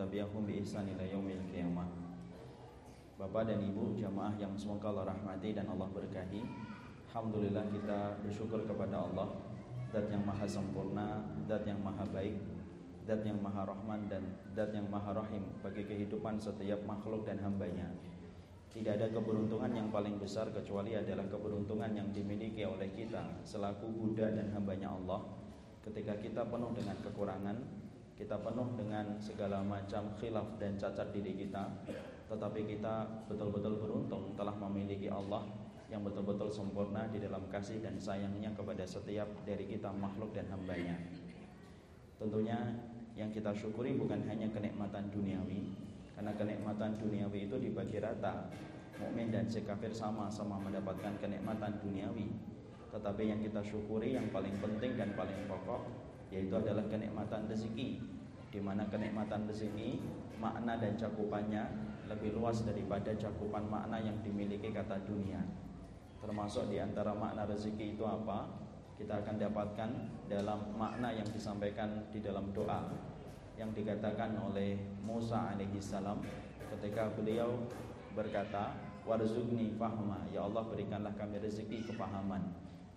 tabi'ahum bi ihsan ila yaumil qiyamah. Bapak dan Ibu jamaah yang semoga Allah rahmati dan Allah berkahi. Alhamdulillah kita bersyukur kepada Allah Zat yang maha sempurna, Zat yang maha baik, Zat yang maha rahman dan Zat yang maha rahim bagi kehidupan setiap makhluk dan hambanya. Tidak ada keberuntungan yang paling besar kecuali adalah keberuntungan yang dimiliki oleh kita selaku budak dan hambanya Allah ketika kita penuh dengan kekurangan, kita penuh dengan segala macam khilaf dan cacat diri kita, tetapi kita betul-betul beruntung telah memiliki Allah yang betul-betul sempurna di dalam kasih dan sayangnya kepada setiap dari kita makhluk dan hambanya. Tentunya yang kita syukuri bukan hanya kenikmatan duniawi, karena kenikmatan duniawi itu dibagi rata. Mukmin dan si kafir sama-sama mendapatkan kenikmatan duniawi, tetapi yang kita syukuri yang paling penting dan paling pokok yaitu adalah kenikmatan rezeki. Di mana kenikmatan rezeki makna dan cakupannya lebih luas daripada cakupan makna yang dimiliki kata dunia. Termasuk di antara makna rezeki itu apa? Kita akan dapatkan dalam makna yang disampaikan di dalam doa yang dikatakan oleh Musa alaihissalam ketika beliau berkata warzugni fahma. Ya Allah berikanlah kami rezeki kepahaman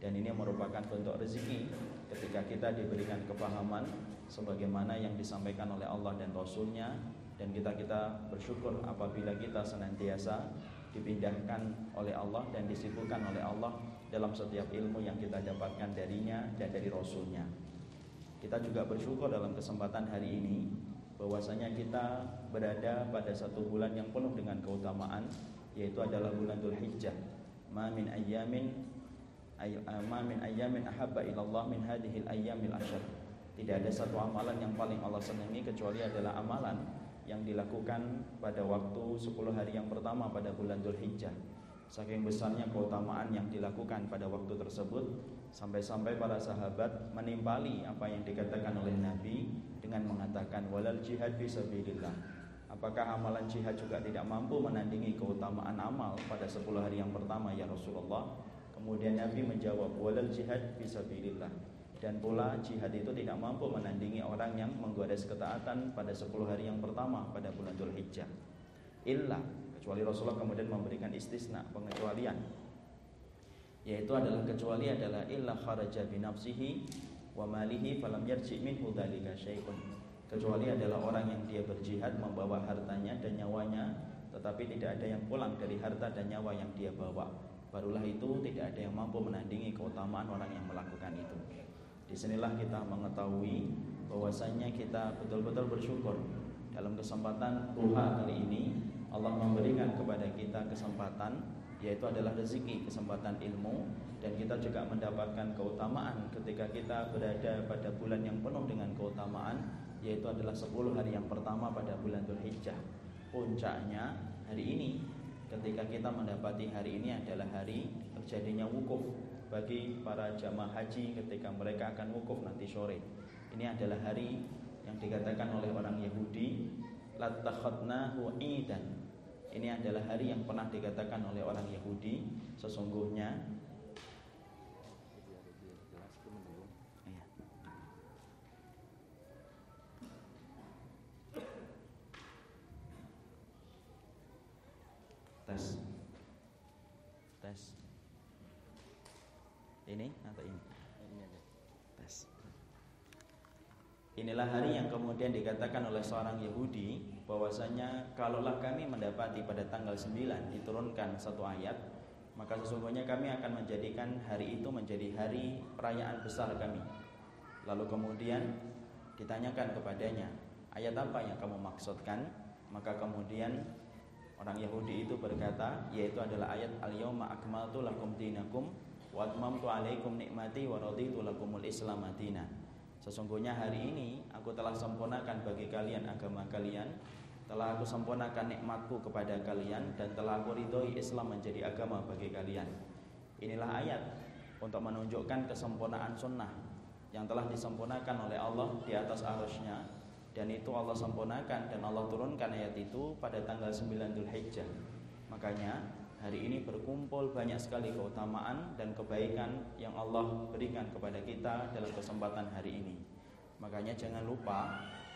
dan ini merupakan bentuk rezeki ketika kita diberikan kepahaman sebagaimana yang disampaikan oleh Allah dan Rasulnya. Dan kita kita bersyukur apabila kita senantiasa dipindahkan oleh Allah dan disibukkan oleh Allah dalam setiap ilmu yang kita dapatkan darinya dan dari Rasulnya. Kita juga bersyukur dalam kesempatan hari ini bahwasanya kita berada pada satu bulan yang penuh dengan keutamaan yaitu adalah bulan Dhul Hijjah. Ma min ayyamin ma min min hadhil ayyamil. Tidak ada satu amalan yang paling Allah senangi kecuali adalah amalan yang dilakukan pada waktu 10 hari yang pertama pada bulan Dzulhijjah. Saking besarnya keutamaan yang dilakukan pada waktu tersebut sampai-sampai para sahabat menimpali apa yang dikatakan oleh Nabi dengan mengatakan walal jihad fisabilillah. Apakah amalan jihad juga tidak mampu menandingi keutamaan amal pada 10 hari yang pertama ya Rasulullah? Kemudian Nabi menjawab walal jihad fisabilillah dan pula jihad itu tidak mampu menandingi orang yang menggoda ketaatan pada 10 hari yang pertama pada bulan Dzulhijjah. Illa kecuali Rasulullah kemudian memberikan istisna pengecualian yaitu adalah kecuali adalah illa kharaja bi nafsihi wa malihi falam yarji minhu dzalika syai'un. Kecuali adalah orang yang dia berjihad membawa hartanya dan nyawanya tetapi tidak ada yang pulang dari harta dan nyawa yang dia bawa barulah itu tidak ada yang mampu menandingi keutamaan orang yang melakukan itu. Di sinilah kita mengetahui bahwasanya kita betul-betul bersyukur dalam kesempatan duha kali ini Allah memberikan kepada kita kesempatan yaitu adalah rezeki, kesempatan ilmu dan kita juga mendapatkan keutamaan ketika kita berada pada bulan yang penuh dengan keutamaan yaitu adalah 10 hari yang pertama pada bulan Dzulhijjah. Puncaknya hari ini ketika kita mendapati hari ini adalah hari terjadinya wukuf bagi para jamaah haji ketika mereka akan wukuf nanti sore. Ini adalah hari yang dikatakan oleh orang Yahudi latakhadnahu idan. Ini adalah hari yang pernah dikatakan oleh orang Yahudi sesungguhnya tes. Tes. Ini atau ini? Ini aja tes. Inilah hari yang kemudian dikatakan oleh seorang Yahudi bahwasanya kalaulah kami mendapati pada tanggal 9 diturunkan satu ayat maka sesungguhnya kami akan menjadikan hari itu menjadi hari perayaan besar kami. Lalu kemudian ditanyakan kepadanya ayat apa yang kamu maksudkan? Maka kemudian Orang Yahudi itu berkata yaitu adalah ayat al-yauma akmaltu lakum dinakum wa atmamtu alaikum nikmati wa raditu lakumul islam. Sesungguhnya hari ini aku telah sempurnakan bagi kalian agama kalian, telah aku sempurnakan nikmatku kepada kalian dan telah aku ridhoi Islam menjadi agama bagi kalian. Inilah ayat untuk menunjukkan kesempurnaan sunnah yang telah disempurnakan oleh Allah di atas arusnya dan itu Allah sempurnakan dan Allah turunkan ayat itu pada tanggal 9 Dzulhijjah. Makanya hari ini berkumpul banyak sekali keutamaan dan kebaikan yang Allah berikan kepada kita dalam kesempatan hari ini. Maka Makanya jangan lupa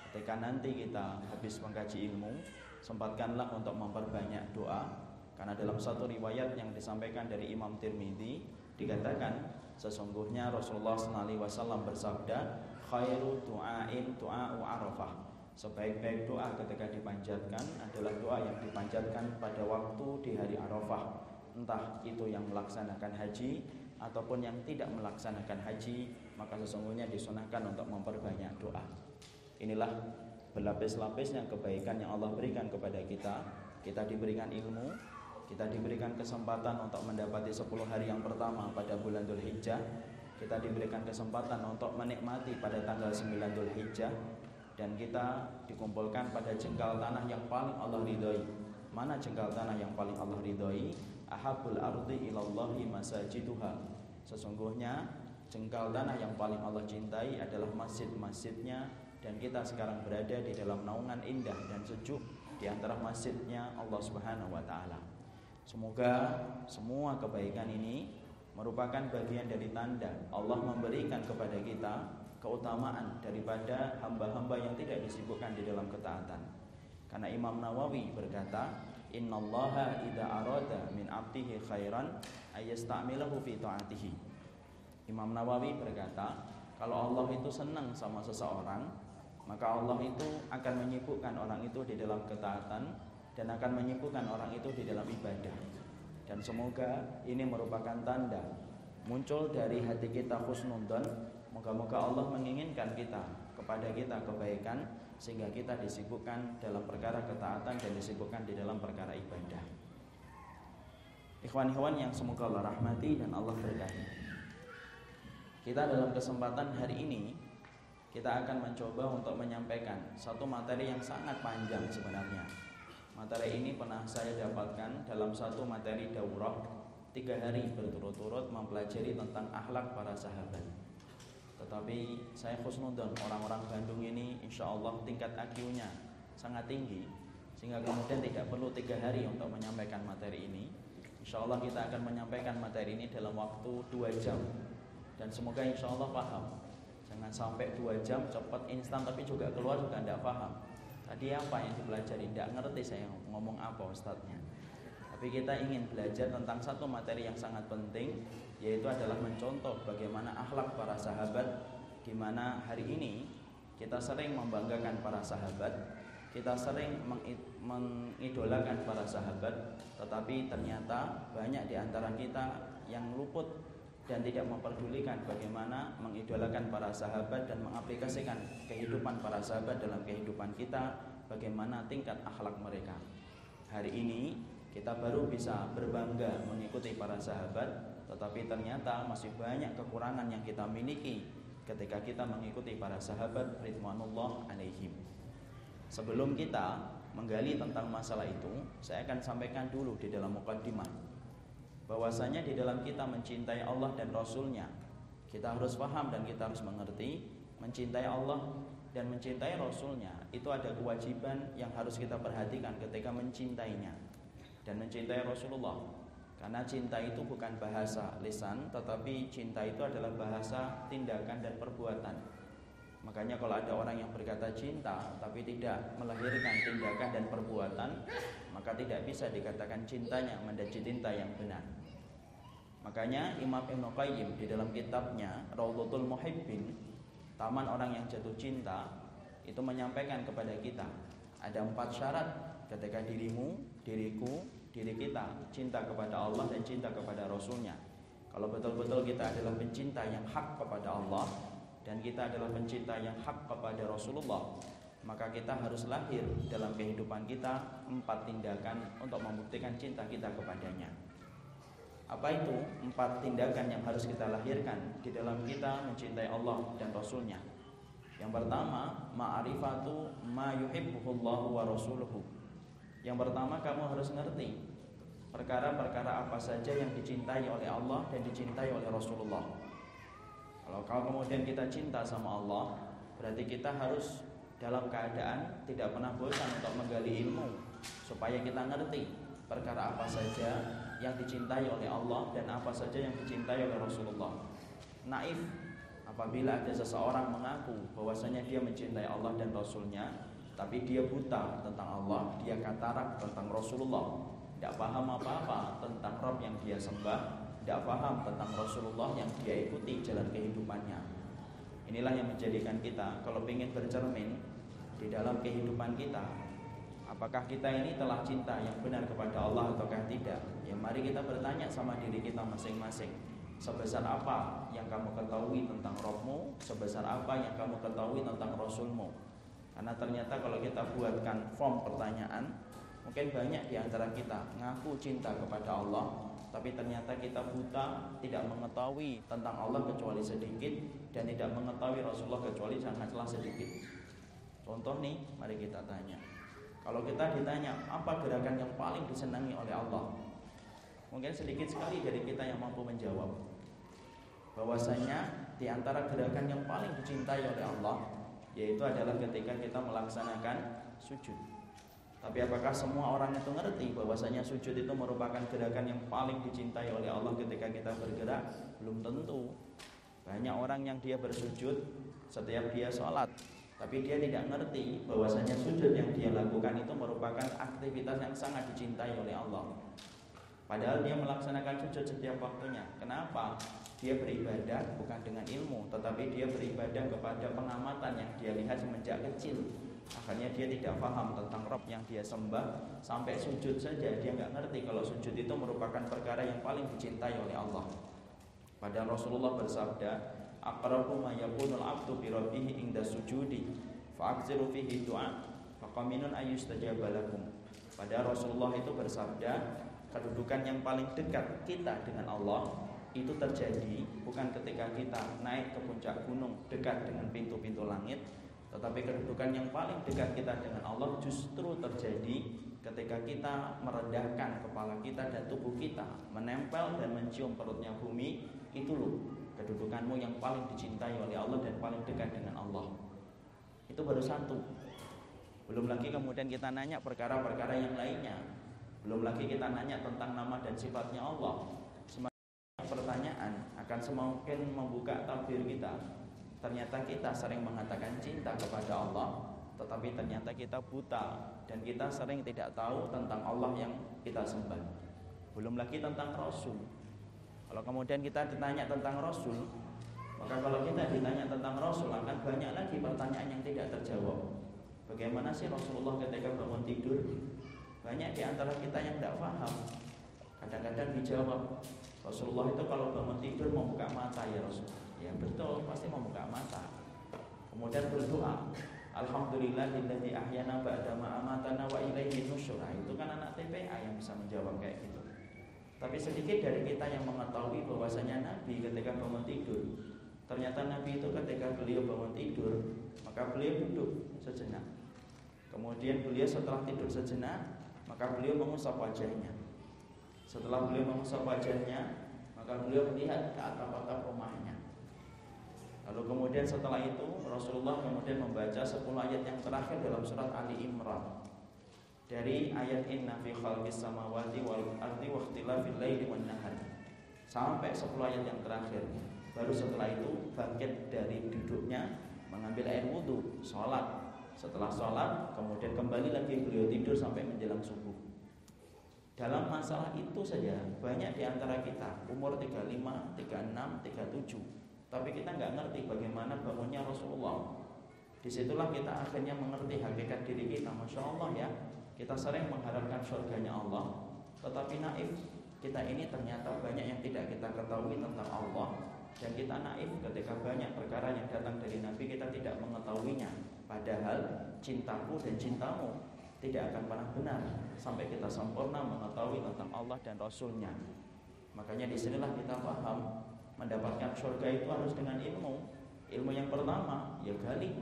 ketika nanti kita habis mengkaji ilmu, sempatkanlah untuk memperbanyak doa karena dalam satu riwayat yang disampaikan dari Imam Tirmidzi dikatakan sesungguhnya Rasulullah SAW bersabda khairu du'ain du'a'u arafah. Sebaik-baik doa ketika dipanjatkan adalah doa yang dipanjatkan pada waktu di hari Arafah. Entah itu yang melaksanakan haji ataupun yang tidak melaksanakan haji maka sesungguhnya disunahkan untuk memperbanyak doa. Inilah berlapis-lapisnya kebaikan yang Allah berikan kepada kita. Kita diberikan ilmu kita diberikan kesempatan untuk mendapati 10 hari yang pertama pada bulan Dhul Hijjah kita diberikan kesempatan untuk menikmati pada tanggal 9 Dhul Hijjah dan kita dikumpulkan pada jengkal tanah yang paling Allah ridhoi. Mana jengkal tanah yang paling Allah ridhoi? Ahabul ardi ilallahi masajiduha. Sesungguhnya jengkal tanah yang paling Allah cintai adalah masjid-masjidnya dan kita sekarang berada di dalam naungan indah dan sejuk di antara masjidnya Allah Subhanahu wa taala. Semoga semua kebaikan ini merupakan bagian dari tanda Allah memberikan kepada kita keutamaan daripada hamba-hamba yang tidak disibukkan di dalam ketaatan. Karena Imam Nawawi berkata, "Innallaha idza arada min 'abdihi khairan ayastamilahu fi ta'atihi." Imam Nawawi berkata, kalau Allah itu senang sama seseorang, maka Allah itu akan menyibukkan orang itu di dalam ketaatan dan akan menyibukkan orang itu di dalam ibadah. Dan semoga ini merupakan tanda muncul dari hati kita khusnudon Moga-moga Allah menginginkan kita kepada kita kebaikan sehingga kita disibukkan dalam perkara ketaatan dan disibukkan di dalam perkara ibadah. Ikhwan-ikhwan yang semoga Allah rahmati dan Allah berkahi. Kita dalam kesempatan hari ini kita akan mencoba untuk menyampaikan satu materi yang sangat panjang sebenarnya. Materi ini pernah saya dapatkan dalam satu materi daurah tiga hari berturut-turut mempelajari tentang akhlak para sahabat. Tetapi saya khusnudon orang-orang Bandung ini insya Allah tingkat IQ-nya sangat tinggi sehingga kemudian tidak perlu tiga hari untuk menyampaikan materi ini. Insya Allah kita akan menyampaikan materi ini dalam waktu dua jam dan semoga insya Allah paham. Jangan sampai dua jam cepat instan tapi juga keluar juga tidak paham. Tadi apa yang dipelajari? Tidak ngerti saya ngomong apa ustadznya. Tapi kita ingin belajar tentang satu materi yang sangat penting yaitu adalah mencontoh bagaimana akhlak para sahabat di mana hari ini kita sering membanggakan para sahabat, kita sering mengidolakan para sahabat, tetapi ternyata banyak di antara kita yang luput dan tidak memperdulikan bagaimana mengidolakan para sahabat dan mengaplikasikan kehidupan para sahabat dalam kehidupan kita, bagaimana tingkat akhlak mereka. Hari ini kita baru bisa berbangga mengikuti para sahabat tetapi ternyata masih banyak kekurangan yang kita miliki ketika kita mengikuti para sahabat ridwanullah alaihim. Sebelum kita menggali tentang masalah itu, saya akan sampaikan dulu di dalam mukaddimah bahwasanya di dalam kita mencintai Allah dan Rasulnya kita harus paham dan kita harus mengerti mencintai Allah dan mencintai Rasulnya itu ada kewajiban yang harus kita perhatikan ketika mencintainya dan mencintai Rasulullah karena cinta itu bukan bahasa lisan, tetapi cinta itu adalah bahasa tindakan dan perbuatan. Makanya kalau ada orang yang berkata cinta tapi tidak melahirkan tindakan dan perbuatan, maka tidak bisa dikatakan cintanya menjadi cinta yang benar. Makanya Imam Ibn Qayyim di dalam kitabnya Raudhatul Muhibbin, Taman Orang yang Jatuh Cinta, itu menyampaikan kepada kita ada empat syarat ketika dirimu, diriku, diri kita cinta kepada Allah dan cinta kepada Rasulnya kalau betul-betul kita adalah pencinta yang hak kepada Allah dan kita adalah pencinta yang hak kepada Rasulullah maka kita harus lahir dalam kehidupan kita empat tindakan untuk membuktikan cinta kita kepadanya. Apa itu empat tindakan yang harus kita lahirkan di dalam kita mencintai Allah dan Rasulnya? Yang pertama ma'rifatu ma yuhibbuhullahu wa rasuluhu. Yang pertama kamu harus ngerti perkara-perkara apa saja yang dicintai oleh Allah dan dicintai oleh Rasulullah. Kalau kemudian kita cinta sama Allah, berarti kita harus dalam keadaan tidak pernah bosan untuk menggali ilmu supaya kita ngerti perkara apa saja yang dicintai oleh Allah dan apa saja yang dicintai oleh Rasulullah. Naif, Apabila ada seseorang mengaku bahwasanya dia mencintai Allah dan Rasulnya Tapi dia buta tentang Allah Dia katarak tentang Rasulullah Tidak paham apa-apa tentang Rob yang dia sembah Tidak paham tentang Rasulullah yang dia ikuti jalan kehidupannya. Inilah yang menjadikan kita Kalau ingin bercermin di dalam kehidupan kita Apakah kita ini telah cinta yang benar kepada Allah ataukah tidak? Ya mari kita bertanya sama diri kita masing-masing. Sebesar apa yang kamu ketahui tentang rohmu Sebesar apa yang kamu ketahui tentang Rasulmu? Karena ternyata kalau kita buatkan form pertanyaan Mungkin banyak di antara kita ngaku cinta kepada Allah Tapi ternyata kita buta Tidak mengetahui tentang Allah kecuali sedikit Dan tidak mengetahui Rasulullah kecuali sangatlah sedikit. Contoh nih, mari kita tanya. Kalau kita ditanya Apa gerakan yang paling disenangi oleh Allah? Mungkin sedikit sekali dari kita yang mampu menjawab. Bahwasanya di antara gerakan yang paling dicintai oleh Allah yaitu adalah ketika kita melaksanakan sujud. Tapi apakah semua orang itu ngerti bahwasanya sujud itu merupakan gerakan yang paling dicintai oleh Allah ketika kita bergerak? Belum tentu. Banyak orang yang dia bersujud setiap dia sholat tapi dia tidak ngerti bahwasanya sujud yang dia lakukan itu merupakan aktivitas yang sangat dicintai oleh Allah. Padahal dia melaksanakan sujud setiap waktunya. Kenapa? Dia beribadah bukan dengan ilmu, tetapi dia beribadah kepada pengamatan yang dia lihat semenjak kecil. Akhirnya dia tidak paham tentang Rob yang dia sembah. Sampai sujud saja dia nggak ngerti Kalau sujud itu merupakan perkara yang paling dicintai oleh Allah. Padahal Rasulullah bersabda Aqrabu ma yakunul abdu bi rabbih inda sujudi fa'aksiru fihi du'a faqaminun ayyustajabalakum Padahal Rasulullah itu bersabda kedudukan yang paling dekat kita dengan Allah itu terjadi bukan ketika kita naik ke puncak gunung dekat dengan pintu-pintu langit tetapi kedudukan yang paling dekat kita dengan Allah justru terjadi ketika kita merendahkan kepala kita dan tubuh kita menempel dan mencium perutnya bumi itu loh kedudukanmu yang paling dicintai oleh Allah dan paling dekat dengan Allah itu baru satu belum lagi kemudian kita nanya perkara-perkara yang lainnya belum lagi kita nanya tentang nama dan sifatnya Allah. Semakin pertanyaan akan semakin membuka tabir kita. Ternyata kita sering mengatakan cinta kepada Allah, tetapi ternyata kita buta dan kita sering tidak tahu tentang Allah yang kita sembah. Belum lagi tentang Rasul. Kalau kemudian kita ditanya tentang Rasul, maka kalau kita ditanya tentang Rasul akan banyak lagi pertanyaan yang tidak terjawab. Bagaimana sih Rasulullah ketika bangun tidur? Banyak di antara kita yang tidak paham. Kadang-kadang dijawab, Rasulullah itu kalau bangun tidur mau buka mata ya Rasul. Ya betul, pasti mau buka mata. Kemudian berdoa, Alhamdulillahilladzi ahyana ba'da ma amatana wa ilaihi nusyur. Nah, itu kan anak TPA yang bisa menjawab kayak gitu. Tapi sedikit dari kita yang mengetahui bahwasanya Nabi ketika bangun tidur, ternyata Nabi itu ketika beliau bangun tidur, maka beliau duduk sejenak. Kemudian beliau setelah tidur sejenak, maka beliau mengusap wajahnya. Setelah beliau mengusap wajahnya, maka beliau melihat ke atap-atap rumahnya. Lalu kemudian setelah itu Rasulullah kemudian membaca 10 ayat yang terakhir dalam surat Ali Imran. Dari ayat inna fi khalqis samawati wal ardi wa ikhtilafil laili wan nahar. Sampai 10 ayat yang terakhir. Baru setelah itu bangkit dari duduknya mengambil air wudhu, sholat setelah sholat, kemudian kembali lagi beliau tidur sampai menjelang subuh. Dalam masalah itu saja banyak di antara kita umur 35, 36, 37 Tapi kita nggak ngerti bagaimana bangunnya Rasulullah. Di situlah kita akhirnya mengerti hakikat diri kita. Masya Allah ya Kita sering mengharapkan surganya Allah. Tetapi naif Kita ini ternyata banyak yang tidak kita ketahui tentang Allah. Dan kita naif ketika banyak perkara yang datang dari Nabi Kita tidak mengetahuinya. Padahal cintaku dan cintamu tidak akan pernah benar sampai kita sempurna mengetahui tentang Allah dan Rasulnya. Makanya di sinilah kita paham mendapatkan surga itu harus dengan ilmu. Ilmu yang pertama ya gali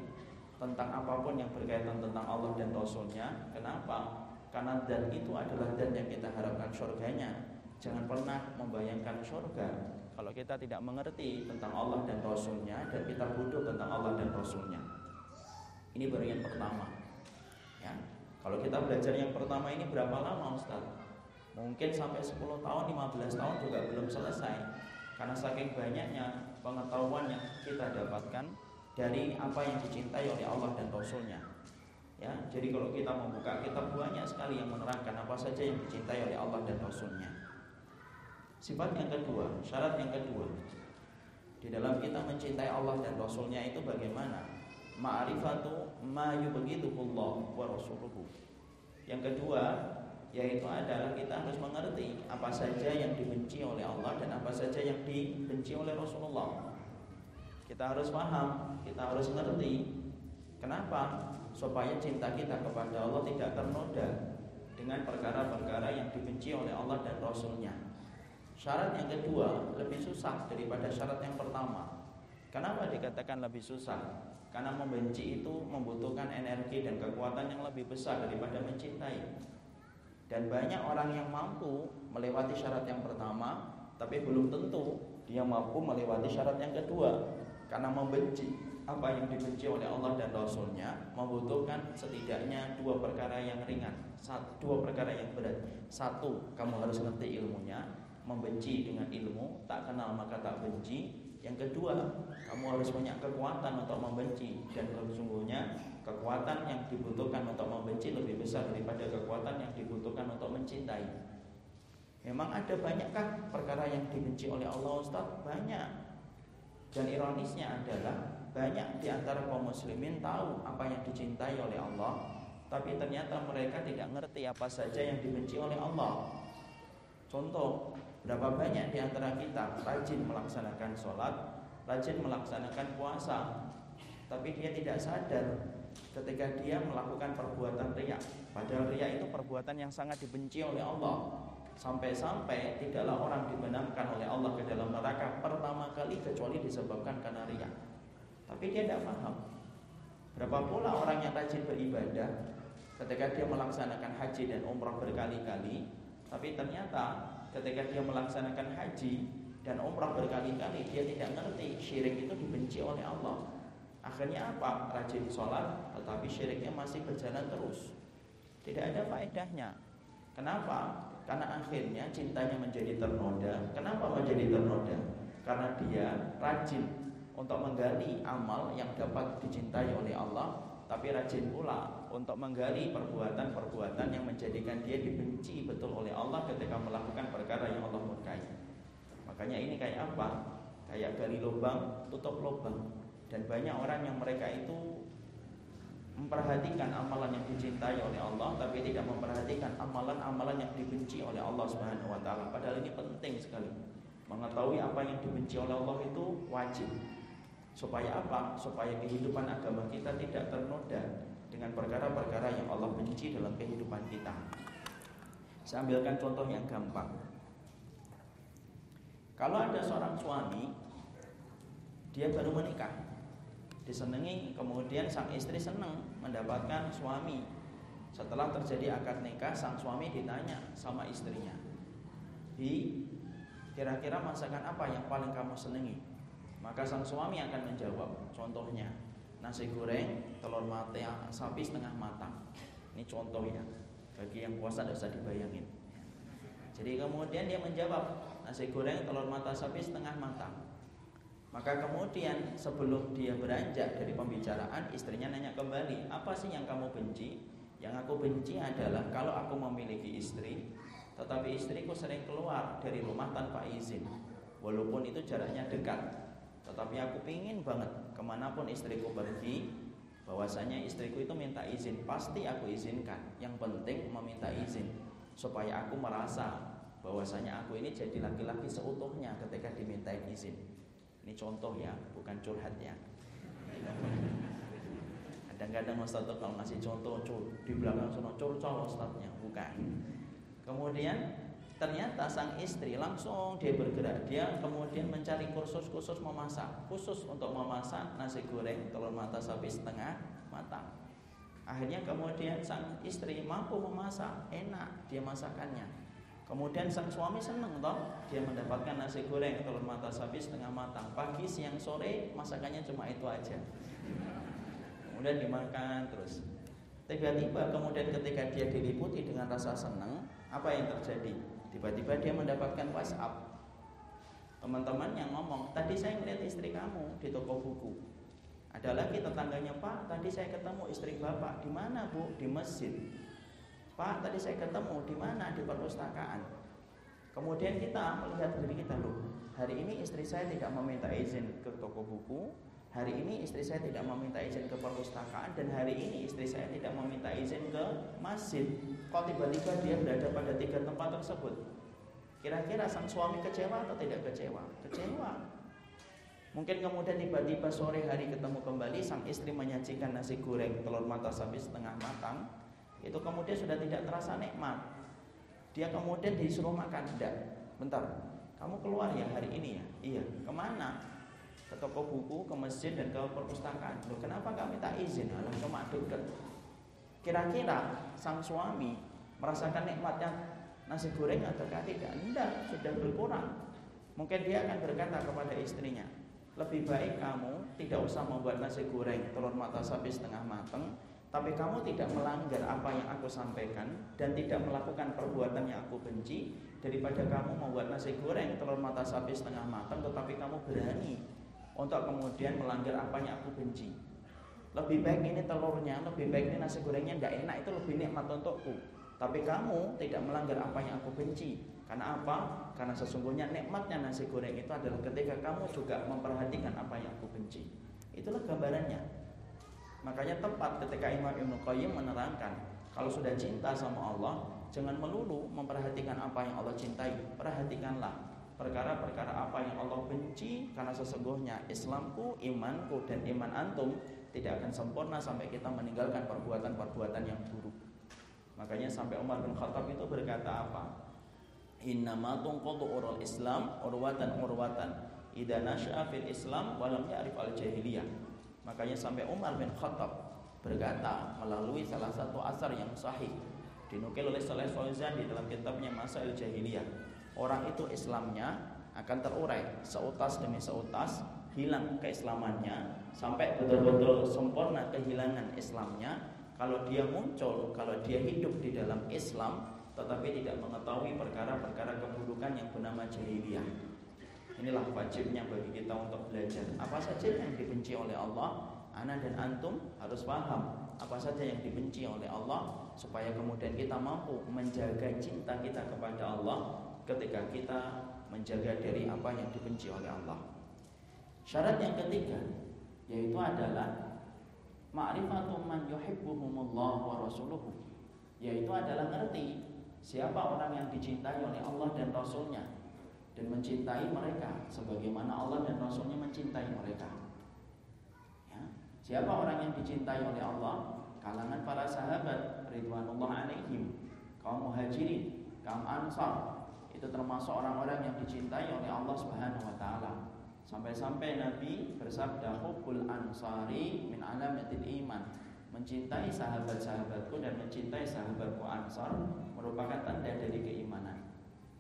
tentang apa pun yang berkaitan tentang Allah dan Rasulnya. Kenapa? Karena dan itu adalah dan yang kita harapkan surganya. Jangan pernah membayangkan surga kalau kita tidak mengerti tentang Allah dan Rasulnya dan kita bodoh tentang Allah dan Rasulnya. Ini baru yang pertama. Ya. Kalau kita belajar yang pertama ini berapa lama Ustaz? Mungkin sampai 10 tahun, 15 tahun juga belum selesai. Karena saking banyaknya pengetahuan yang kita dapatkan dari apa yang dicintai oleh Allah dan Rasulnya. Ya, jadi kalau kita membuka kitab banyak sekali yang menerangkan apa saja yang dicintai oleh Allah dan Rasulnya. Sifat yang kedua, syarat yang kedua, di dalam kita mencintai Allah dan Rasulnya itu bagaimana? Ma'rifatu ma yubghidullah wa rasuluhu. Yang kedua, yaitu adalah kita harus mengerti apa saja yang dibenci oleh Allah dan apa saja yang dibenci oleh Rasulullah. Kita harus paham, kita harus ngerti. Kenapa? Supaya cinta kita kepada Allah tidak ternoda dengan perkara-perkara yang dibenci oleh Allah dan Rasulnya. Syarat yang kedua lebih susah daripada syarat yang pertama. Kenapa dikatakan lebih susah? Karena membenci itu membutuhkan energi dan kekuatan yang lebih besar daripada mencintai. Dan banyak orang yang mampu melewati syarat yang pertama, tapi belum tentu dia mampu melewati syarat yang kedua. Karena membenci apa yang dibenci oleh Allah dan Rasulnya membutuhkan setidaknya dua perkara yang ringan, satu, dua perkara yang berat. Satu, kamu harus ngerti ilmunya, membenci dengan ilmu, tak kenal maka tak benci. Yang kedua, kamu harus punya kekuatan untuk membenci dan sesungguhnya kekuatan yang dibutuhkan untuk membenci lebih besar daripada kekuatan yang dibutuhkan untuk mencintai. Memang ada banyakkah perkara yang dibenci oleh Allah Ustaz? Banyak. Dan ironisnya adalah banyak di antara kaum muslimin tahu apa yang dicintai oleh Allah, tapi ternyata mereka tidak ngerti apa saja yang dibenci oleh Allah. Contoh, Berapa banyak di antara kita rajin melaksanakan sholat, rajin melaksanakan puasa, tapi dia tidak sadar ketika dia melakukan perbuatan riak. Padahal riak itu perbuatan yang sangat dibenci oleh Allah. Sampai-sampai tidaklah orang dibenamkan oleh Allah ke dalam neraka pertama kali kecuali disebabkan karena riak. Tapi dia tidak paham. Berapa pula orang yang rajin beribadah ketika dia melaksanakan haji dan umrah berkali-kali, tapi ternyata ketika dia melaksanakan haji dan umrah berkali-kali dia tidak ngerti syirik itu dibenci oleh Allah akhirnya apa rajin sholat tetapi syiriknya masih berjalan terus tidak ada faedahnya kenapa karena akhirnya cintanya menjadi ternoda kenapa menjadi ternoda karena dia rajin untuk menggali amal yang dapat dicintai oleh Allah tapi rajin pula untuk menggali perbuatan-perbuatan yang menjadikan dia dibenci betul oleh Allah ketika melakukan perkara yang Allah murkai. Makanya ini kayak apa? Kayak gali lubang, tutup lubang. Dan banyak orang yang mereka itu memperhatikan amalan yang dicintai oleh Allah tapi tidak memperhatikan amalan-amalan yang dibenci oleh Allah Subhanahu wa taala. Padahal ini penting sekali. Mengetahui apa yang dibenci oleh Allah itu wajib. Supaya apa? Supaya kehidupan agama kita tidak ternoda dengan perkara-perkara yang Allah benci dalam kehidupan kita. Saya ambilkan contoh yang gampang. Kalau ada seorang suami, dia baru menikah, disenangi, kemudian sang istri senang mendapatkan suami. Setelah terjadi akad nikah, sang suami ditanya sama istrinya, "Hi, kira-kira masakan apa yang paling kamu senangi?" Maka sang suami akan menjawab Contohnya Nasi goreng telur mata sapi setengah matang Ini contohnya Bagi yang puasa tidak usah dibayangin Jadi kemudian dia menjawab Nasi goreng telur mata sapi setengah matang maka kemudian sebelum dia beranjak dari pembicaraan Istrinya nanya kembali Apa sih yang kamu benci? Yang aku benci adalah kalau aku memiliki istri Tetapi istriku sering keluar dari rumah tanpa izin. Walaupun itu jaraknya dekat tetapi aku pingin banget ke mana pun istriku pergi bahwasanya istriku itu minta izin. Pasti aku izinkan. Yang penting meminta izin supaya aku merasa bahwasanya aku ini jadi laki-laki seutuhnya ketika diminta izin ini contoh ya bukan curhat ya. Kadang-kadang Ustaz kalau ngasih contoh cur, di belakang sana curcol Ustaznya. Bukan. Kemudian Ternyata sang istri langsung dia bergerak. Dia kemudian mencari kursus-kursus memasak. Khusus untuk memasak nasi goreng telur mata sapi setengah matang. Akhirnya kemudian sang istri mampu memasak. Enak dia masakannya Kemudian sang suami senang toh Dia mendapatkan nasi goreng telur mata sapi setengah matang Pagi, siang, sore masakannya cuma itu aja Kemudian dimakan terus Tiba-tiba kemudian ketika dia diliputi dengan rasa senang Apa yang terjadi? Tiba-tiba dia mendapatkan WhatsApp. teman-teman yang ngomong, tadi saya melihat istri kamu di toko buku. Ada lagi tetangganya, Pak, tadi saya ketemu istri Bapak. Di mana, Bu? Di masjid. Pak, tadi saya ketemu di mana? Di perpustakaan. Kemudian kita melihat diri kita loh. Hari ini istri saya tidak meminta izin ke toko buku. Hari ini istri saya tidak meminta izin ke perpustakaan dan hari ini istri saya tidak meminta izin ke masjid. Kok tiba-tiba dia berada pada tiga tempat tersebut? Kira-kira sang suami kecewa atau tidak kecewa? Kecewa. Mungkin kemudian tiba-tiba sore hari ketemu kembali sang istri menyajikan nasi goreng telur mata sapi setengah matang. Itu kemudian sudah tidak terasa nikmat. Dia kemudian disuruh makan. Tidak, bentar. Kamu keluar ya hari ini ya? Iya. Ke mana? Ke toko buku, ke masjid dan ke perpustakaan. Loh, kenapa kami tak izin? Alah, cuma dekat. Kira-kira sang suami merasakan nikmatnya nasi goreng ataukah tidak? Tidak, sudah berkurang. Mungkin dia akan berkata kepada istrinya, lebih baik kamu tidak usah membuat nasi goreng telur mata sapi setengah matang, tapi kamu tidak melanggar apa yang aku sampaikan dan tidak melakukan perbuatan yang aku benci daripada kamu membuat nasi goreng telur mata sapi setengah matang tetapi kamu berani untuk kemudian melanggar apa yang aku benci. Lebih baik ini telurnya, lebih baik ini nasi gorengnya tidak enak itu lebih nikmat untukku tapi kamu tidak melanggar apa yang aku benci. Karena apa? Karena sesungguhnya nikmatnya nasi goreng itu adalah ketika kamu juga memperhatikan apa yang aku benci. Itulah gambarannya. Makanya tepat ketika Imam Ibnu Qayyim menerangkan, kalau sudah cinta sama Allah, jangan melulu memperhatikan apa yang Allah cintai. Perhatikanlah perkara-perkara apa yang Allah benci karena sesungguhnya Islamku, imanku dan iman antum tidak akan sempurna sampai kita meninggalkan perbuatan-perbuatan yang buruk. Makanya sampai Umar bin Khattab itu berkata apa? Innama urul Islam urwatan urwatan. Fil Islam walam ya'rif al jahiliyah. Makanya sampai Umar bin Khattab berkata melalui salah satu asar yang sahih dinukil oleh Saleh Fauzan di dalam kitabnya Masail Jahiliyah. Orang itu Islamnya akan terurai seutas demi seutas hilang keislamannya sampai betul-betul sempurna kehilangan Islamnya kalau dia muncul, kalau dia hidup di dalam Islam tetapi tidak mengetahui perkara-perkara keburukan yang bernama jahiliyah. Inilah wajibnya bagi kita untuk belajar. Apa saja yang dibenci oleh Allah, ana dan antum harus paham apa saja yang dibenci oleh Allah supaya kemudian kita mampu menjaga cinta kita kepada Allah ketika kita menjaga dari apa yang dibenci oleh Allah. Syarat yang ketiga yaitu adalah ma'rifatu man yuhibbuhumullah wa rasuluhu yaitu adalah ngerti siapa orang yang dicintai oleh Allah dan Rasulnya dan mencintai mereka sebagaimana Allah dan Rasulnya mencintai mereka. Ya. siapa orang yang dicintai oleh Allah? Kalangan para sahabat ridwanullah alaihim. Kaum muhajirin kaum ansar. Itu termasuk orang-orang yang dicintai oleh Allah Subhanahu wa taala. Sampai-sampai Nabi bersabda Hubbul ansari min alamatil iman. Mencintai sahabat-sahabatku dan mencintai sahabatku ansar Merupakan tanda dari keimanan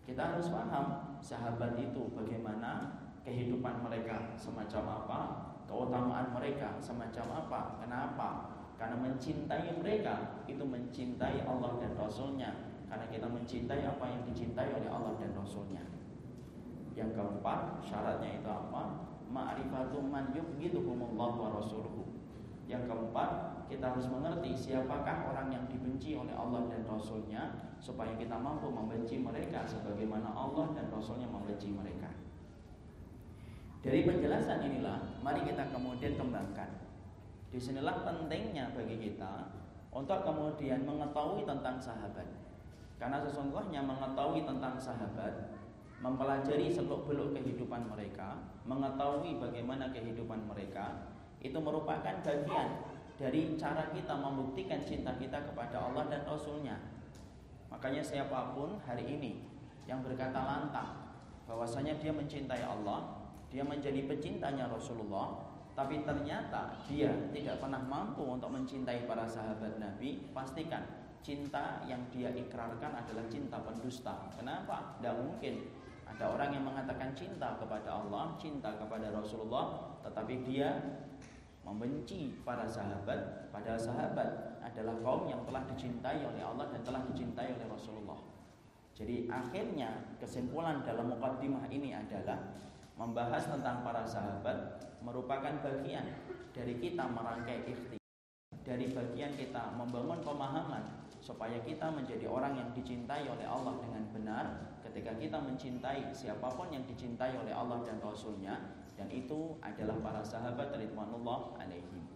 Kita harus paham sahabat itu bagaimana kehidupan mereka semacam apa Keutamaan mereka semacam apa Kenapa? Karena mencintai mereka itu mencintai Allah dan Rasulnya Karena kita mencintai apa yang dicintai oleh Allah dan Rasulnya yang keempat, syaratnya itu apa? Ma'rifatu man yubghiduhumullah wa rasuluhu. Yang keempat, kita harus mengerti siapakah orang yang dibenci oleh Allah dan Rasulnya supaya kita mampu membenci mereka sebagaimana Allah dan Rasulnya membenci mereka. Dari penjelasan inilah, mari kita kemudian kembangkan. Di sinilah pentingnya bagi kita untuk kemudian mengetahui tentang sahabat. Karena sesungguhnya mengetahui tentang sahabat mempelajari seluk-beluk kehidupan mereka, mengetahui bagaimana kehidupan mereka, itu merupakan bagian dari cara kita membuktikan cinta kita kepada Allah dan Rasulnya. Makanya siapa pun hari ini yang berkata lantang bahwasanya dia mencintai Allah, dia menjadi pecintanya Rasulullah, tapi ternyata dia tidak pernah mampu untuk mencintai para sahabat Nabi, pastikan cinta yang dia ikrarkan adalah cinta pendusta. Kenapa? Tidak mungkin ada orang yang mengatakan cinta kepada Allah, cinta kepada Rasulullah, tetapi dia membenci para sahabat. Padahal sahabat adalah kaum yang telah dicintai oleh Allah dan telah dicintai oleh Rasulullah. Jadi akhirnya kesimpulan dalam mukaddimah ini adalah membahas tentang para sahabat merupakan bagian dari kita merangkai ikhtiar dari bagian kita membangun pemahaman supaya kita menjadi orang yang dicintai oleh Allah dengan benar ketika kita mencintai siapa pun yang dicintai oleh Allah dan Rasulnya dan itu adalah para sahabat ridwanullah alaihim.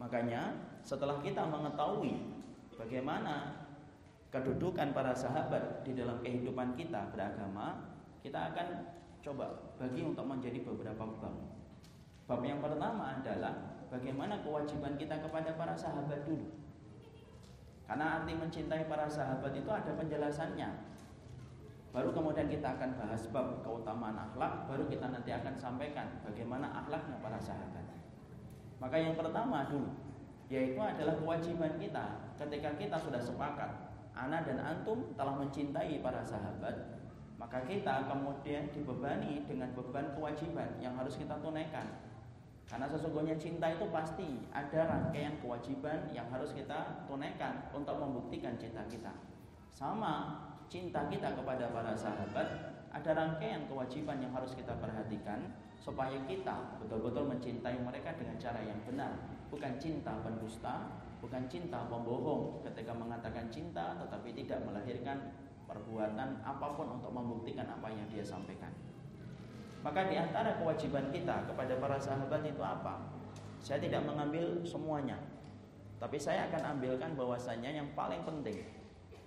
Makanya setelah kita mengetahui bagaimana kedudukan para sahabat di dalam kehidupan kita beragama kita akan coba bagi untuk menjadi beberapa bab. Bab yang pertama adalah bagaimana kewajiban kita kepada para sahabat dulu. Karena arti mencintai para sahabat itu ada penjelasannya. Baru kemudian kita akan bahas bab keutamaan akhlak, baru kita nanti akan sampaikan bagaimana akhlaknya para sahabat. Maka yang pertama dulu, yaitu adalah kewajiban kita ketika kita sudah sepakat, ana dan antum telah mencintai para sahabat, maka kita kemudian dibebani dengan beban kewajiban yang harus kita tunaikan karena sesungguhnya cinta itu pasti ada rangkaian kewajiban yang harus kita tunaikan untuk membuktikan cinta kita. Sama cinta kita kepada para sahabat ada rangkaian kewajiban yang harus kita perhatikan supaya kita betul-betul mencintai mereka dengan cara yang benar, bukan cinta pendusta, bukan cinta pembohong ketika mengatakan cinta tetapi tidak melahirkan perbuatan apa pun untuk membuktikan apa yang dia sampaikan. Maka di antara kewajiban kita kepada para sahabat itu apa? Saya tidak mengambil semuanya. Tapi saya akan ambilkan bahwasannya yang paling penting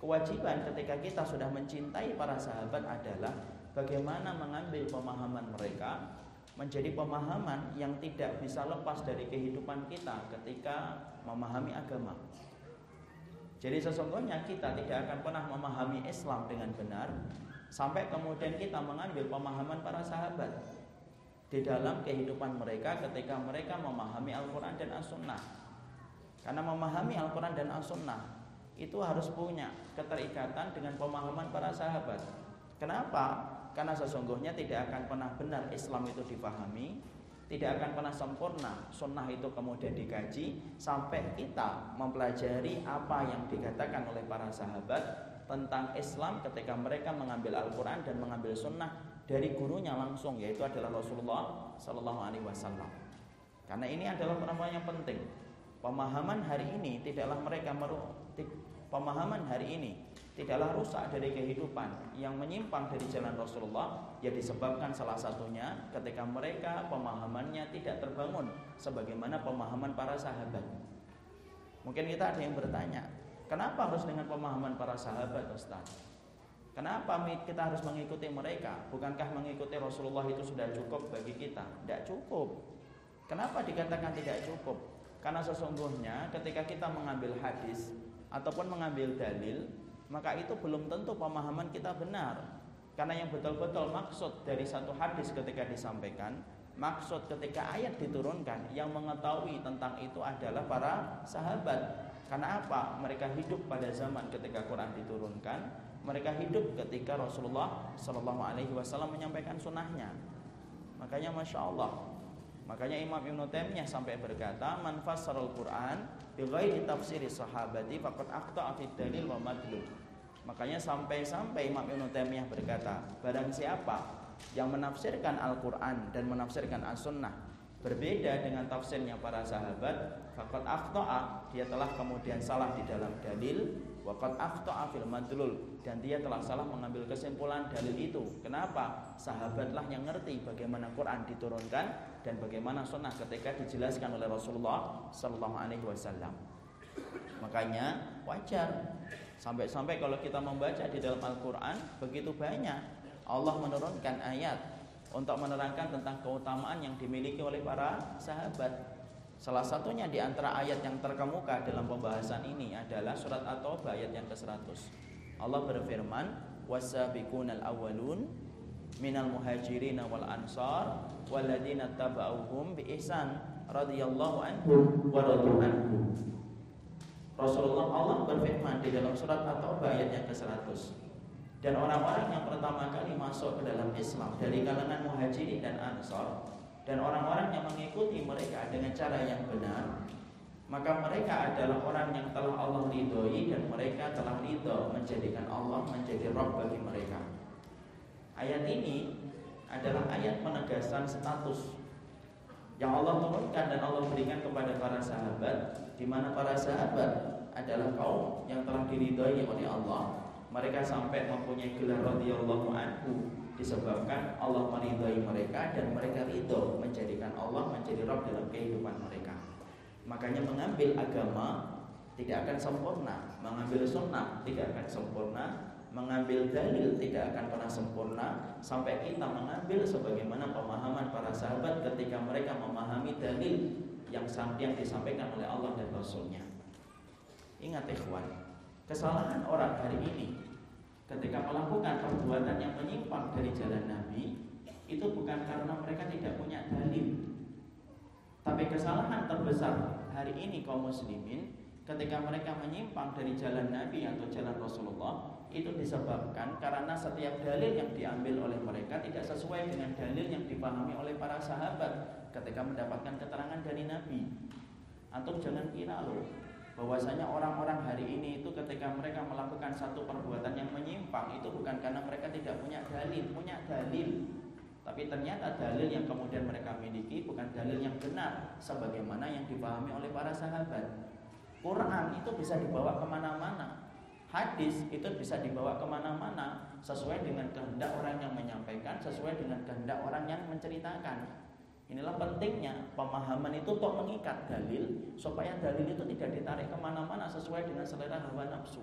Kewajiban ketika kita sudah mencintai para sahabat adalah Bagaimana mengambil pemahaman mereka Menjadi pemahaman yang tidak bisa lepas dari kehidupan kita ketika memahami agama Jadi sesungguhnya kita tidak akan pernah memahami Islam dengan benar Sampai kemudian kita mengambil pemahaman para sahabat di dalam kehidupan mereka ketika mereka memahami Al-Quran dan As-Sunnah. Karena memahami Al-Quran dan As-Sunnah itu harus punya keterikatan dengan pemahaman para sahabat. Kenapa? Karena sesungguhnya tidak akan pernah benar Islam itu dipahami, tidak akan pernah sempurna sunnah itu kemudian dikaji sampai kita mempelajari apa yang dikatakan oleh para sahabat tentang Islam ketika mereka mengambil Al-Quran dan mengambil sunnah dari gurunya langsung yaitu adalah Rasulullah Sallallahu Alaihi Wasallam. Karena ini adalah perempuan yang penting. Pemahaman hari ini tidaklah mereka meru pemahaman hari ini tidaklah rusak dari kehidupan yang menyimpang dari jalan Rasulullah ya disebabkan salah satunya ketika mereka pemahamannya tidak terbangun sebagaimana pemahaman para sahabat. Mungkin kita ada yang bertanya, Kenapa harus dengan pemahaman para sahabat Ustaz? Kenapa kita harus mengikuti mereka? Bukankah mengikuti Rasulullah itu sudah cukup bagi kita? Tidak cukup. Kenapa dikatakan tidak cukup? Karena sesungguhnya ketika kita mengambil hadis ataupun mengambil dalil, maka itu belum tentu pemahaman kita benar. Karena yang betul-betul maksud dari satu hadis ketika disampaikan, maksud ketika ayat diturunkan yang mengetahui tentang itu adalah para sahabat karena apa? Mereka hidup pada zaman ketika Quran diturunkan, mereka hidup ketika Rasulullah Shallallahu Alaihi Wasallam menyampaikan sunnahnya. Makanya masya Allah. Makanya Imam Ibn Taimiyah sampai berkata, "Man fassarul Quran bi ghairi tafsiri sahabati faqad akhta'a fi dalil wa madlul." Makanya sampai-sampai Imam Ibn Taimiyah berkata, barang siapa yang menafsirkan Al-Quran dan menafsirkan As-Sunnah berbeda dengan tafsirnya para sahabat faqad akhta'a dia telah kemudian salah di dalam dalil waqad akhta'a fil madlul. Dan dia telah salah mengambil kesimpulan dalil itu. Kenapa? Sahabatlah yang ngerti bagaimana Quran diturunkan dan bagaimana sunnah ketika dijelaskan oleh Rasulullah sallallahu alaihi wasallam. Makanya wajar. Sampai-sampai kalau kita membaca di dalam Al-Qur'an begitu banyak. Allah menurunkan ayat untuk menerangkan tentang keutamaan yang dimiliki oleh para sahabat. Salah satunya di antara ayat yang terkemuka dalam pembahasan ini adalah surat At-Taubah ayat yang ke-100. Allah berfirman, "Wasabiqunal awwalun minal muhajirin wal ansar walladzina tabauhum bi ihsan radhiyallahu anhum wa radu Rasulullah Allah berfirman di dalam surat At-Taubah ayat yang ke-100 dan orang-orang yang pertama kali masuk ke dalam Islam dari kalangan muhajirin dan ansor dan orang-orang yang mengikuti mereka dengan cara yang benar maka mereka adalah orang yang telah Allah ridhoi dan mereka telah ridho menjadikan Allah menjadi Rabb bagi mereka. Ayat ini adalah ayat penegasan status yang Allah turunkan dan Allah berikan kepada para sahabat di mana para sahabat adalah kaum yang telah diridhoi oleh Allah. Mereka sampai mempunyai gelar radhiyallahu anhu disebabkan Allah meridhai mereka dan mereka ridho menjadikan Allah menjadi Rabb dalam kehidupan mereka makanya mengambil agama tidak akan sempurna mengambil sunnah tidak akan sempurna mengambil dalil tidak akan pernah sempurna sampai kita mengambil sebagaimana pemahaman para sahabat ketika mereka memahami dalil yang yang disampaikan oleh Allah dan Rasulnya. Ingat ikhwan, kesalahan orang hari ini ketika melakukan perbuatan yang menyimpang dari jalan Nabi itu bukan karena mereka tidak punya dalil. Tapi kesalahan terbesar hari ini kaum muslimin ketika mereka menyimpang dari jalan Nabi atau jalan Rasulullah itu disebabkan karena setiap dalil yang diambil oleh mereka tidak sesuai dengan dalil yang dipahami oleh para sahabat ketika mendapatkan keterangan dari Nabi. Antum jangan kira loh bahwasanya orang-orang hari ini itu ketika mereka melakukan satu perbuatan yang menyimpang itu bukan karena mereka tidak punya dalil, punya dalil. Tapi ternyata dalil yang kemudian mereka miliki bukan dalil yang benar sebagaimana yang dipahami oleh para sahabat. Quran itu bisa dibawa ke mana-mana Hadis itu bisa dibawa ke mana-mana Sesuai dengan kehendak orang yang menyampaikan Sesuai dengan kehendak orang yang menceritakan Inilah pentingnya pemahaman itu untuk mengikat dalil Supaya dalil itu tidak ditarik ke mana-mana Sesuai dengan selera hawa nafsu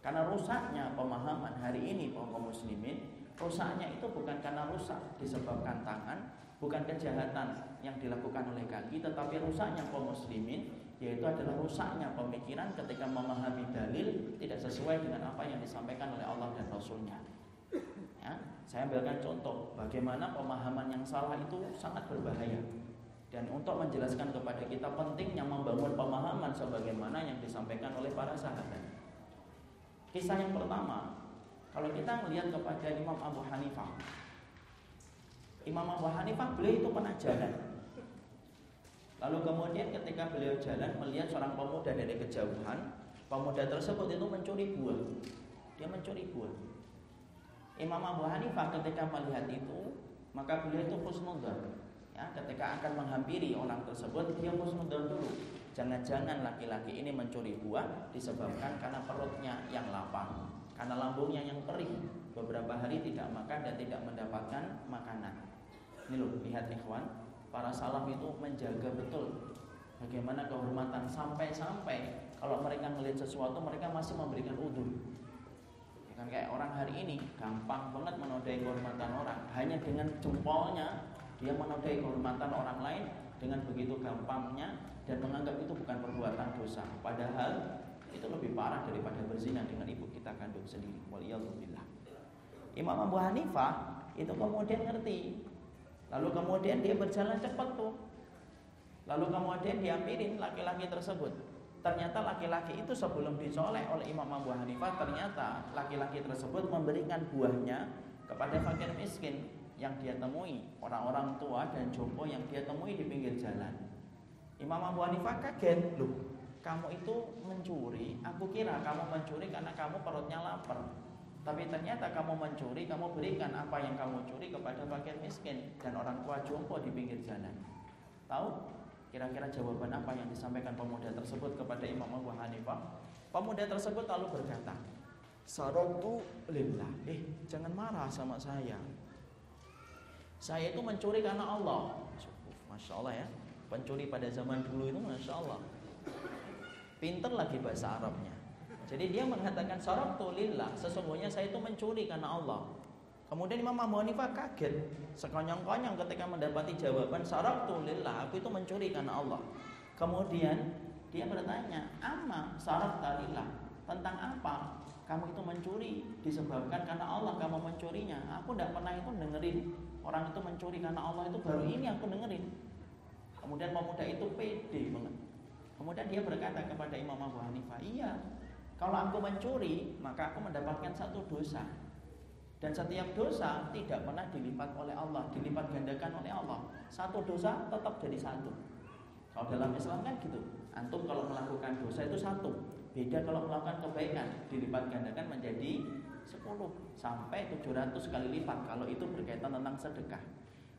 Karena rusaknya pemahaman hari ini kaum muslimin Rusaknya itu bukan karena rusak disebabkan tangan Bukan kejahatan yang dilakukan oleh kaki Tetapi rusaknya kaum muslimin yaitu adalah rusaknya pemikiran ketika memahami dalil tidak sesuai dengan apa yang disampaikan oleh Allah dan Rasulnya. Ya, saya ambilkan contoh bagaimana pemahaman yang salah itu sangat berbahaya dan untuk menjelaskan kepada kita pentingnya membangun pemahaman sebagaimana yang disampaikan oleh para sahabat. Kisah yang pertama, kalau kita melihat kepada Imam Abu Hanifah, Imam Abu Hanifah beliau itu pernah jalan Lalu kemudian ketika beliau jalan melihat seorang pemuda dari kejauhan, pemuda tersebut itu mencuri buah. Dia mencuri buah. Imam Abu Hanifah ketika melihat itu, maka beliau itu khusnudzon. Ya, ketika akan menghampiri orang tersebut, dia khusnudzon dulu. Jangan-jangan laki-laki ini mencuri buah disebabkan karena perutnya yang lapar, karena lambungnya yang perih. Beberapa hari tidak makan dan tidak mendapatkan makanan. Ini loh, lihat ikhwan, para salaf itu menjaga betul bagaimana kehormatan sampai-sampai kalau mereka melihat sesuatu mereka masih memberikan udur ya kan kayak orang hari ini gampang banget menodai kehormatan orang. Hanya dengan jempolnya dia menodai kehormatan orang lain dengan begitu gampangnya dan menganggap itu bukan perbuatan dosa. Padahal itu lebih parah daripada berzina dengan ibu kita kandung sendiri. Waliyallahu Imam Abu Hanifah itu kemudian ngerti. Lalu kemudian dia berjalan cepat tuh. Lalu kemudian diambilin laki-laki tersebut. Ternyata laki-laki itu sebelum dicolek oleh Imam Abu Hanifah ternyata laki-laki tersebut memberikan buahnya kepada fakir miskin yang dia temui, orang-orang tua dan jompo yang dia temui di pinggir jalan. Imam Abu Hanifah kaget, loh, kamu itu mencuri, aku kira kamu mencuri karena kamu perutnya lapar. Tapi ternyata kamu mencuri, kamu berikan apa yang kamu curi kepada fakir miskin dan orang tua jompo di pinggir jalan. Tahu kira-kira jawaban apa yang disampaikan pemuda tersebut kepada Imam Abu Hanifah? Pemuda tersebut lalu berkata, Sarotu lillah. Eh, jangan marah sama saya. Saya itu mencuri karena Allah. Masya Allah ya. Pencuri pada zaman dulu itu Masya Allah. Pinter lagi bahasa Arabnya. Jadi dia mengatakan sarabtu lillah, sesungguhnya saya itu mencuri karena Allah. Kemudian Imam Abu Hanifah kaget, sekonyong-konyong ketika mendapati jawaban sarabtu lillah, aku itu mencuri karena Allah. Kemudian dia bertanya, "Ama sarabta lillah?" Tentang apa? Kamu itu mencuri disebabkan karena Allah kamu mencurinya. Aku tidak pernah itu dengerin orang itu mencuri karena Allah itu baru ini aku dengerin. Kemudian pemuda itu pede banget. Kemudian dia berkata kepada Imam Abu Hanifah, "Iya, kalau aku mencuri, maka aku mendapatkan satu dosa. Dan setiap dosa tidak pernah dilipat oleh Allah, dilipat gandakan oleh Allah. Satu dosa tetap jadi satu. Kalau dalam Islam kan gitu. Antum kalau melakukan dosa itu satu. Beda kalau melakukan kebaikan, dilipat gandakan menjadi 10 sampai 700 kali lipat kalau itu berkaitan tentang sedekah.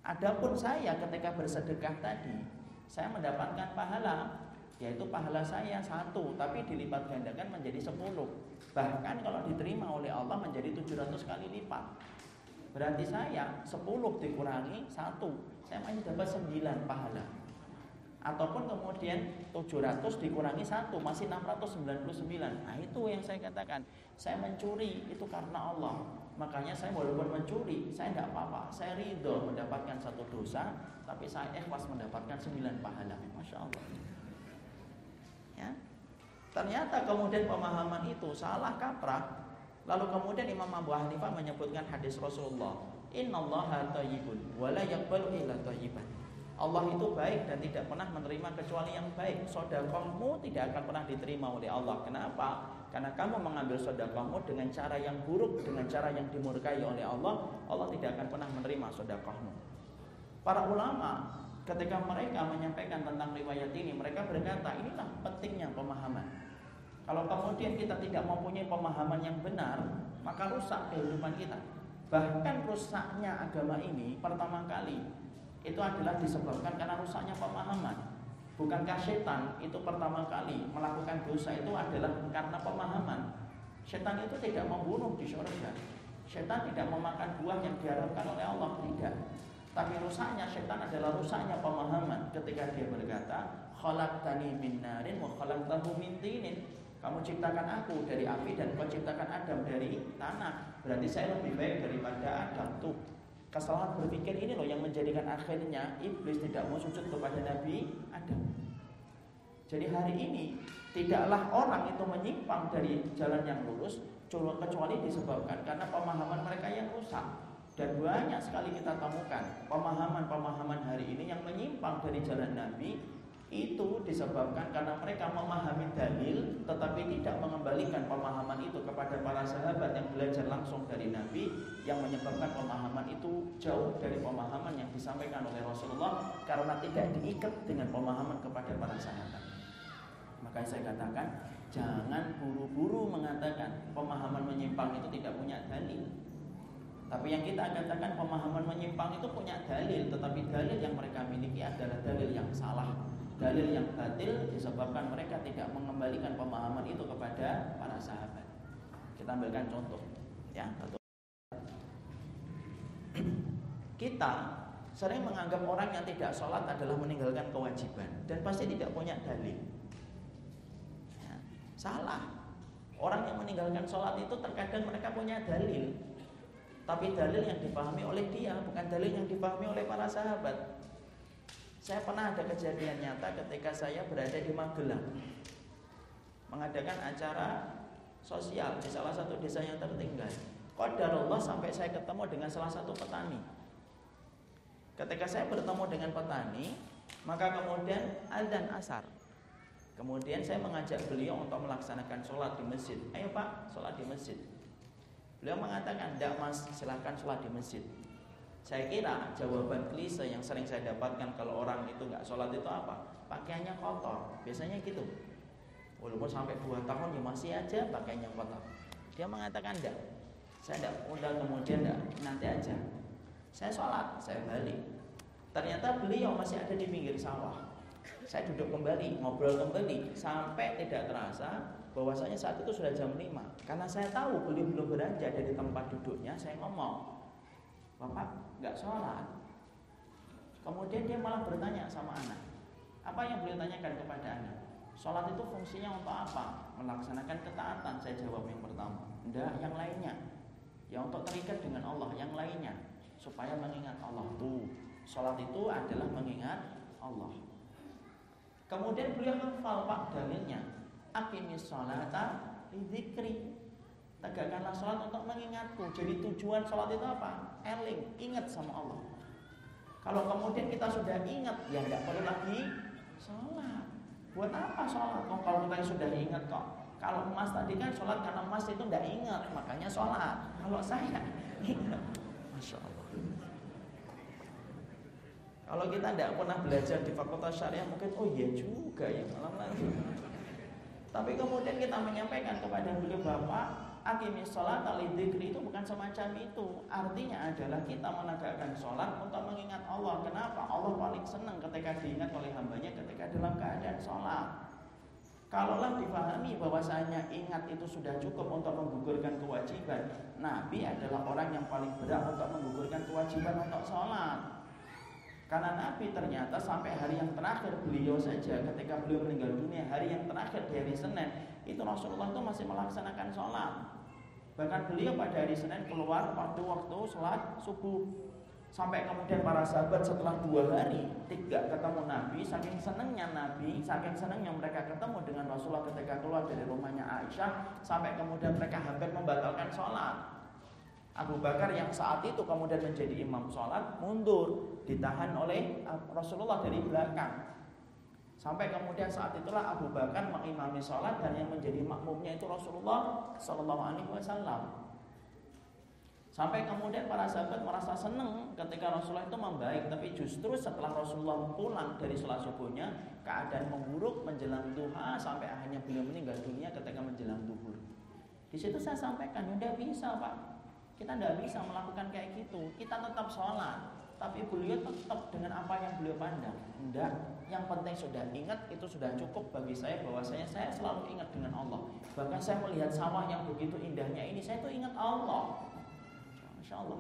Adapun saya ketika bersedekah tadi, saya mendapatkan pahala yaitu pahala saya satu tapi dilipat gandakan menjadi 10 bahkan kalau diterima oleh Allah menjadi 700 kali lipat. Berarti saya 10 dikurangi satu saya masih dapat 9 pahala. Ataupun kemudian 700 dikurangi satu masih 699 nah itu yang saya katakan. Saya mencuri itu karena Allah. Makanya saya walaupun mencuri saya tidak apa-apa. Saya ridho mendapatkan satu dosa tapi saya ikhlas mendapatkan 9 pahala. Masya Allah ya ternyata kemudian pemahaman itu salah kaprah lalu kemudian Imam Abu Hanifah menyebutkan hadis Rasulullah innallaha thayyibun wa la yaqbalu illa thayyiban Allah itu baik dan tidak pernah menerima kecuali yang baik. Sodakohmu tidak akan pernah diterima oleh Allah. Kenapa? Karena kamu mengambil sodakohmu dengan cara yang buruk, dengan cara yang dimurkai oleh Allah. Allah tidak akan pernah menerima sodakohmu. Para ulama ketika mereka menyampaikan tentang riwayat ini, mereka berkata inilah pentingnya pemahaman. Kalau kemudian kita tidak mempunyai pemahaman yang benar, maka rusak kehidupan kita. Bahkan rusaknya agama ini pertama kali itu adalah disebabkan karena rusaknya pemahaman. Bukankah setan itu pertama kali melakukan dosa itu adalah karena pemahaman? Setan itu tidak membunuh di surga. Setan tidak memakan buah yang diharapkan oleh Allah, tidak. Tapi rusaknya setan adalah rusaknya pemahaman ketika dia berkata, "Khalaqtani min narin wa khalaqtahu min tinin." Kamu ciptakan aku dari api dan kau ciptakan Adam dari tanah. Berarti saya lebih baik daripada Adam tuh. Kesalahan berpikir ini loh yang menjadikan akhirnya iblis tidak mau sujud kepada Nabi Adam. Jadi hari ini tidaklah orang itu menyimpang dari jalan yang lurus kecuali disebabkan karena pemahaman mereka yang rusak. Dan banyak sekali kita temukan pemahaman-pemahaman hari ini yang menyimpang dari jalan Nabi itu disebabkan karena mereka memahami dalil tetapi tidak mengembalikan pemahaman itu kepada para sahabat yang belajar langsung dari Nabi yang menyebabkan pemahaman itu jauh dari pemahaman yang disampaikan oleh Rasulullah karena tidak diikat dengan pemahaman kepada para sahabat. Maka saya katakan jangan buru-buru mengatakan pemahaman menyimpang itu tidak punya dalil. Tapi yang kita katakan pemahaman menyimpang itu punya dalil, tetapi dalil yang mereka miliki adalah dalil yang salah dalil yang batil disebabkan mereka tidak mengembalikan pemahaman itu kepada para sahabat. Kita ambilkan contoh, ya. Kita sering menganggap orang yang tidak sholat adalah meninggalkan kewajiban dan pasti tidak punya dalil. Ya, salah. Orang yang meninggalkan sholat itu terkadang mereka punya dalil, tapi dalil yang dipahami oleh dia bukan dalil yang dipahami oleh para sahabat. Saya pernah ada kejadian nyata ketika saya berada di Magelang mengadakan acara sosial di salah satu desa yang tertinggal. Allah sampai saya ketemu dengan salah satu petani. Ketika saya bertemu dengan petani, maka kemudian adzan asar. Kemudian saya mengajak beliau untuk melaksanakan sholat di masjid. Ayo pak, sholat di masjid. Beliau mengatakan, tidak mas, silahkan sholat di masjid. Saya kira jawaban klise yang sering saya dapatkan kalau orang itu nggak sholat itu apa? Pakaiannya kotor. Biasanya gitu. Walaupun sampai dua tahun ya masih aja pakaiannya kotor. Dia mengatakan enggak. Saya enggak udah kemudian enggak nanti aja. Saya sholat, saya balik. Ternyata beliau masih ada di pinggir sawah. Saya duduk kembali, ngobrol kembali sampai tidak terasa bahwasanya saat itu sudah jam 5 Karena saya tahu beliau belum beranjak dari tempat duduknya, saya ngomong, Bapak nggak sholat. Kemudian dia malah bertanya sama anak. Apa yang beliau tanyakan kepada anak? Sholat itu fungsinya untuk apa? Melaksanakan ketaatan. Saya jawab yang pertama. Tidak, yang lainnya. Ya untuk terikat dengan Allah. Yang lainnya. Supaya mengingat Allah. Tuh. Sholat itu adalah mengingat Allah. Kemudian beliau hafal pak dalilnya. Akimis sholata lidzikri Tegakkanlah sholat untuk mengingatku. Jadi tujuan sholat itu apa? Eling, ingat sama Allah. Kalau kemudian kita sudah ingat, ya tidak perlu lagi sholat. Buat apa sholat? Oh, kalau kita sudah ingat kok. Kalau emas tadi kan sholat karena emas itu tidak ingat, makanya sholat. Kalau saya ingat, masya Allah. Kalau kita tidak pernah belajar di fakultas syariah mungkin oh iya juga ya malam lagi. Tapi kemudian kita menyampaikan kepada beliau bapak Akimis sholat alidikri itu bukan semacam itu. Artinya adalah kita menegakkan sholat untuk mengingat Allah. Kenapa? Allah paling senang ketika diingat oleh hambanya ketika dalam keadaan sholat. Kalaulah dipahami bahwasanya ingat itu sudah cukup untuk menggugurkan kewajiban Nabi adalah orang yang paling berat untuk menggugurkan kewajiban untuk sholat karena Nabi ternyata sampai hari yang terakhir beliau saja ketika beliau meninggal dunia hari yang terakhir di hari Senin itu Rasulullah itu masih melaksanakan sholat. Bahkan beliau pada hari Senin keluar pada waktu sholat subuh. Sampai kemudian para sahabat setelah dua hari tidak ketemu Nabi, saking senangnya Nabi, saking senangnya mereka ketemu dengan Rasulullah ketika keluar dari rumahnya Aisyah, sampai kemudian mereka hampir membatalkan sholat. Abu Bakar yang saat itu kemudian menjadi imam sholat mundur ditahan oleh Rasulullah dari belakang. Sampai kemudian saat itulah Abu Bakar mengimami sholat dan yang menjadi makmumnya itu Rasulullah Shallallahu Alaihi Wasallam. Sampai kemudian para sahabat merasa senang ketika Rasulullah itu membaik tapi justru setelah Rasulullah pulang dari sholat subuhnya keadaan memburuk menjelang duha sampai akhirnya beliau meninggal dunia ketika menjelang duhur. Di situ saya sampaikan tidak bisa pak kita tidak bisa melakukan kayak gitu. Kita tetap sholat, tapi beliau tetap dengan apa yang beliau pandang. Tidak. Yang penting sudah ingat itu sudah cukup bagi saya bahwa saya saya selalu ingat dengan Allah. Bahkan saya melihat sawah yang begitu indahnya ini, saya tuh ingat Allah. Masya Allah.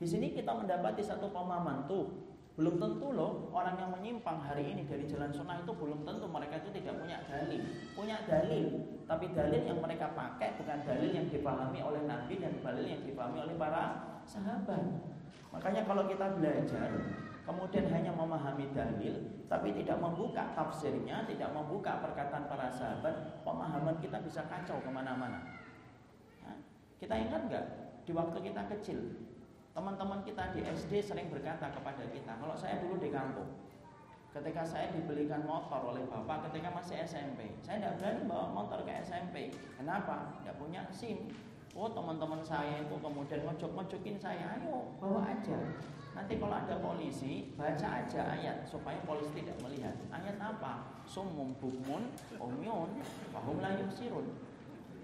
Di sini kita mendapati satu pemahaman tuh belum tentu loh orang yang menyimpang hari ini dari jalan sunnah itu belum tentu mereka itu tidak punya dalil. Punya dalil, tapi dalil yang mereka pakai bukan dalil yang dipahami oleh Nabi dan dalil yang dipahami oleh para sahabat. Makanya kalau kita belajar kemudian hanya memahami dalil tapi tidak membuka tafsirnya, tidak membuka perkataan para sahabat, pemahaman kita bisa kacau ke mana-mana. Kita ingat nggak di waktu kita kecil Teman-teman kita di SD sering berkata kepada kita, kalau saya dulu di kampung, ketika saya dibelikan motor oleh bapak ketika masih SMP, saya tidak berani bawa motor ke SMP. Kenapa? Tidak punya SIM. Oh teman-teman saya itu kemudian ngocok-ngocokin saya, ayo bawa aja. Nanti kalau ada polisi, baca aja ayat supaya polisi tidak melihat. Ayat apa? Sumum bukmun, umyun, wahum layuk sirun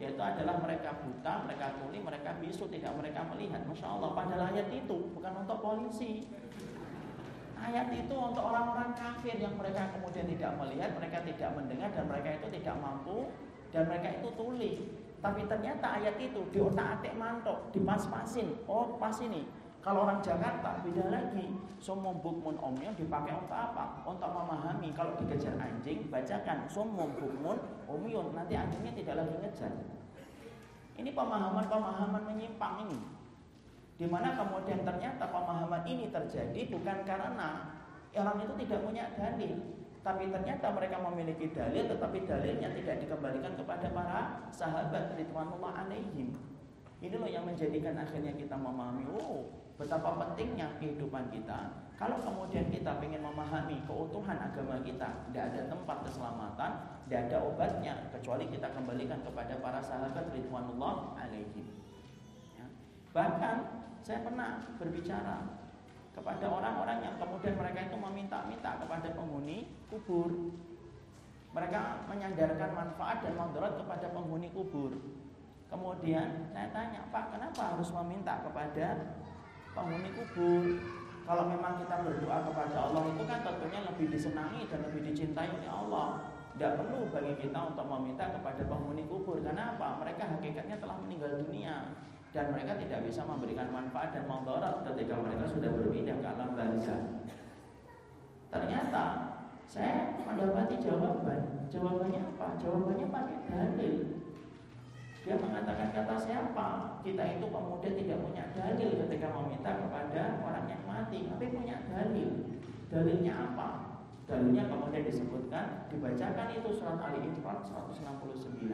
yaitu adalah mereka buta, mereka tuli, mereka bisu, tidak mereka melihat. Masya Allah, padahal ayat itu bukan untuk polisi. Ayat itu untuk orang-orang kafir yang mereka kemudian tidak melihat, mereka tidak mendengar, dan mereka itu tidak mampu, dan mereka itu tuli. Tapi ternyata ayat itu di otak-atik mantok, dipas-pasin. Oh, pas ini. Kalau orang Jakarta beda lagi. Sumum bukmun omyun dipakai untuk apa? Untuk memahami. Kalau dikejar anjing, bacakan sumum bukmun omyun. Nanti anjingnya tidak lagi ngejar. Ini pemahaman-pemahaman menyimpang ini. Di mana kemudian ternyata pemahaman ini terjadi bukan karena orang itu tidak punya dalil, tapi ternyata mereka memiliki dalil tetapi dalilnya tidak dikembalikan kepada para sahabat ridwanullah alaihim. Ini loh yang menjadikan akhirnya kita memahami, oh betapa pentingnya kehidupan kita. Kalau kemudian kita ingin memahami keutuhan agama kita, tidak ada tempat keselamatan, tidak ada obatnya kecuali kita kembalikan kepada para sahabat ridwanullah alaihi. Ya. Bahkan saya pernah berbicara kepada orang-orang yang kemudian mereka itu meminta-minta kepada penghuni kubur. Mereka menyandarkan manfaat dan mandarat kepada penghuni kubur. Kemudian saya tanya, Pak, kenapa harus meminta kepada penghuni kubur. Kalau memang kita berdoa kepada Allah itu kan tentunya lebih disenangi dan lebih dicintai oleh Allah. Tidak perlu bagi kita untuk meminta kepada penghuni kubur. Karena apa? Mereka hakikatnya telah meninggal dunia dan mereka tidak bisa memberikan manfaat dan mandarat ketika mereka sudah berpindah ke alam barzah. Ternyata saya mendapati jawaban. Jawabannya apa? Jawabannya pakai dalil. Dia mengatakan kata siapa? Kita itu kemudian tidak punya dalil ketika meminta kepada orang yang mati, tapi punya dalil. Dalilnya apa? Dalilnya kemudian disebutkan, dibacakan itu surat Ali Imran 169.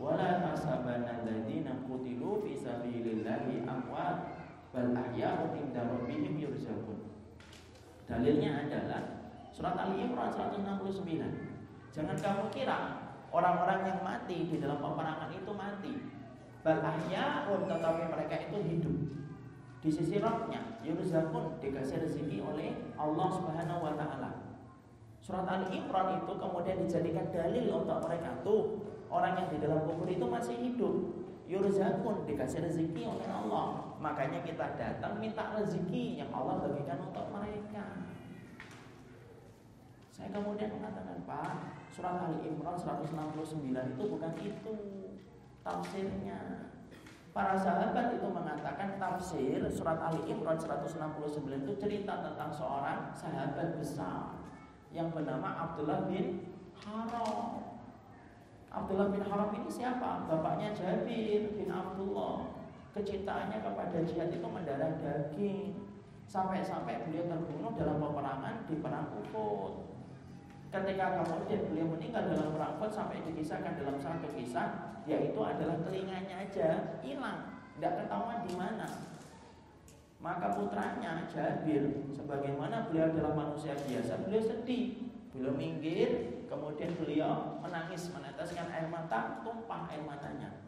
Wala tasabana alladziina qutilu fi sabilillahi amwat bal ahya'u inda rabbihim yurzaqun. Dalilnya adalah surat Ali Imran 169. Jangan kamu kira Orang-orang yang mati di dalam peperangan itu mati. Bal pun tetapi mereka itu hidup. Di sisi rohnya, yurzakun dikasih rezeki oleh Allah Subhanahu wa taala. Surat Ali Imran itu kemudian dijadikan dalil untuk mereka tuh orang yang di dalam kubur itu masih hidup. Yurzakun dikasih rezeki oleh Allah. Makanya kita datang minta rezeki yang Allah bagikan untuk mereka. Saya kemudian mengatakan, Pak, surat Ali Imran 169 itu bukan itu tafsirnya. Para sahabat itu mengatakan tafsir surat Ali Imran 169 itu cerita tentang seorang sahabat besar yang bernama Abdullah bin Haram. Abdullah bin Haram ini siapa? Bapaknya Jabir bin Abdullah. Kecintaannya kepada jihad itu mendarah daging. Sampai-sampai beliau terbunuh dalam peperangan di perang Uhud. Ketika kemudian beliau meninggal dalam perang Uhud sampai dikisahkan dalam satu kisah, yaitu adalah telinganya aja hilang, tidak ketahuan di mana. Maka putranya Jabir, sebagaimana beliau adalah manusia biasa, beliau sedih. Beliau minggir, kemudian beliau menangis meneteskan air mata, tumpah air matanya.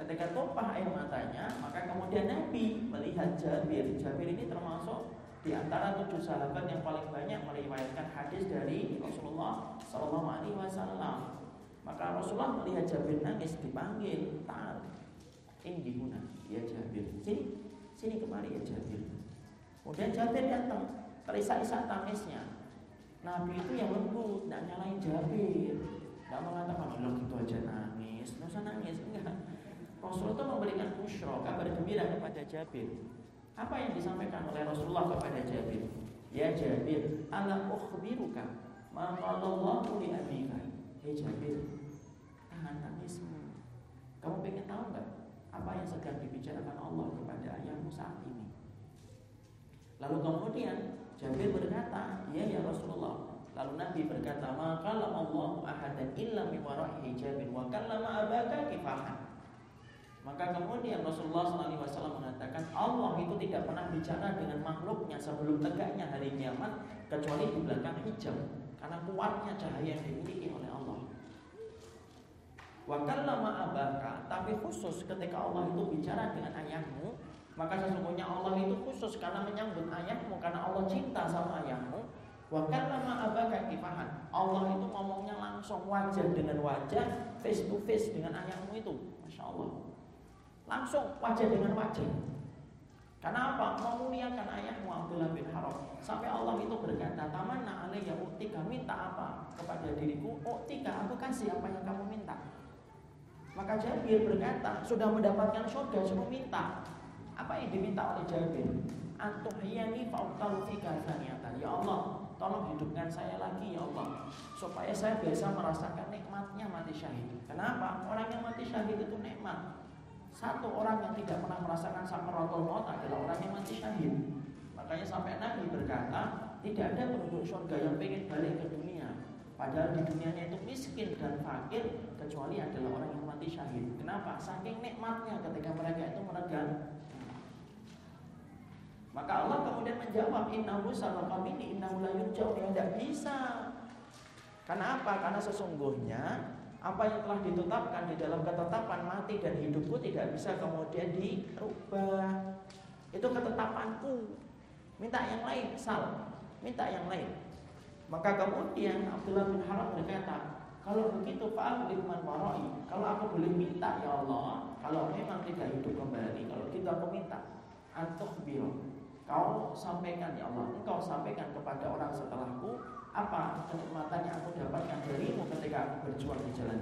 Ketika tumpah air matanya, maka kemudian Nabi melihat Jabir. Jabir ini termasuk di antara tujuh sahabat yang paling banyak meriwayatkan hadis dari Rasulullah Sallallahu Alaihi Wasallam. Maka Rasulullah melihat Jabir nangis dipanggil, taat, ini guna, ya Jabir, sini, sini kemari ya Jabir. Kemudian Jabir datang, terisak-isak tangisnya. Nabi itu yang lembut, tidak nyalain Jabir, tidak mengatakan, lo gitu aja nangis, nggak usah nangis, enggak. Rasul itu memberikan bushro, kabar gembira kepada Jabir. Apa yang disampaikan oleh Rasulullah kepada Jabir? Ya Jabir, ala ukhbiruka ma qalallahu li abika. Hei Jabir, tahan tangismu. Kamu pengen tahu nggak apa yang sedang dibicarakan Allah kepada ayahmu saat ini? Lalu kemudian Jabir berkata, "Ya ya Rasulullah." Lalu Nabi berkata, "Maka Allah ahadan illa min wara'i hijabin wa kallama abaka kifahan." Maka kemudian Rasulullah SAW mengatakan Allah itu tidak pernah bicara dengan makhluknya sebelum tegaknya hari kiamat kecuali di belakang hijab karena kuatnya cahaya yang dimiliki oleh Allah. Wakal lama abaka, tapi khusus ketika Allah itu bicara dengan ayahmu, maka sesungguhnya Allah itu khusus karena menyambut ayahmu karena Allah cinta sama ayahmu. Wakal lama abaka kifahan. Allah itu ngomongnya langsung wajah dengan wajah, face to face dengan ayahmu itu, masya Allah. Langsung wajah dengan wajah. Karena apa? Memuliakan ayahmu Abdullah bin Haram. Sampai Allah itu berkata, Tamanna alaiya utika, minta apa kepada diriku? Utika, aku kasih apa yang kamu minta. Maka Jabir berkata, sudah mendapatkan surga, suruh minta. Apa yang diminta oleh Jabir? Antuhiyani fa'utalu fika Ya Allah, tolong hidupkan saya lagi ya Allah supaya saya bisa merasakan nikmatnya mati syahid. Kenapa? Orang yang mati syahid itu nikmat. Satu orang yang tidak pernah merasakan sakaratul maut adalah orang yang mati syahid. Makanya sampai Nabi berkata, tidak ada penduduk surga yang ingin balik ke dunia. Padahal di dunianya itu miskin dan fakir kecuali adalah orang yang mati syahid. Kenapa? Saking nikmatnya ketika mereka itu meregang. Maka Allah kemudian menjawab, Innahu sabaqa minni innahu la yurja'u. Tidak bisa. Karena apa? Karena sesungguhnya apa yang telah ditetapkan di dalam ketetapan mati dan hidupku tidak bisa kemudian dirubah. Itu ketetapanku. Minta yang lain, sal. Minta yang lain. Maka kemudian Abdullah bin Haram berkata, kalau begitu Pak man warai, kalau aku boleh minta ya Allah, kalau memang tidak hidup kembali, kalau kita aku minta, antuk biru, kau sampaikan ya Allah, engkau sampaikan kepada orang setelahku apa kenikmatan yang aku dapatkan darimu ketika aku berjuang di jalan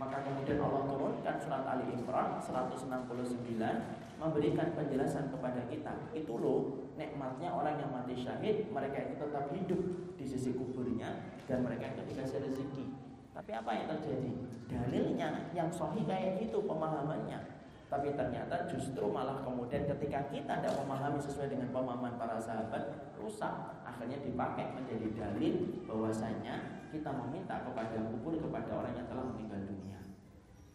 Maka kemudian Allah turunkan surat Ali Imran 169 memberikan penjelasan kepada kita. Itu loh nikmatnya orang yang mati syahid, mereka itu tetap hidup di sisi kuburnya dan mereka itu dikasih rezeki. Tapi apa yang terjadi? Dalilnya yang sahih kayak gitu pemahamannya. Tapi ternyata justru malah kemudian ketika kita tidak memahami sesuai dengan pemahaman para sahabat, rusak. Akhirnya dipakai menjadi dalil bahwasanya kita meminta kepada kubur kepada orang yang telah meninggal dunia.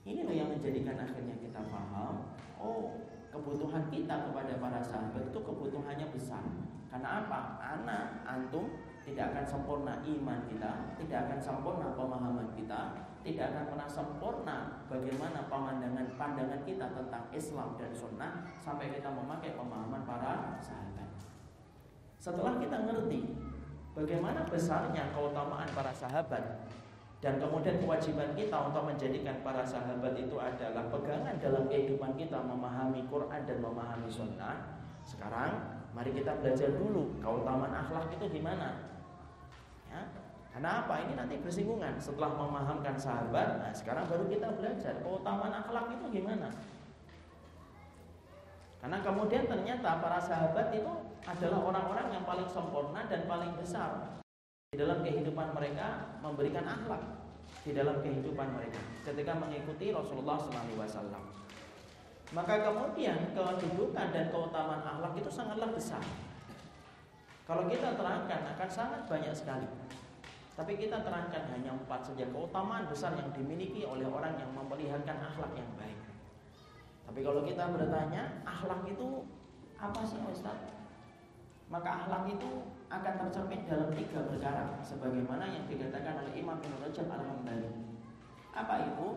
Ini loh yang menjadikan akhirnya kita paham, oh kebutuhan kita kepada para sahabat itu kebutuhannya besar. Karena apa? Anak, antum tidak akan sempurna iman kita, tidak akan sempurna pemahaman kita, tidak akan pernah sempurna bagaimana pemandangan pandangan kita tentang Islam dan Sunnah sampai kita memakai pemahaman para sahabat. Setelah kita ngerti bagaimana besarnya keutamaan para sahabat dan kemudian kewajiban kita untuk menjadikan para sahabat itu adalah pegangan dalam kehidupan kita memahami Quran dan memahami Sunnah. Sekarang mari kita belajar dulu keutamaan akhlak itu gimana. Ya, karena apa? Ini nanti bersinggungan. Setelah memahamkan sahabat, nah sekarang baru kita belajar keutamaan akhlak itu gimana. Karena kemudian ternyata para sahabat itu adalah orang-orang yang paling sempurna dan paling besar di dalam kehidupan mereka memberikan akhlak di dalam kehidupan mereka ketika mengikuti Rasulullah SAW. Maka kemudian kedudukan dan keutamaan akhlak itu sangatlah besar. Kalau kita terangkan akan sangat banyak sekali. Tapi kita terangkan hanya empat saja keutamaan besar yang dimiliki oleh orang yang memperlihatkan akhlak yang baik. Tapi kalau kita bertanya, akhlak itu apa sih Ustaz? Maka akhlak itu akan tercermin dalam tiga perkara sebagaimana yang dikatakan oleh Imam Ibnu Rajab Al-Hambali. Apa itu?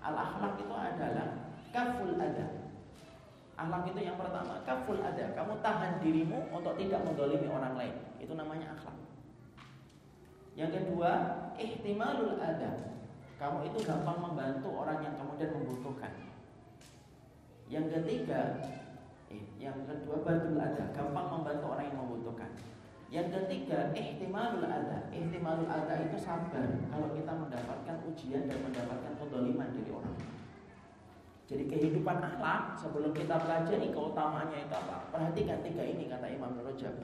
Al-akhlak itu adalah kaful ada. Akhlak itu yang pertama, kaful ada. Kamu tahan dirimu untuk tidak mendolimi orang lain. Itu namanya akhlak. Yang kedua, ihtimalul ada. Kamu itu gampang membantu orang yang kemudian membutuhkan. Yang ketiga, eh, yang kedua badul ada, gampang membantu orang yang membutuhkan. Yang ketiga, ihtimalul ada. Ihtimalul ada itu sabar kalau kita mendapatkan ujian dan mendapatkan kedoliman dari orang. Jadi kehidupan akhlak sebelum kita pelajari keutamaannya itu apa? Perhatikan tiga ini kata Imam Rajab.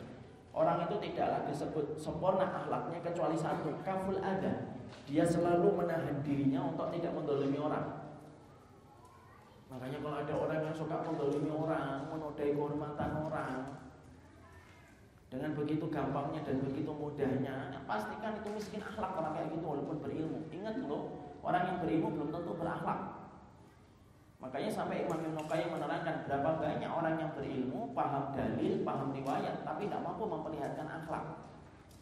Orang itu tidaklah disebut sempurna akhlaknya kecuali satu, kaful ada. Dia selalu menahan dirinya untuk tidak mendolimi orang. Makanya kalau ada orang yang suka mendolimi orang, menodai kehormatan orang, dengan begitu gampangnya dan begitu mudahnya, ya pastikan itu miskin akhlak orang kayak gitu walaupun berilmu. Ingat loh, orang yang berilmu belum tentu berakhlak. Makanya sampai Imam Ibn Qayyim menerangkan berapa banyak orang yang berilmu, paham dalil, paham riwayat, tapi tidak mampu memperlihatkan akhlak.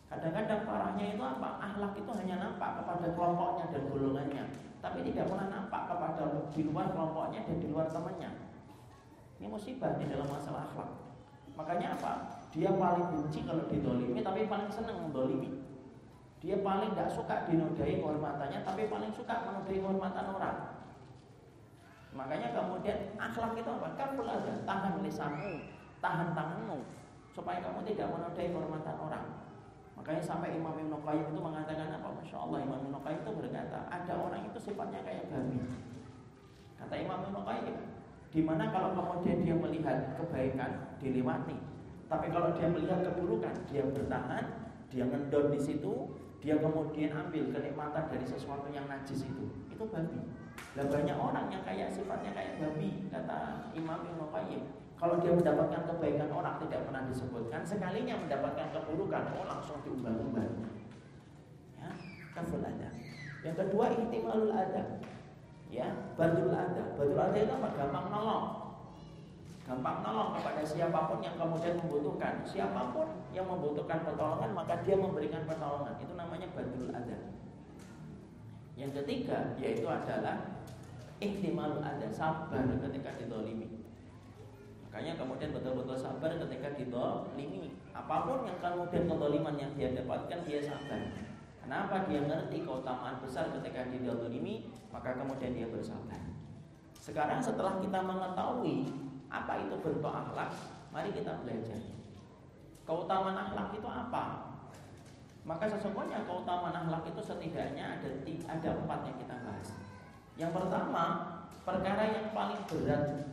Kadang-kadang parahnya itu apa? Akhlak itu hanya nampak kepada kelompoknya dan golongannya tapi tidak pernah nampak kepada di luar kelompoknya dan di luar temannya. Ini musibah di dalam masalah akhlak. Makanya apa? Dia paling benci kalau didolimi, tapi paling senang mendolimi. Dia paling tidak suka dinodai kehormatannya, tapi paling suka menodai kehormatan orang. Makanya kemudian akhlak itu apa? Kan belajar tahan lisanmu, tahan tanganmu, supaya kamu tidak menodai kehormatan orang. Makanya sampai Imam Ibn Qayyim itu mengatakan apa? Masya Allah Imam Ibn Qayyim itu berkata Ada orang itu sifatnya kayak babi Kata Imam Ibn Qayyim Di mana kalau kemudian dia melihat kebaikan dilewati Tapi kalau dia melihat keburukan Dia bertahan, dia ngendon di situ Dia kemudian ambil kenikmatan dari sesuatu yang najis itu Itu babi Dan banyak orang yang kayak sifatnya kayak babi Kata Imam Ibn Qayyim kalau dia mendapatkan kebaikan orang tidak pernah disebutkan, sekalinya mendapatkan keburukan, oh langsung diumbar-umbar. Ya, kaful ada. Yang kedua ihtimalul ada. Ya, badul ada. Badul ada itu apa? Gampang nolong. Gampang nolong kepada siapa pun yang kemudian membutuhkan. Siapa pun yang membutuhkan pertolongan, maka dia memberikan pertolongan. Itu namanya badul ada. Yang ketiga yaitu adalah ihtimalul ada, sabar ketika ditolimi. Makanya kemudian betul-betul sabar ketika didolimi Apa pun yang kemudian kedoliman yang dia dapatkan dia sabar Kenapa dia ngerti keutamaan besar ketika didolimi Maka kemudian dia bersabar Sekarang setelah kita mengetahui Apa itu bentuk akhlak Mari kita belajar Keutamaan akhlak itu apa? Maka sesungguhnya keutamaan akhlak itu setidaknya ada ada empat yang kita bahas. Yang pertama, perkara yang paling berat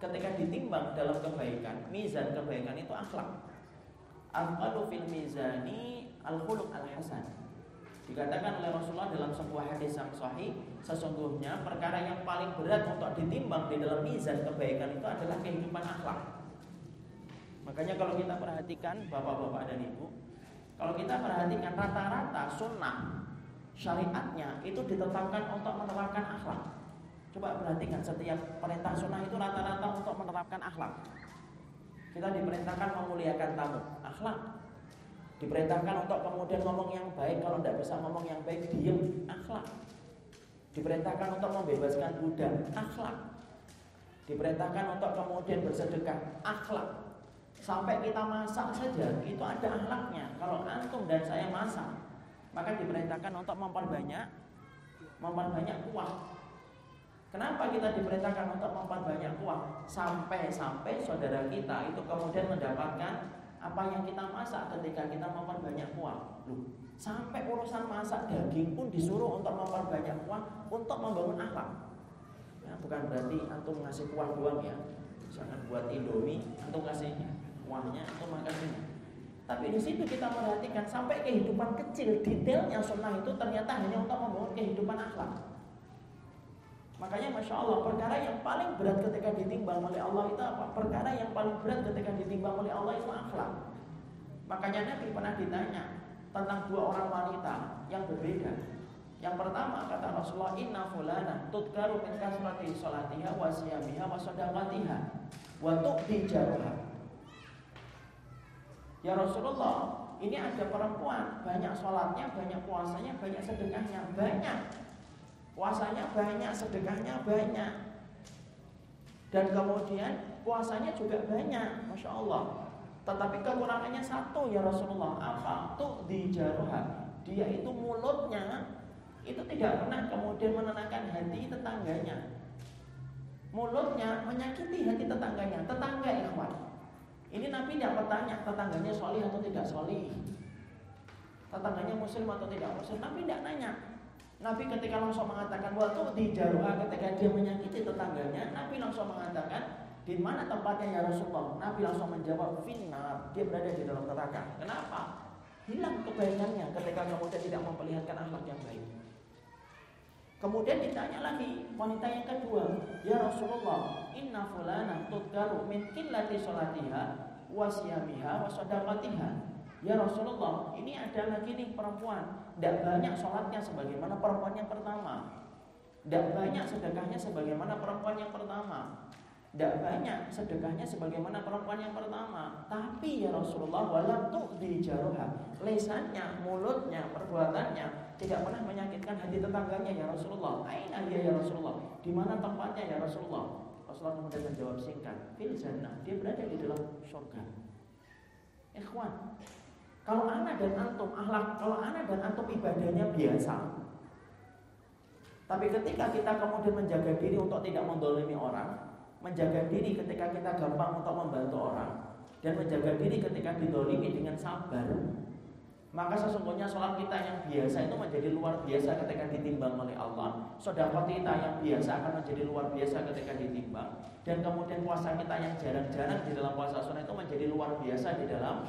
ketika ditimbang dalam kebaikan, mizan kebaikan itu akhlak. Al-qalu fil mizani al-khuluq al-hasan. Dikatakan oleh Rasulullah dalam sebuah hadis yang sahih, sesungguhnya perkara yang paling berat untuk ditimbang di dalam mizan kebaikan itu adalah kehidupan akhlak. Makanya kalau kita perhatikan bapak-bapak dan ibu, kalau kita perhatikan rata-rata sunnah syariatnya itu ditetapkan untuk menerapkan akhlak. Coba perhatikan setiap perintah sunnah itu rata-rata untuk menerapkan akhlak. Kita diperintahkan memuliakan tamu, akhlak. Diperintahkan untuk kemudian ngomong yang baik, kalau tidak bisa ngomong yang baik, diam, akhlak. Diperintahkan untuk membebaskan budak, akhlak. Diperintahkan untuk kemudian bersedekah, akhlak. Sampai kita masak saja, itu ada akhlaknya. Kalau antum dan saya masak, maka diperintahkan untuk memperbanyak memperbanyak kuah. Kenapa kita diperintahkan untuk memperbanyak kuah? Sampai-sampai saudara kita itu kemudian mendapatkan apa yang kita masak ketika kita memperbanyak kuah. Loh, sampai urusan masak daging pun disuruh untuk memperbanyak kuah untuk membangun akhlak. Ya, bukan berarti antum ngasih kuah doang ya. Jangan buat Indomie, antum kasih kuahnya, antum makan ini. Tapi di situ kita perhatikan sampai kehidupan kecil detailnya sunnah itu ternyata hanya untuk membangun kehidupan akhlak. Makanya Masya Allah perkara yang paling berat ketika ditimbang oleh Allah itu apa? Perkara yang paling berat ketika ditimbang oleh Allah itu akhlak. Makanya Nabi pernah ditanya tentang dua orang wanita yang berbeda. Yang pertama kata Rasulullah inna fulana tutkaru min kasrati salatiha wa siyamiha wa sadaqatiha wa jaruha. Ya Rasulullah, ini ada perempuan, banyak sholatnya, banyak puasanya, banyak sedekahnya, banyak. Puasanya banyak, sedekahnya banyak. Dan kemudian puasanya juga banyak, Masya Allah. Tetapi kekurangannya satu ya Rasulullah Apa? Tuh di Dia itu mulutnya Itu tidak pernah kemudian menenangkan hati tetangganya Mulutnya menyakiti hati tetangganya Tetangga ikhwan ini Nabi tidak bertanya tetangganya solih atau tidak solih. Tetangganya muslim atau tidak muslim. Nabi tidak nanya. Nabi ketika langsung mengatakan Waktu di jaruah ketika dia menyakiti tetangganya Nabi langsung mengatakan Di mana tempatnya ya Rasulullah? Nabi langsung menjawab Finnar. Dia berada di dalam neraka. Kenapa? Hilang kebaikannya ketika kemudian tidak memperlihatkan akhlak yang baik Kemudian ditanya lagi wanita yang kedua, "Ya Rasulullah, inna fulana tutkaru min qillati salatiha wa siyamiha wa sadaqatiha." Ya Rasulullah, ini ada lagi nih perempuan, tidak banyak sholatnya sebagaimana perempuan yang pertama. Tidak banyak sedekahnya sebagaimana perempuan yang pertama. Tidak banyak sedekahnya sebagaimana perempuan yang pertama Tapi ya Rasulullah Walam tuh di Lesannya, mulutnya, perbuatannya Tidak pernah menyakitkan hati tetangganya ya Rasulullah Aina dia ya Rasulullah? Di mana tempatnya ya Rasulullah? Rasulullah kemudian menjawab singkat Fil jannah, dia berada di dalam surga. Ikhwan Kalau anak dan antum ahlak Kalau anak dan antum ibadahnya biasa Tapi ketika kita kemudian menjaga diri untuk tidak mendolimi orang menjaga diri ketika kita gampang untuk membantu orang dan menjaga diri ketika didolimi dengan sabar maka sesungguhnya sholat kita yang biasa itu menjadi luar biasa ketika ditimbang oleh Allah Sodakot kita yang biasa akan menjadi luar biasa ketika ditimbang Dan kemudian puasa kita yang jarang-jarang di dalam puasa sunnah itu menjadi luar biasa di dalam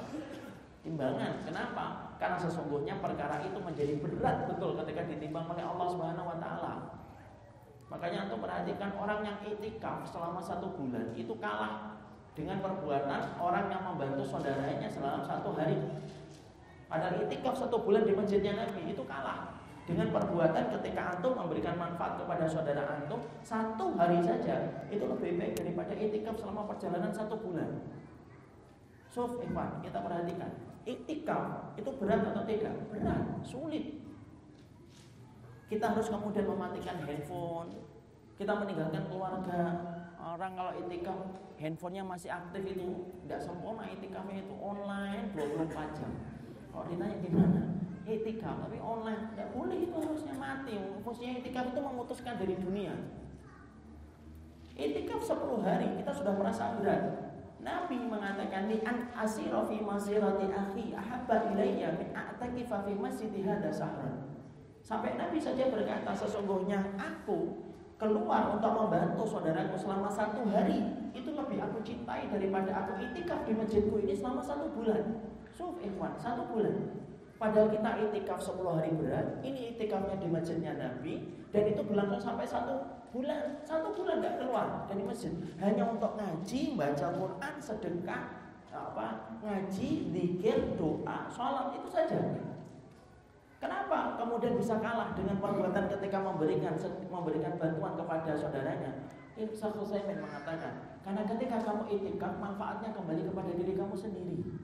timbangan Kenapa? Karena sesungguhnya perkara itu menjadi berat betul ketika ditimbang oleh Allah Subhanahu Wa Taala. Makanya untuk perhatikan orang yang itikaf selama satu bulan itu kalah dengan perbuatan orang yang membantu saudaranya selama satu hari. Padahal itikaf satu bulan di masjidnya Nabi itu kalah dengan perbuatan ketika antum memberikan manfaat kepada saudara antum satu hari saja itu lebih baik daripada itikaf selama perjalanan satu bulan. Sof, Ikhwan, kita perhatikan Itikaf itu berat atau tidak? Berat, sulit kita harus kemudian mematikan handphone. Kita meninggalkan keluarga. Orang kalau itikaf handphonenya masih aktif itu tidak sempurna itikafnya itu online 24 jam. Kalau ditanya di mana? Tapi online tidak boleh itu harusnya mati. Fungsinya itikaf itu memutuskan dari dunia. Itikaf 10 hari kita sudah merasa berat. Nabi mengatakan ni an asira fi masirati akhi ahabba ilayya min a'takifa fi masjid hadha sahran. Sampai Nabi saja berkata sesungguhnya aku keluar untuk membantu saudaraku selama satu hari itu lebih aku cintai daripada aku itikaf di masjidku ini selama satu bulan. Suf ikhwan, satu bulan. Padahal kita itikaf 10 hari berat, ini itikafnya di masjidnya Nabi dan itu berlangsung sampai satu bulan. Satu bulan tidak keluar dari masjid, hanya untuk ngaji, baca Quran, sedekah, apa ngaji, zikir, doa, sholat itu saja. Kenapa kemudian bisa kalah dengan perbuatan ketika memberikan memberikan bantuan kepada saudaranya? Ibnu Husaimin mengatakan, karena ketika kamu itikaf manfaatnya kembali kepada diri kamu sendiri.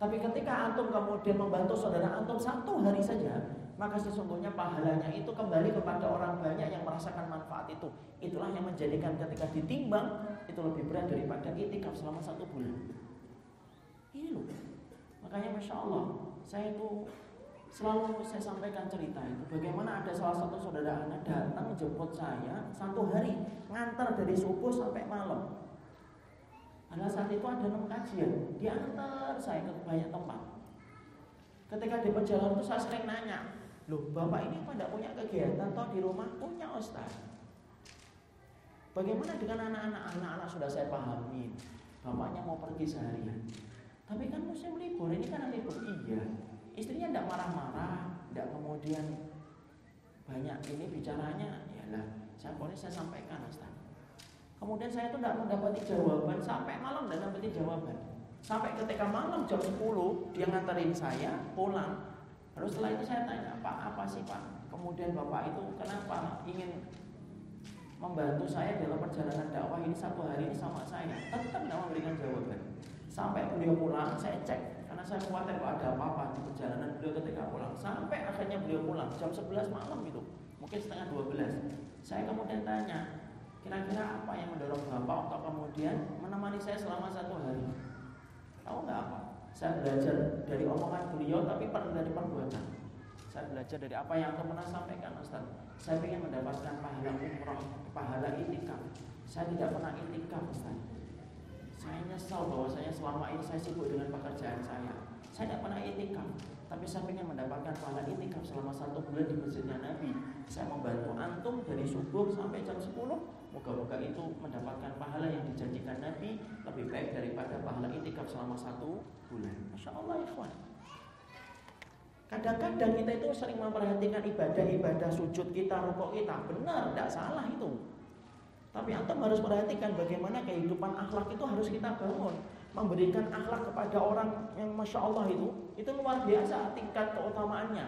Tapi ketika antum kemudian membantu saudara antum satu hari saja, maka sesungguhnya pahalanya itu kembali kepada orang banyak yang merasakan manfaat itu. Itulah yang menjadikan ketika ditimbang itu lebih berat daripada itikaf selama satu bulan. Ini loh. Makanya masya Allah, saya itu selalu saya sampaikan cerita itu bagaimana ada salah satu saudara anak datang jemput saya satu hari ngantar dari subuh sampai malam karena saat itu ada enam kajian. Dia antar saya ke banyak tempat. Ketika di perjalanan itu saya sering nanya loh bapak ini pada punya kegiatan atau di rumah? Punya ustaz. Bagaimana dengan anak-anak? Anak-anak sudah saya pahami. Bapaknya mau pergi seharian. Tapi kan musim libur ini kan libur. Iya. Istrinya tidak marah-marah? Tidak kemudian banyak ini bicaranya. Ya lah saya boleh saya sampaikan Ustaz kemudian saya itu tidak mendapati jawaban sampai malam dan mendapati jawaban. Sampai ketika malam jam 10 dia nganterin saya pulang. Lalu setelah itu saya tanya Pak apa sih Pak? Kemudian Bapak itu kenapa ingin membantu saya dalam perjalanan dakwah ini satu hari ini sama saya? Tetap tidak memberikan jawaban. Sampai beliau pulang saya cek karena saya khawatir kalau ada apa-apa di perjalanan beliau ketika pulang. Sampai akhirnya beliau pulang jam 11 malam itu mungkin setengah 12 saya kemudian tanya kira-kira apa yang mendorong bapak untuk kemudian menemani saya selama satu hari? Tahu nggak apa? Saya belajar dari omongan beliau tapi pernah dari perbuatan. Saya belajar dari apa yang aku pernah sampaikan Ustaz. Saya ingin mendapatkan pahala umroh pahala itikaf. Saya tidak pernah itikaf Ustaz. Saya nyesal bahwa saya selama ini saya sibuk dengan pekerjaan saya. Saya tidak pernah itikaf, tapi saya ingin mendapatkan pahala itikaf selama satu bulan di masjidnya Nabi. Saya membantu antum dari subuh sampai jam 10. Moga-moga itu mendapatkan pahala yang dijanjikan Nabi lebih baik daripada pahala itikaf selama satu bulan. Masya Allah ikhwan. Kadang-kadang kita itu sering memperhatikan ibadah-ibadah sujud kita, rukuk kita. Benar, tidak salah itu. Tapi antum harus perhatikan bagaimana kehidupan akhlak itu harus kita bangun. Memberikan akhlak kepada orang yang masya Allah itu, itu luar biasa tingkat keutamaannya.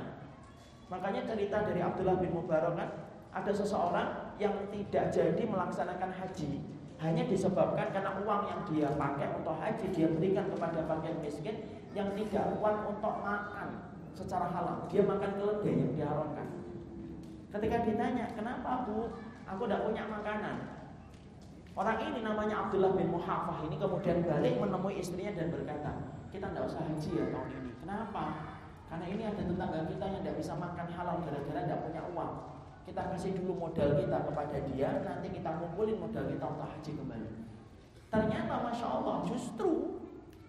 Makanya cerita dari Abdullah bin Mubarak kan, ada seseorang yang tidak jadi melaksanakan haji hanya disebabkan karena uang yang dia pakai untuk haji dia berikan kepada fakir miskin yang tidak kuat untuk makan secara halal. Dia makan keledai yang diharamkan. Ketika ditanya, kenapa bu? Aku tidak punya makanan. Orang ini namanya Abdullah bin Muhafah ini kemudian balik menemui istrinya dan berkata, kita tidak usah haji ya tahun ini. Kenapa? Karena ini ada tetangga kita yang tidak bisa makan halal gara-gara tidak punya uang. Kita kasih dulu modal kita kepada dia, nanti kita kumpulin modal kita untuk haji kembali. Ternyata Masya Allah justru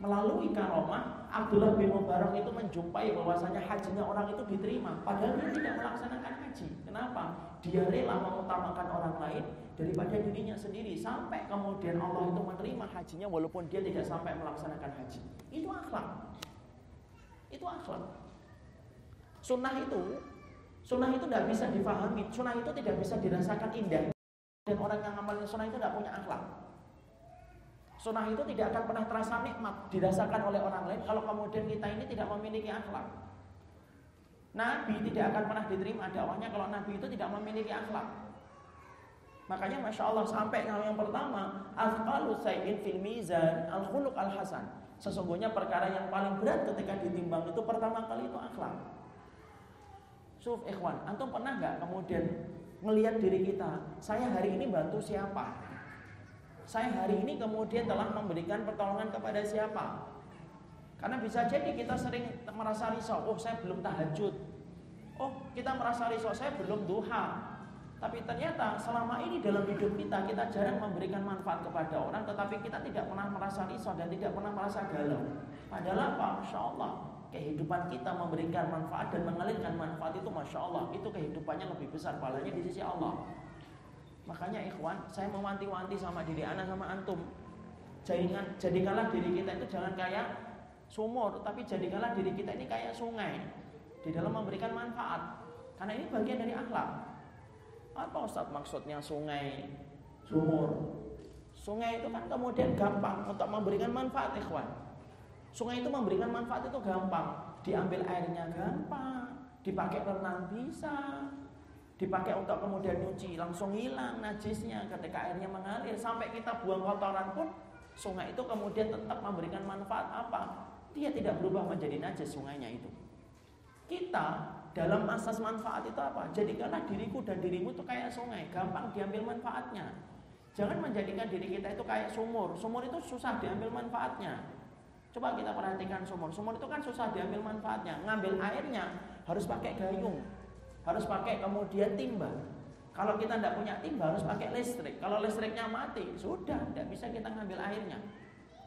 melalui karomah Abdullah bin Mubarak itu menjumpai bahwasanya hajinya orang itu diterima padahal dia tidak melaksanakan haji. Kenapa? Dia rela mengutamakan orang lain daripada dirinya sendiri sampai kemudian Allah itu menerima hajinya walaupun dia tidak sampai melaksanakan haji. Itu akhlak. Itu akhlak. Sunnah itu sunnah itu tidak bisa difahami, sunnah itu tidak bisa dirasakan indah. Dan orang yang ngamalin sunnah itu tidak punya akhlak. Sunnah itu tidak akan pernah terasa nikmat dirasakan oleh orang lain kalau kemudian kita ini tidak memiliki akhlak. Nabi tidak akan pernah diterima dakwahnya kalau Nabi itu tidak memiliki akhlak. Makanya Masya Allah sampai yang pertama sayin fil mizan al khuluq al hasan Sesungguhnya perkara yang paling berat ketika ditimbang itu pertama kali itu akhlak Suf ikhwan, antum pernah nggak kemudian melihat diri kita Saya hari ini bantu siapa? Saya hari ini kemudian telah memberikan pertolongan kepada siapa? Karena bisa jadi kita sering merasa risau. Oh saya belum tahajud. Oh kita merasa risau. Saya belum duha. Tapi ternyata selama ini dalam hidup kita kita jarang memberikan manfaat kepada orang Tetapi kita tidak pernah merasa risau dan tidak pernah merasa galau. Padahal apa? Masya Allah. Kehidupan kita memberikan manfaat dan mengalirkan manfaat itu Masya Allah. Itu kehidupannya lebih besar palanya di sisi Allah Makanya ikhwan saya mewanti-wanti sama diri anak sama antum. Jadikan, jadikanlah diri kita itu jangan kayak sumur Tapi jadikanlah diri kita ini kayak sungai. Di dalam memberikan manfaat. Karena ini bagian dari akhlak. Apa Ustaz maksudnya sungai, sumur? Sungai itu kan kemudian gampang untuk memberikan manfaat ikhwan. Sungai itu memberikan manfaat itu gampang. Diambil airnya gampang, dipakai renang bisa, dipakai untuk kemudian nyuci langsung hilang najisnya ketika airnya mengalir sampai kita buang kotoran pun sungai itu kemudian tetap memberikan manfaat apa? Dia tidak berubah menjadi najis sungainya itu. Kita dalam asas manfaat itu apa? Jadikanlah diriku dan dirimu itu kayak sungai, gampang diambil manfaatnya. Jangan menjadikan diri kita itu kayak sumur. Sumur itu susah diambil manfaatnya. Coba kita perhatikan sumur. Sumur itu kan susah diambil manfaatnya. Ngambil airnya harus pakai gayung, harus pakai kemudian timba. Kalau kita tidak punya timba harus pakai listrik. Kalau listriknya mati, sudah tidak bisa kita ngambil airnya.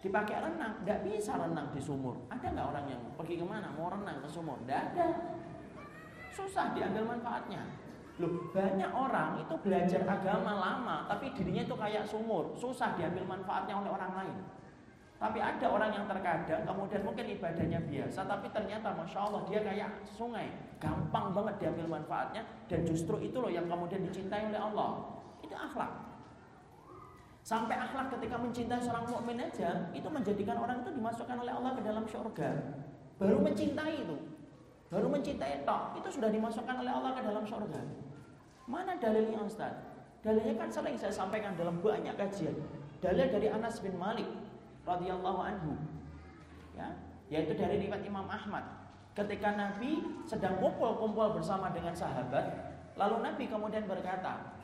Dipakai renang, tidak bisa renang di sumur. Ada nggak orang yang pergi ke mana mau renang ke sumur? Tidak ada. Susah diambil manfaatnya. Loh, banyak orang itu belajar agama lama, tapi dirinya itu kayak sumur, susah diambil manfaatnya oleh orang lain. Tapi ada orang yang terkadang kemudian mungkin ibadahnya biasa Tapi ternyata Masya Allah dia kayak sungai. Gampang banget diambil manfaatnya Dan justru itu loh yang kemudian dicintai oleh Allah. Itu akhlak. Sampai akhlak ketika mencintai seorang mukmin aja Itu menjadikan orang itu dimasukkan oleh Allah ke dalam surga Baru mencintai itu. Baru mencintai tok Itu sudah dimasukkan oleh Allah ke dalam surga Mana dalilnya Ustaz? Dalilnya kan sering saya sampaikan dalam banyak kajian. Dalil dari Anas bin Malik radhiyallahu anhu. Ya, yaitu dari riwayat Imam Ahmad. Ketika Nabi sedang kumpul-kumpul bersama dengan sahabat, lalu Nabi kemudian berkata,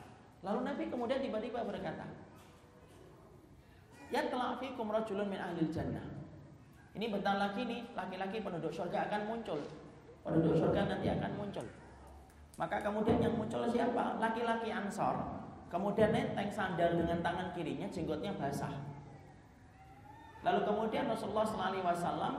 lalu Nabi kemudian tiba-tiba berkata, "Ya fikum rajulun min ahli jannah." Ini bentar lagi nih laki-laki penduduk surga akan muncul. Penduduk surga nanti akan muncul. Maka kemudian yang muncul siapa? Laki-laki Ansor. Kemudian nenteng sandal dengan tangan kirinya, jenggotnya basah. Lalu kemudian Rasulullah SAW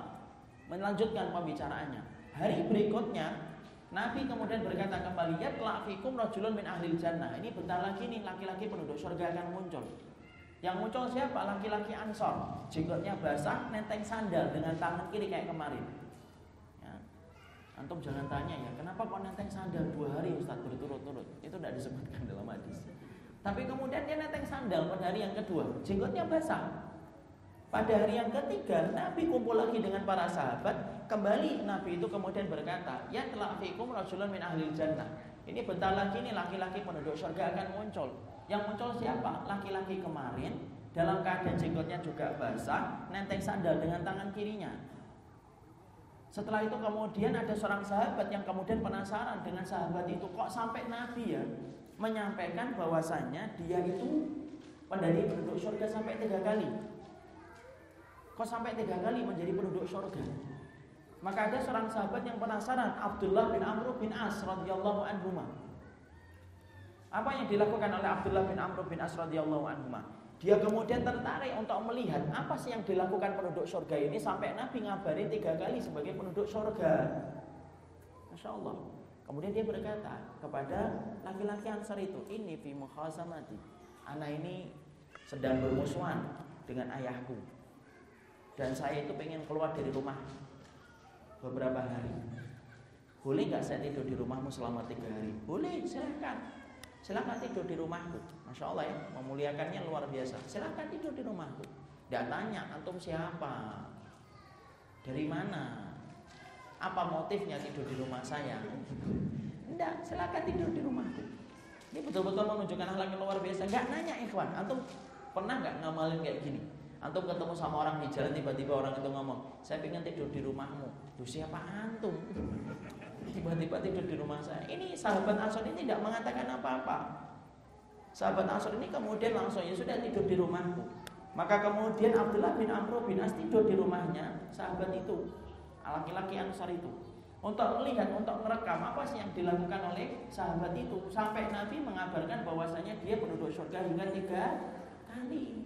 melanjutkan pembicaraannya. Hari berikutnya Nabi kemudian berkata kembali, ya fikum rajulun min ahli jannah. Ini bentar lagi nih laki-laki penduduk surga akan muncul. Yang muncul siapa? Laki-laki ansor. Jenggotnya basah, nenteng sandal dengan tangan kiri kayak kemarin. Ya. Antum jangan tanya ya, kenapa kok nenteng sandal dua hari Ustaz berturut-turut? Itu tidak disebutkan dalam hadis. Tapi kemudian dia nenteng sandal pada hari yang kedua, jenggotnya basah. Pada hari yang ketiga, Nabi kumpul lagi dengan para sahabat. Kembali Nabi itu kemudian berkata, Ya telah fikum rasulun min ahli jannah. Ini bentar lagi nih laki-laki penduduk surga akan muncul. Yang muncul siapa? Laki-laki kemarin dalam keadaan jenggotnya juga basah, nenteng sandal dengan tangan kirinya. Setelah itu kemudian ada seorang sahabat yang kemudian penasaran dengan sahabat itu kok sampai Nabi ya menyampaikan bahwasannya dia itu pendari penduduk surga sampai tiga kali. Kok sampai tiga kali menjadi penduduk surga? Maka ada seorang sahabat yang penasaran, Abdullah bin Amr bin As radhiyallahu anhu. Apa yang dilakukan oleh Abdullah bin Amr bin As radhiyallahu anhu? Dia kemudian tertarik untuk melihat apa sih yang dilakukan penduduk surga ini sampai Nabi ngabarin tiga kali sebagai penduduk surga. Masya Allah. Kemudian dia berkata kepada laki-laki Ansar itu, ini fi mukhazamati. Anak ini sedang bermusuhan dengan ayahku dan saya itu pengen keluar dari rumah beberapa hari. Boleh nggak saya tidur di rumahmu selama tiga hari? Boleh silahkan silahkan tidur di rumahku. Masya Allah ya memuliakannya luar biasa. Silahkan tidur di rumahku. Tidak tanya antum siapa? Dari mana? Apa motifnya tidur di rumah saya? Tidak silahkan tidur di rumahku. Ini betul-betul menunjukkan hal yang luar biasa. Nggak nanya ikhwan. Antum pernah nggak ngamalin kayak gini Antum ketemu sama orang di jalan tiba-tiba orang itu ngomong, saya pengen tidur di rumahmu. Lu siapa antum? Tiba-tiba tidur di rumah saya. Ini sahabat Ansor ini tidak mengatakan apa-apa. Sahabat Ansor ini kemudian langsung ya sudah tidur di rumahku. Maka kemudian Abdullah bin Amr bin As tidur di rumahnya sahabat itu, laki-laki Ansor itu. Untuk melihat, untuk merekam apa sih yang dilakukan oleh sahabat itu Sampai Nabi mengabarkan bahwasanya dia penduduk surga hingga tiga kali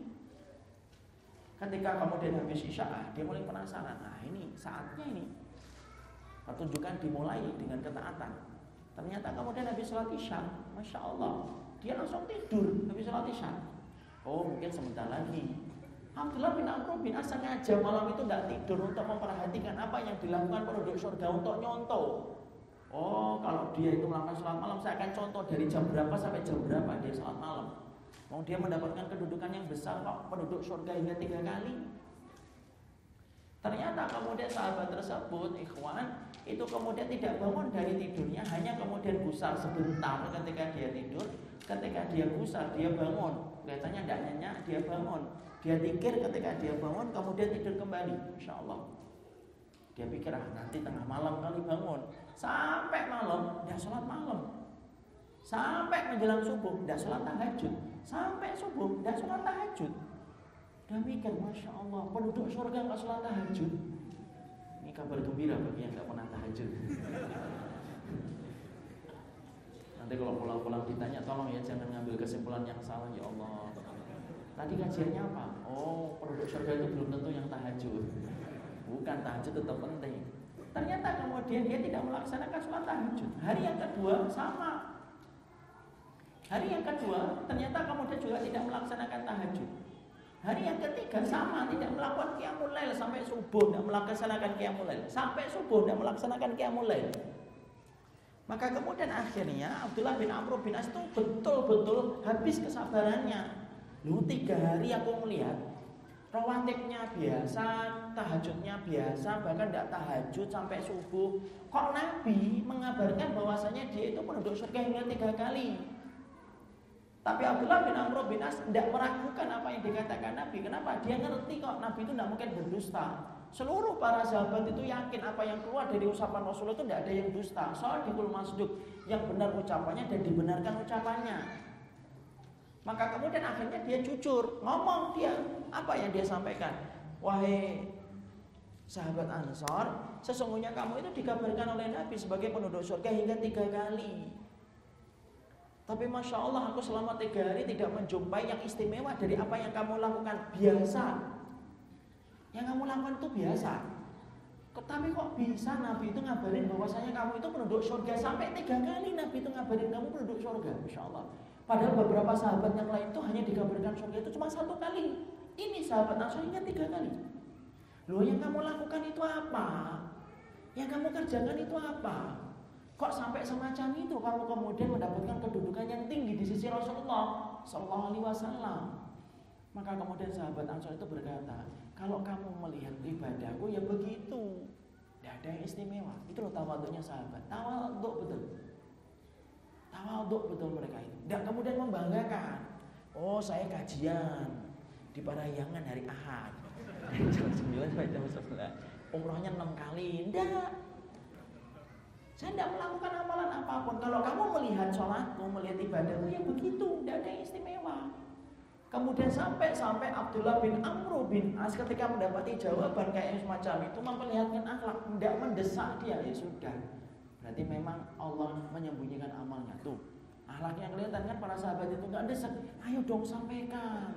Ketika kemudian habis isya, dia mulai penasaran. Nah ini saatnya ini pertunjukan dimulai dengan ketaatan. Ternyata kemudian habis sholat isya, masya Allah, dia langsung tidur habis sholat isya. Oh mungkin sebentar lagi. Abdullah bin Amr bin As sengaja malam itu tidak tidur untuk memperhatikan apa yang dilakukan penduduk surga untuk nyontoh. Oh kalau dia itu melakukan sholat malam, saya akan contoh dari jam berapa sampai jam berapa dia sholat malam. Mau dia mendapatkan kedudukan yang besar kok penduduk surga hingga tiga kali. Ternyata kemudian sahabat tersebut, ikhwan, itu kemudian tidak bangun dari tidurnya, hanya kemudian gusar sebentar ketika dia tidur. Ketika dia gusar, dia bangun. Kelihatannya tidak nyenyak, dia bangun. Dia pikir ketika dia bangun, kemudian tidur kembali. Insya Allah. Dia pikir, ah nanti tengah malam kali bangun. Sampai malam, dia sholat malam. Sampai menjelang subuh, tidak sholat tahajud. Sampai subuh tidak sholat tahajud. Dan mikir, masya Allah, penduduk surga nggak sholat tahajud. Ini kabar gembira bagi yang nggak pernah tahajud. Nanti kalau pulang-pulang ditanya tolong ya jangan ngambil kesimpulan yang salah ya Allah. Tadi kajiannya apa? Oh, penduduk surga itu belum tentu yang tahajud. Bukan tahajud tetap penting. Ternyata kemudian dia tidak melaksanakan sholat tahajud. Hari yang kedua sama. Hari yang kedua ternyata kemudian juga tidak melaksanakan tahajud. Hari yang ketiga sama, tidak melakukan qiyamul lail sampai subuh, tidak melaksanakan qiyamul lail. Sampai subuh tidak melaksanakan qiyamul lail. Maka kemudian akhirnya Abdullah bin Amr bin As itu betul-betul habis kesabarannya. Lu tiga hari aku melihat rawatibnya biasa, tahajudnya biasa, bahkan tidak tahajud sampai subuh. Kok Nabi mengabarkan bahwasanya dia itu penduduk surga hingga tiga kali? Tapi Abdullah bin Amr bin As tidak meragukan apa yang dikatakan Nabi. Kenapa? Dia ngerti kok Nabi itu tidak mungkin berdusta. Seluruh para sahabat itu yakin apa yang keluar dari ucapan Rasulullah itu tidak ada yang dusta. Soal di masjid yang benar ucapannya dan dibenarkan ucapannya. Maka kemudian akhirnya dia jujur, ngomong dia apa yang dia sampaikan. Wahai sahabat Ansor, sesungguhnya kamu itu dikabarkan oleh Nabi sebagai penduduk surga hingga tiga kali. Tapi masya Allah aku selama tiga hari tidak menjumpai yang istimewa dari apa yang kamu lakukan biasa. Yang kamu lakukan itu biasa. Tapi kok bisa Nabi itu ngabarin bahwasanya kamu itu penduduk surga sampai tiga kali Nabi itu ngabarin kamu penduduk surga, masya Allah. Padahal beberapa sahabat yang lain itu hanya dikabarkan surga itu cuma satu kali. Ini sahabat Nasrullah tiga kali. Loh yang kamu lakukan itu apa? Yang kamu kerjakan itu apa? Kok sampai semacam itu kamu kemudian mendapatkan kedudukan yang tinggi di sisi Rasulullah Sallallahu Alaihi Wasallam? Maka kemudian sahabat Ansor itu berkata, kalau kamu melihat ibadahku ya begitu, tidak ada yang istimewa. Itu loh tawaduknya sahabat. Tawaduk betul. Tawaduk betul mereka itu. Dan kemudian membanggakan. Oh saya kajian di Parahyangan hari Ahad. Jam 9 sampai jam 11. Umrohnya 6 kali. Tidak. Saya tidak melakukan amalan apa pun. Kalau kamu melihat sholatku, melihat ibadahmu, ya begitu, tidak ada yang istimewa. Kemudian sampai-sampai Abdullah bin Amr bin As ketika mendapati jawaban kayak semacam itu memperlihatkan akhlak, tidak mendesak dia, ya sudah. Berarti memang Allah menyembunyikan amalnya tuh. Akhlaknya kelihatan kan para sahabat itu nggak desak. Ayo dong sampaikan.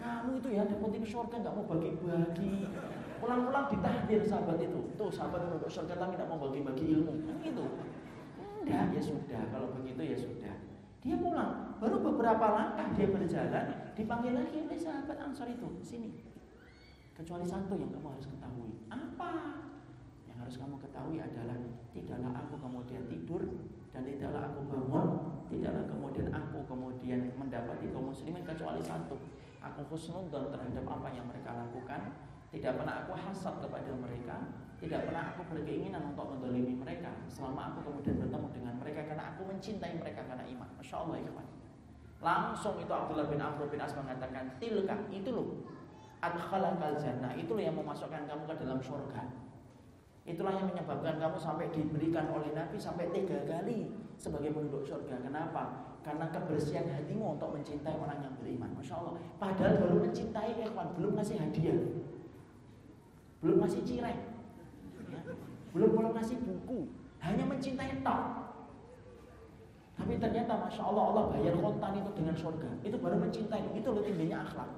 Kamu itu ya dapetin surga nggak mau bagi-bagi. Pulang-pulang ditahdir sahabat itu. Tuh sahabat untuk surga tapi tidak mau bagi-bagi ilmu. Kan gitu. Enggak, ya sudah. Kalau begitu ya sudah. Dia pulang. Baru beberapa langkah dia berjalan, dipanggil lagi oleh sahabat Ansar itu. Sini. Kecuali satu yang kamu harus ketahui. Apa? Yang harus kamu ketahui adalah tidaklah aku kemudian tidur dan tidaklah aku bangun, tidaklah kemudian aku kemudian mendapati kaum muslimin kecuali satu. Aku husnudon terhadap apa yang mereka lakukan tidak pernah aku hasad kepada mereka Tidak pernah aku berkeinginan untuk mendolimi mereka Selama aku kemudian bertemu dengan mereka Karena aku mencintai mereka karena iman Masya Allah ya Langsung itu Abdullah bin Amr bin As mengatakan Tilka itu loh Adkhalakal jannah Itu loh yang memasukkan kamu ke dalam surga Itulah yang menyebabkan kamu sampai diberikan oleh Nabi sampai tiga kali sebagai penduduk surga. Kenapa? Karena kebersihan hatimu untuk mencintai orang yang beriman. Masya Allah. Padahal baru mencintai ikhwan, belum ngasih hadiah belum masih cireng, ya. belum belum masih buku, hanya mencintai tok. Tapi ternyata masya Allah Allah bayar kontan itu dengan surga. Itu baru mencintai. Itu lebih tingginya akhlak.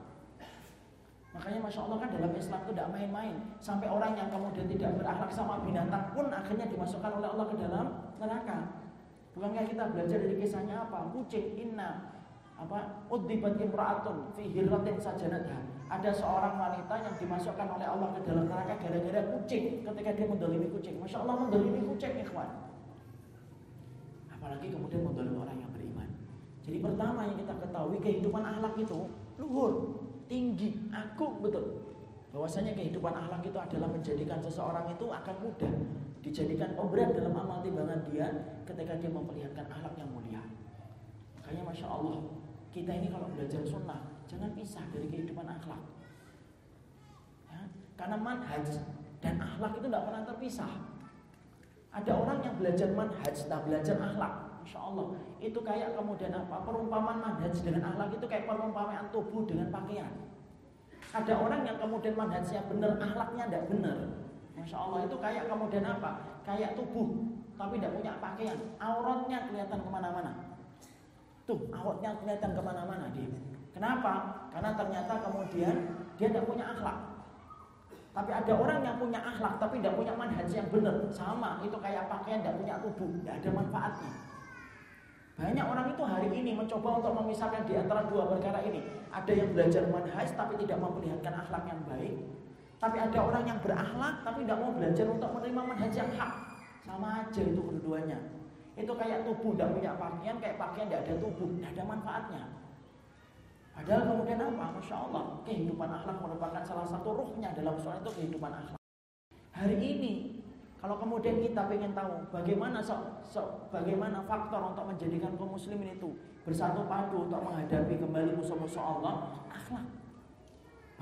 Makanya masya Allah kan dalam Islam itu tidak main-main. Sampai orang yang kemudian tidak berakhlak sama binatang pun akhirnya dimasukkan oleh Allah ke dalam neraka. Bukankah kita belajar dari kisahnya apa? Kucing inna apa udibat imraatun fi hirratin sajanatha. Ada seorang wanita yang dimasukkan oleh Allah ke dalam neraka gara-gara kucing ketika dia mendolimi kucing. Masya Allah mendolimi kucing ikhwan. Apalagi kemudian mendolimi orang yang beriman. Jadi pertama yang kita ketahui kehidupan akhlak itu luhur, tinggi, agung betul. Bahwasanya kehidupan akhlak itu adalah menjadikan seseorang itu akan mudah dijadikan pemberat dalam amal timbangan dia ketika dia memperlihatkan akhlak yang mulia. Makanya masya Allah kita ini kalau belajar sunnah jangan pisah dari kehidupan akhlak. Ya, karena manhaj dan akhlak itu tidak pernah terpisah. Ada orang yang belajar manhaj, tak belajar akhlak. Insya Allah itu kayak kemudian apa? Perumpamaan manhaj dengan akhlak itu kayak perumpamaan tubuh dengan pakaian. Ada orang yang kemudian manhajnya benar, akhlaknya tidak benar. Masya Allah itu kayak kemudian apa? Kayak tubuh. tapi tidak punya pakaian, auratnya kelihatan ke mana-mana. Tuh, auratnya kelihatan ke mana-mana dia. Kenapa? Karena ternyata kemudian dia tidak punya akhlak. Tapi ada orang yang punya akhlak tapi tidak punya manhaj yang benar. Sama, itu kayak pakaian tidak punya tubuh, tidak ada manfaatnya. Banyak orang itu hari ini mencoba untuk memisahkan di antara dua perkara ini. Ada yang belajar manhaj tapi tidak memperlihatkan akhlak yang baik. Tapi ada orang yang berakhlak tapi tidak mau belajar untuk menerima manhaj yang hak. Sama aja itu keduanya. Itu kayak tubuh tidak punya pakaian, kayak pakaian tidak ada tubuh, tidak ada manfaatnya. Padahal kemudian apa? Masya Allah, kehidupan akhlak merupakan salah satu ruhnya dalam soal itu kehidupan akhlak. Hari ini kalau kemudian kita ingin tahu bagaimana so, so, bagaimana faktor untuk menjadikan kaum muslimin itu bersatu padu untuk menghadapi kembali musuh-musuh Allah, akhlak.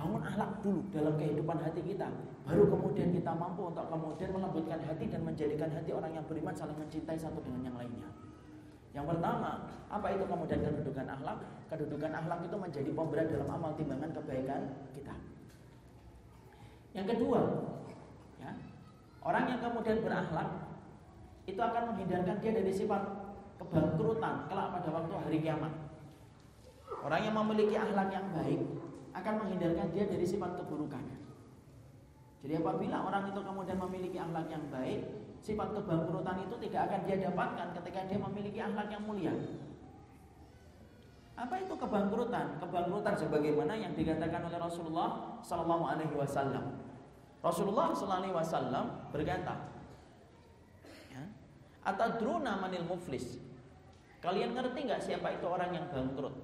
Bangun akhlak dulu dalam kehidupan hati kita, baru kemudian kita mampu untuk kemudian melembutkan hati dan menjadikan hati orang yang beriman saling mencintai satu dengan yang lainnya. Yang pertama, apa itu kemudian kedudukan akhlak? Kedudukan akhlak itu menjadi pemberat dalam amal timbangan kebaikan kita. Yang kedua, Orang yang kemudian berakhlak itu akan menghindarkan dia dari sifat kebangkrutan kelak pada waktu hari kiamat. Orang yang memiliki akhlak yang baik akan menghindarkan dia dari sifat keburukan. Jadi apabila orang itu kemudian memiliki akhlak yang baik, sifat kebangkrutan itu tidak akan dia dapatkan ketika dia memiliki akhlak yang mulia. Apa itu kebangkrutan? Kebangkrutan sebagaimana yang dikatakan oleh Rasulullah Sallallahu Alaihi Wasallam. Rasulullah SAW berkata, ya, Atadruna manil muflis. Kalian ngerti nggak siapa itu orang yang bangkrut?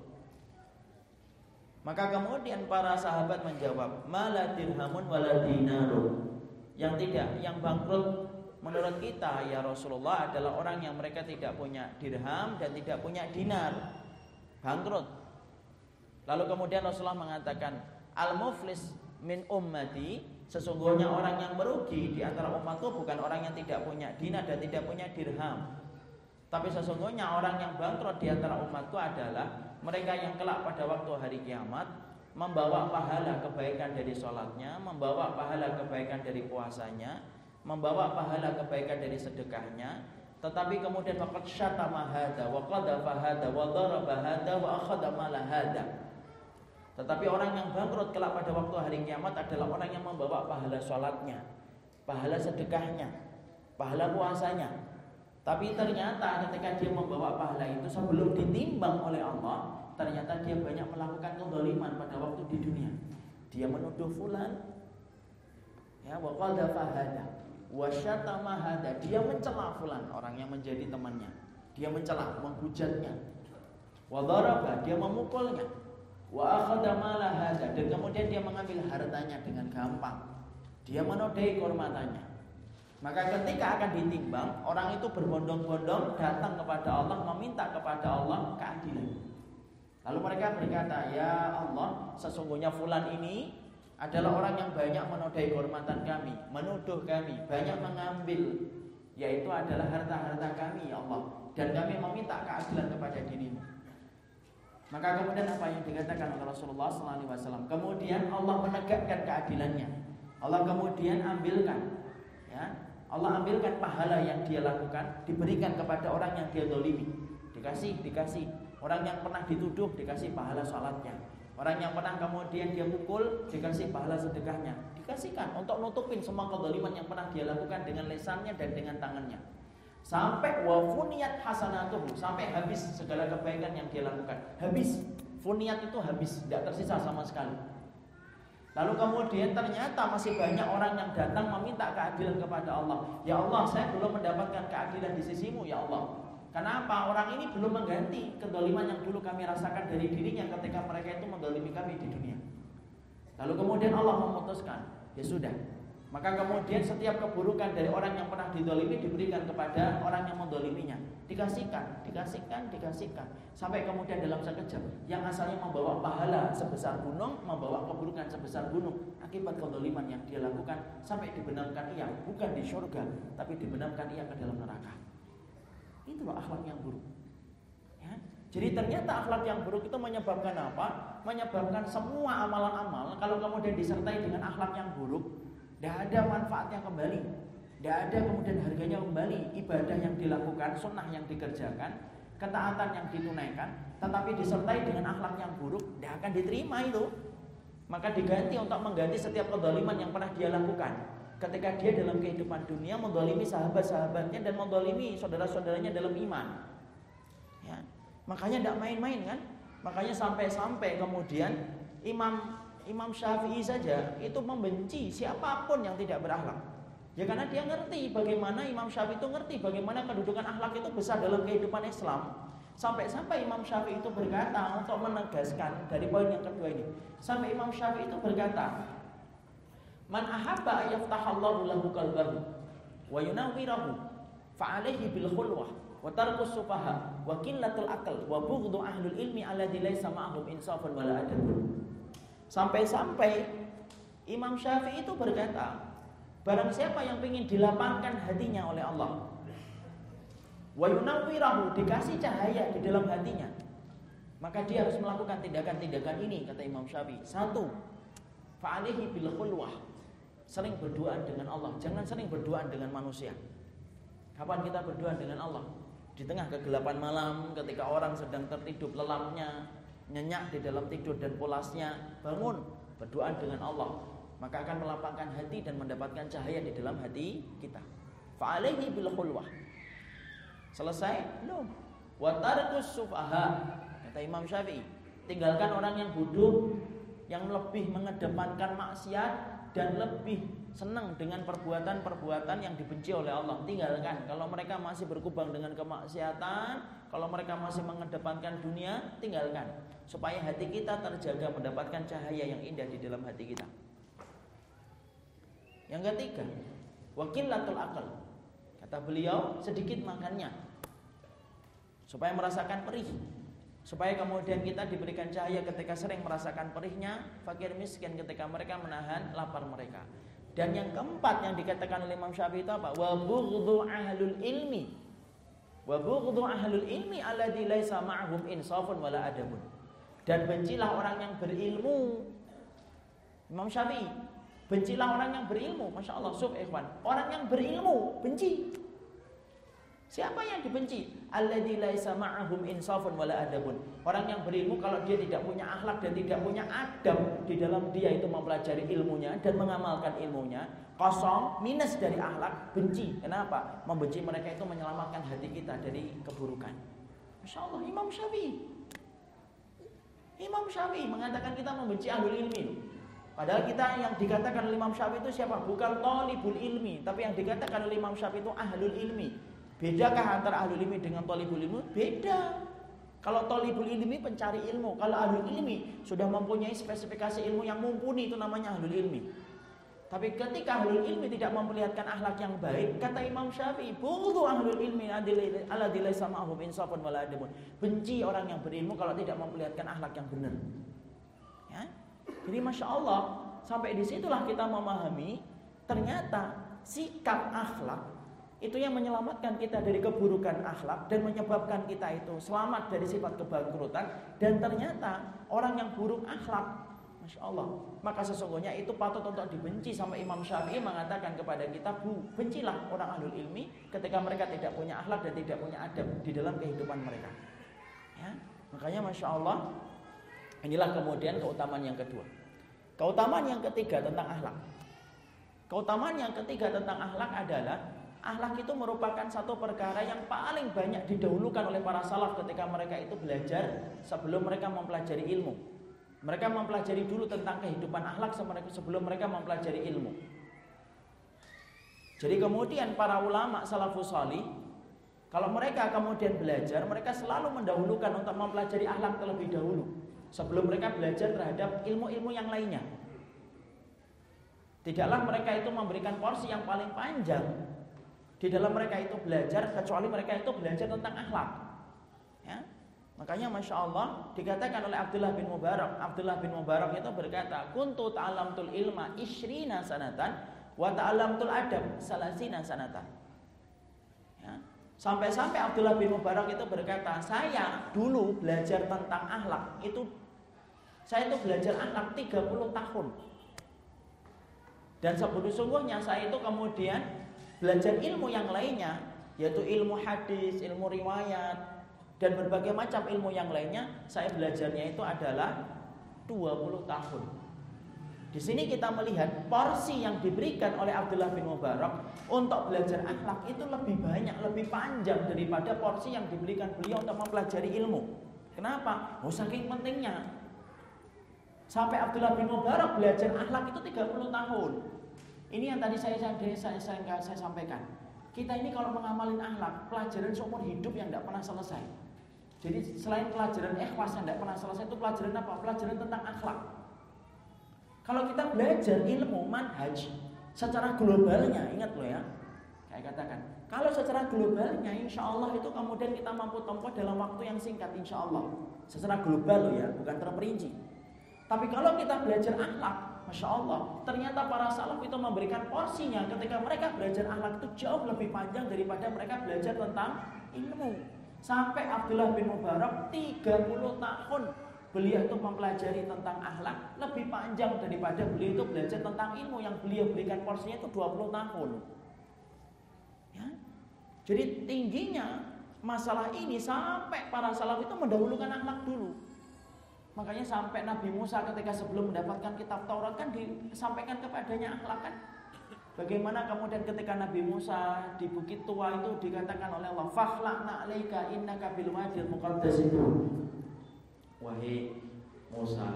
Maka kemudian para sahabat menjawab, Mala dirhamun wala Yang tidak, yang bangkrut menurut kita ya Rasulullah adalah orang yang mereka tidak punya dirham dan tidak punya dinar. Bangkrut. Lalu kemudian Rasulullah mengatakan, Al-muflis min ummati Sesungguhnya orang yang merugi di antara umatku bukan orang yang tidak punya dinar dan tidak punya dirham. Tapi sesungguhnya orang yang bangkrut di antara umatku adalah mereka yang kelak pada waktu hari kiamat membawa pahala kebaikan dari sholatnya, membawa pahala kebaikan dari puasanya, membawa pahala kebaikan dari sedekahnya, tetapi kemudian faqad syatama hadza wa qadafa hadza wa daraba hadza wa akhadha mala hadza tetapi orang yang bangkrut kelak pada waktu hari kiamat adalah orang yang membawa pahala sholatnya, pahala sedekahnya, pahala puasanya. Tapi ternyata ketika dia membawa pahala itu sebelum ditimbang oleh Allah, ternyata dia banyak melakukan kezaliman pada waktu di dunia. Dia menuduh fulan, ya wakal fahada, wasyatama hada. Dia mencela fulan, orang yang menjadi temannya. Dia mencela, menghujatnya. Wadaraba, dia memukulnya wa akhadha dan kemudian dia mengambil hartanya dengan gampang. Dia menodai kehormatannya. Maka ketika akan ditimbang, orang itu berbondong-bondong datang kepada Allah meminta kepada Allah keadilan. Lalu mereka berkata, "Ya Allah, sesungguhnya fulan ini adalah orang yang banyak menodai kehormatan kami, menuduh kami, banyak mengambil yaitu adalah harta-harta kami ya Allah dan kami meminta keadilan kepada dirimu. Maka kemudian apa yang dikatakan oleh Rasulullah SAW? Kemudian Allah menegakkan keadilannya. Allah kemudian ambilkan, ya, Allah ambilkan pahala yang dia lakukan, diberikan kepada orang yang dia dolimi. Dikasih, dikasih. Orang yang pernah dituduh dikasih pahala sholatnya. Orang yang pernah kemudian dia pukul dikasih pahala sedekahnya. Dikasihkan untuk nutupin semua kedoliman yang pernah dia lakukan dengan lesannya dan dengan tangannya. Sampai wafuniat hasanatuhu sampai habis segala kebaikan yang dia lakukan. Habis. Funiat itu habis tidak tersisa sama sekali. Lalu kemudian ternyata masih banyak orang yang datang meminta keadilan kepada Allah. Ya Allah saya belum mendapatkan keadilan di sisimu ya Allah Kenapa orang ini belum mengganti kedoliman yang dulu kami rasakan dari dirinya ketika mereka itu mendolimi kami di dunia. Lalu kemudian Allah memutuskan, ya sudah, maka kemudian setiap keburukan dari orang yang pernah didolimi diberikan kepada orang yang mendoliminya. Dikasihkan, dikasihkan, dikasihkan. Sampai kemudian dalam sekejap yang asalnya membawa pahala sebesar gunung, membawa keburukan sebesar gunung. Akibat kedoliman yang dia lakukan sampai dibenamkan ia bukan di surga, tapi dibenamkan ia ke dalam neraka. Itulah akhlak yang buruk. Ya. Jadi ternyata akhlak yang buruk itu menyebabkan apa? Menyebabkan semua amalan-amal kalau kemudian disertai dengan akhlak yang buruk, tidak ada manfaatnya kembali. Tidak ada kemudian harganya kembali ibadah yang dilakukan, sunnah yang dikerjakan, ketaatan yang ditunaikan, tetapi disertai dengan akhlak yang buruk, tidak akan diterima itu. Maka diganti untuk mengganti setiap kedoliman yang pernah dia lakukan. Ketika dia dalam kehidupan dunia mendolimi sahabat-sahabatnya dan mendolimi saudara-saudaranya dalam iman. Ya. Makanya tidak main-main kan? Makanya sampai-sampai kemudian Imam Imam Syafi'i saja itu membenci siapa pun yang tidak berakhlak. Ya karena dia ngerti bagaimana Imam Syafi'i itu ngerti bagaimana kedudukan akhlak itu besar dalam kehidupan Islam. Sampai-sampai Imam Syafi'i itu berkata untuk menegaskan dari poin yang kedua ini. Sampai Imam Syafi'i itu berkata, "Man ahabba yaftahallahu lahu qalbahu wa yunawwirahu fa'alaihi bil khulwah wa tarkus sufaha wa qillatul aql wa bughdhu ahlul ilmi alladhi laysa ma'ahum insafun wala adab." Sampai-sampai Imam Syafi'i itu berkata, Barang siapa yang ingin dilapangkan hatinya oleh Allah Wa yunawwirahu dikasih cahaya di dalam hatinya Maka dia harus melakukan tindakan-tindakan ini kata Imam Syafi'i Satu Fa'alihi bil khulwah Sering berdoa dengan Allah Jangan sering berdoa dengan manusia Kapan kita berdoa dengan Allah? Di tengah kegelapan malam ketika orang sedang tertidur lelapnya Nyenyak di dalam tidur dan pulasnya Bangun berdoa dengan Allah maka akan melapangkan hati dan mendapatkan cahaya di dalam hati kita. Fa'alaihi bil khulwah. Selesai? Belum. Wa tarkus sufaha. Kata Imam Syafi'i, tinggalkan orang yang bodoh yang lebih mengedepankan maksiat dan lebih senang dengan perbuatan-perbuatan yang dibenci oleh Allah. Tinggalkan. Kalau mereka masih berkubang dengan kemaksiatan, kalau mereka masih mengedepankan dunia, tinggalkan. Supaya hati kita terjaga mendapatkan cahaya yang indah di dalam hati kita. Yang ketiga, wakilatul akal. Kata beliau, sedikit makannya. Supaya merasakan perih. Supaya kemudian kita diberikan cahaya ketika sering merasakan perihnya, fakir miskin ketika mereka menahan lapar mereka. Dan yang keempat yang dikatakan oleh Imam Syafi'i itu apa? Wa bughdhu ahlul ilmi. Wa bughdhu ahlul ilmi alladzi laisa ma'hum insafun wala adabun. Dan bencilah orang yang berilmu. Imam Syafi'i Bencilah orang yang berilmu, masya Allah, sub ikhwan. Orang yang berilmu benci. Siapa yang dibenci? Alladzi laisa ma'ahum insafun wala adabun. Orang yang berilmu kalau dia tidak punya akhlak dan tidak punya adab di dalam dia itu mempelajari ilmunya dan mengamalkan ilmunya, kosong, minus dari akhlak, benci. Kenapa? Membenci mereka itu menyelamatkan hati kita dari keburukan. Masya Allah, Imam Syafi'i. Imam Syafi'i mengatakan kita membenci ahlul ilmi. Padahal kita yang dikatakan oleh Imam Syafi'i itu siapa? Bukan tolibul ilmi, tapi yang dikatakan oleh Imam Syafi'i itu ahlul ilmi. Bedakah antara ahlul ilmi dengan tolibul ilmi? Beda. Kalau tolibul ilmi pencari ilmu, kalau ahlul ilmi sudah mempunyai spesifikasi ilmu yang mumpuni itu namanya ahlul ilmi. Tapi ketika ahlul ilmi tidak memperlihatkan akhlak yang baik, kata Imam Syafi'i, "Bughdu ahlul ilmi sama ahum insafun wala Benci orang yang berilmu kalau tidak memperlihatkan akhlak yang benar. Ya? Jadi masya Allah sampai di situlah kita memahami ternyata sikap akhlak itu yang menyelamatkan kita dari keburukan akhlak dan menyebabkan kita itu selamat dari sifat kebangkrutan dan ternyata orang yang buruk akhlak Masya Allah Maka sesungguhnya itu patut untuk dibenci Sampai Imam Syafi'i mengatakan kepada kita Bu, bencilah orang ahlul ilmi Ketika mereka tidak punya akhlak dan tidak punya adab Di dalam kehidupan mereka ya? Makanya Masya Allah Inilah kemudian keutamaan yang kedua Keutamaan yang ketiga tentang akhlak. Keutamaan yang ketiga tentang akhlak adalah akhlak itu merupakan satu perkara yang paling banyak didahulukan oleh para salaf ketika mereka itu belajar sebelum mereka mempelajari ilmu. Mereka mempelajari dulu tentang kehidupan akhlak sebelum mereka mempelajari ilmu. Jadi kemudian para ulama salafus salih kalau mereka kemudian belajar, mereka selalu mendahulukan untuk mempelajari akhlak terlebih dahulu sebelum mereka belajar terhadap ilmu-ilmu yang lainnya. Tidaklah mereka itu memberikan porsi yang paling panjang di dalam mereka itu belajar kecuali mereka itu belajar tentang akhlak. Ya. Makanya masya Allah dikatakan oleh Abdullah bin Mubarak. Abdullah bin Mubarak itu berkata, "Kuntu tul ilma ishrina sanatan wa tul adab salasina sanatan." Ya. Sampai-sampai Abdullah bin Mubarak itu berkata, saya dulu belajar tentang akhlak itu saya itu belajar akhlak 30 tahun. Dan sebelum sungguhnya saya itu kemudian Belajar ilmu yang lainnya, yaitu ilmu hadis, ilmu riwayat, dan berbagai macam ilmu yang lainnya, saya belajarnya itu adalah 20 tahun. Di sini kita melihat porsi yang diberikan oleh Abdullah bin Mubarak untuk belajar akhlak itu lebih banyak, lebih panjang daripada porsi yang diberikan beliau untuk mempelajari ilmu. Kenapa? Oh saking pentingnya. Sampai Abdullah bin Mubarak belajar akhlak itu 30 tahun. Ini yang tadi saya saya, saya, saya, saya sampaikan. Kita ini kalau mengamalin akhlak, pelajaran seumur hidup yang tidak pernah selesai. Jadi selain pelajaran ikhlas yang tidak pernah selesai itu pelajaran apa? Pelajaran tentang akhlak. Kalau kita belajar ilmu manhaj secara globalnya, ingat loh ya, saya katakan, kalau secara globalnya, insya Allah itu kemudian kita mampu tempuh dalam waktu yang singkat, insya Allah. Secara global loh ya, bukan terperinci. Tapi kalau kita belajar akhlak, Masya Allah, ternyata para salaf itu memberikan porsinya ketika mereka belajar akhlak itu jauh lebih panjang daripada mereka belajar tentang ilmu. Sampai Abdullah bin Mubarak 30 tahun beliau itu mempelajari tentang akhlak lebih panjang daripada beliau itu belajar tentang ilmu yang beliau berikan porsinya itu 20 tahun. Ya. Jadi tingginya masalah ini sampai para salaf itu mendahulukan akhlak dulu. Makanya sampai Nabi Musa ketika sebelum mendapatkan kitab Taurat kan disampaikan kepadanya akhlak kan. Bagaimana kemudian ketika Nabi Musa di Bukit Tua itu dikatakan oleh Allah, "Fakhla'na 'alaika innaka bil wadil muqaddas Wahai Musa,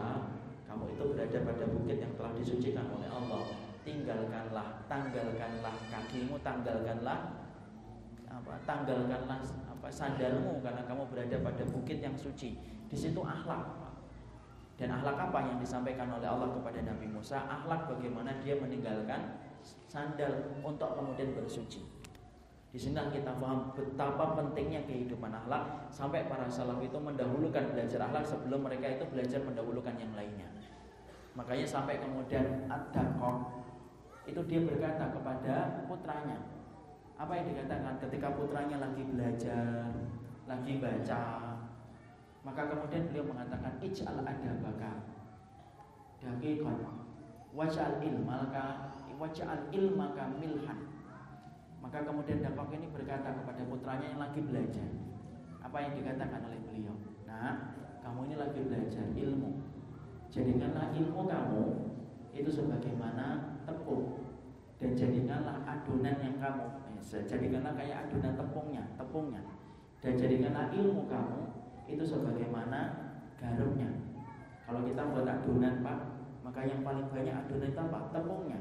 kamu itu berada pada bukit yang telah disucikan oleh Allah. Tinggalkanlah, tanggalkanlah kakimu, tanggalkanlah apa? Tanggalkanlah apa sandalmu karena kamu berada pada bukit yang suci. Di situ akhlak. Dan akhlak apa yang disampaikan oleh Allah kepada Nabi Musa? Akhlak bagaimana dia meninggalkan sandal untuk kemudian bersuci. Di sini kita paham betapa pentingnya kehidupan akhlak sampai para salaf itu mendahulukan belajar akhlak sebelum mereka itu belajar mendahulukan yang lainnya. Makanya sampai kemudian Ad-Daqqaq itu dia berkata kepada putranya. Apa yang dikatakan ketika putranya lagi belajar, lagi baca, maka kemudian beliau mengatakan ij'al adabaka daqiqan waj'al ilmaka waj'al ilmaka milhan. Maka kemudian dampak ini berkata kepada putranya yang lagi belajar. Apa yang dikatakan oleh beliau? Nah kamu ini lagi belajar ilmu. Jadikanlah ilmu kamu Itu sebagaimana tepung. Dan jadikanlah adonan yang kamu eh, Jadikanlah kayak adonan tepungnya Tepungnya. Dan jadikanlah ilmu kamu Itu sebagaimana garamnya Kalau kita buat adonan pak Maka yang paling banyak adonan itu apa? Tepungnya.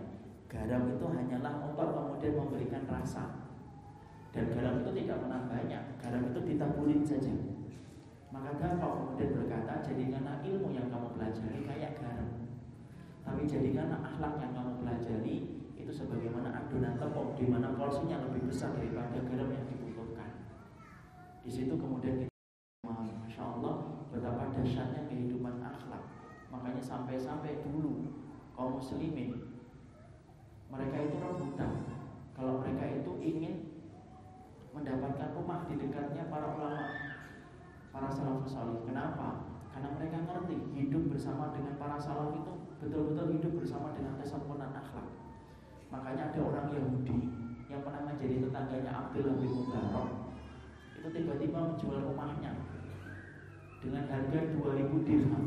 Garam itu hanyalah untuk kemudian memberikan rasa. Dan garam itu tidak pernah banyak. Garam itu ditaburin saja. Maka dapat kemudian berkata Jadikanlah ilmu yang kamu pelajari kayak garam. Tapi jadikanlah akhlak yang kamu pelajari Itu sebagaimana adonan tepung di mana porsinya lebih besar daripada garam yang dibutuhkan. Di situ kemudian kita dahsyatnya kehidupan akhlak. Makanya sampai-sampai dulu kaum muslimin mereka itu rebutan. Kalau mereka itu ingin mendapatkan rumah di dekatnya para ulama para salafus salih. Kenapa? Karena mereka ngerti hidup bersama dengan para salaf itu betul-betul hidup bersama dengan kesempurnaan akhlak. Makanya ada orang Yahudi yang pernah menjadi tetangganya Abdullah bin Mubarak. Itu tiba-tiba menjual rumahnya dengan harga 2000 dirham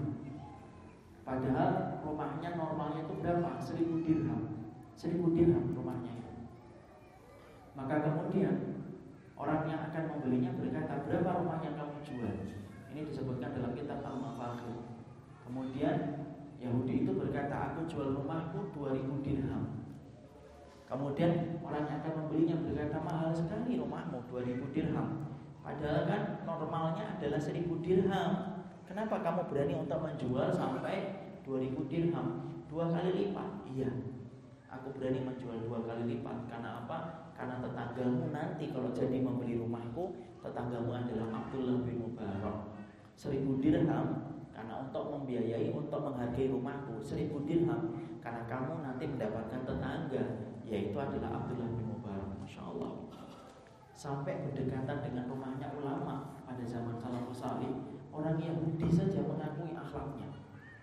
padahal rumahnya normalnya itu berapa? 1000 dirham seribu dirham rumahnya. Maka kemudian orang yang akan membelinya berkata berapa rumah yang kamu jual? Ini disebutkan dalam kitab Al-Mafakir. Kemudian Yahudi itu berkata aku jual rumahku 2000 dirham. Kemudian orang yang akan membelinya berkata mahal sekali rumahmu 2000 dirham. Padahal kan normalnya adalah 1000 dirham. Kenapa kamu berani untuk menjual sampai 2000 dirham? Dua kali lipat. Iya, Aku berani menjual dua kali lipat Karena apa? Karena tetanggamu nanti kalau jadi membeli rumahku Tetanggamu adalah Abdullah bin Mubarak Seribu dirham Karena untuk membiayai, untuk menghargai rumahku Seribu dirham Karena kamu nanti mendapatkan tetangga Yaitu adalah Abdullah bin Mubarak Masya Allah Sampai berdekatan dengan rumahnya ulama Pada zaman salafus salih Orang Yahudi saja mengakui akhlaknya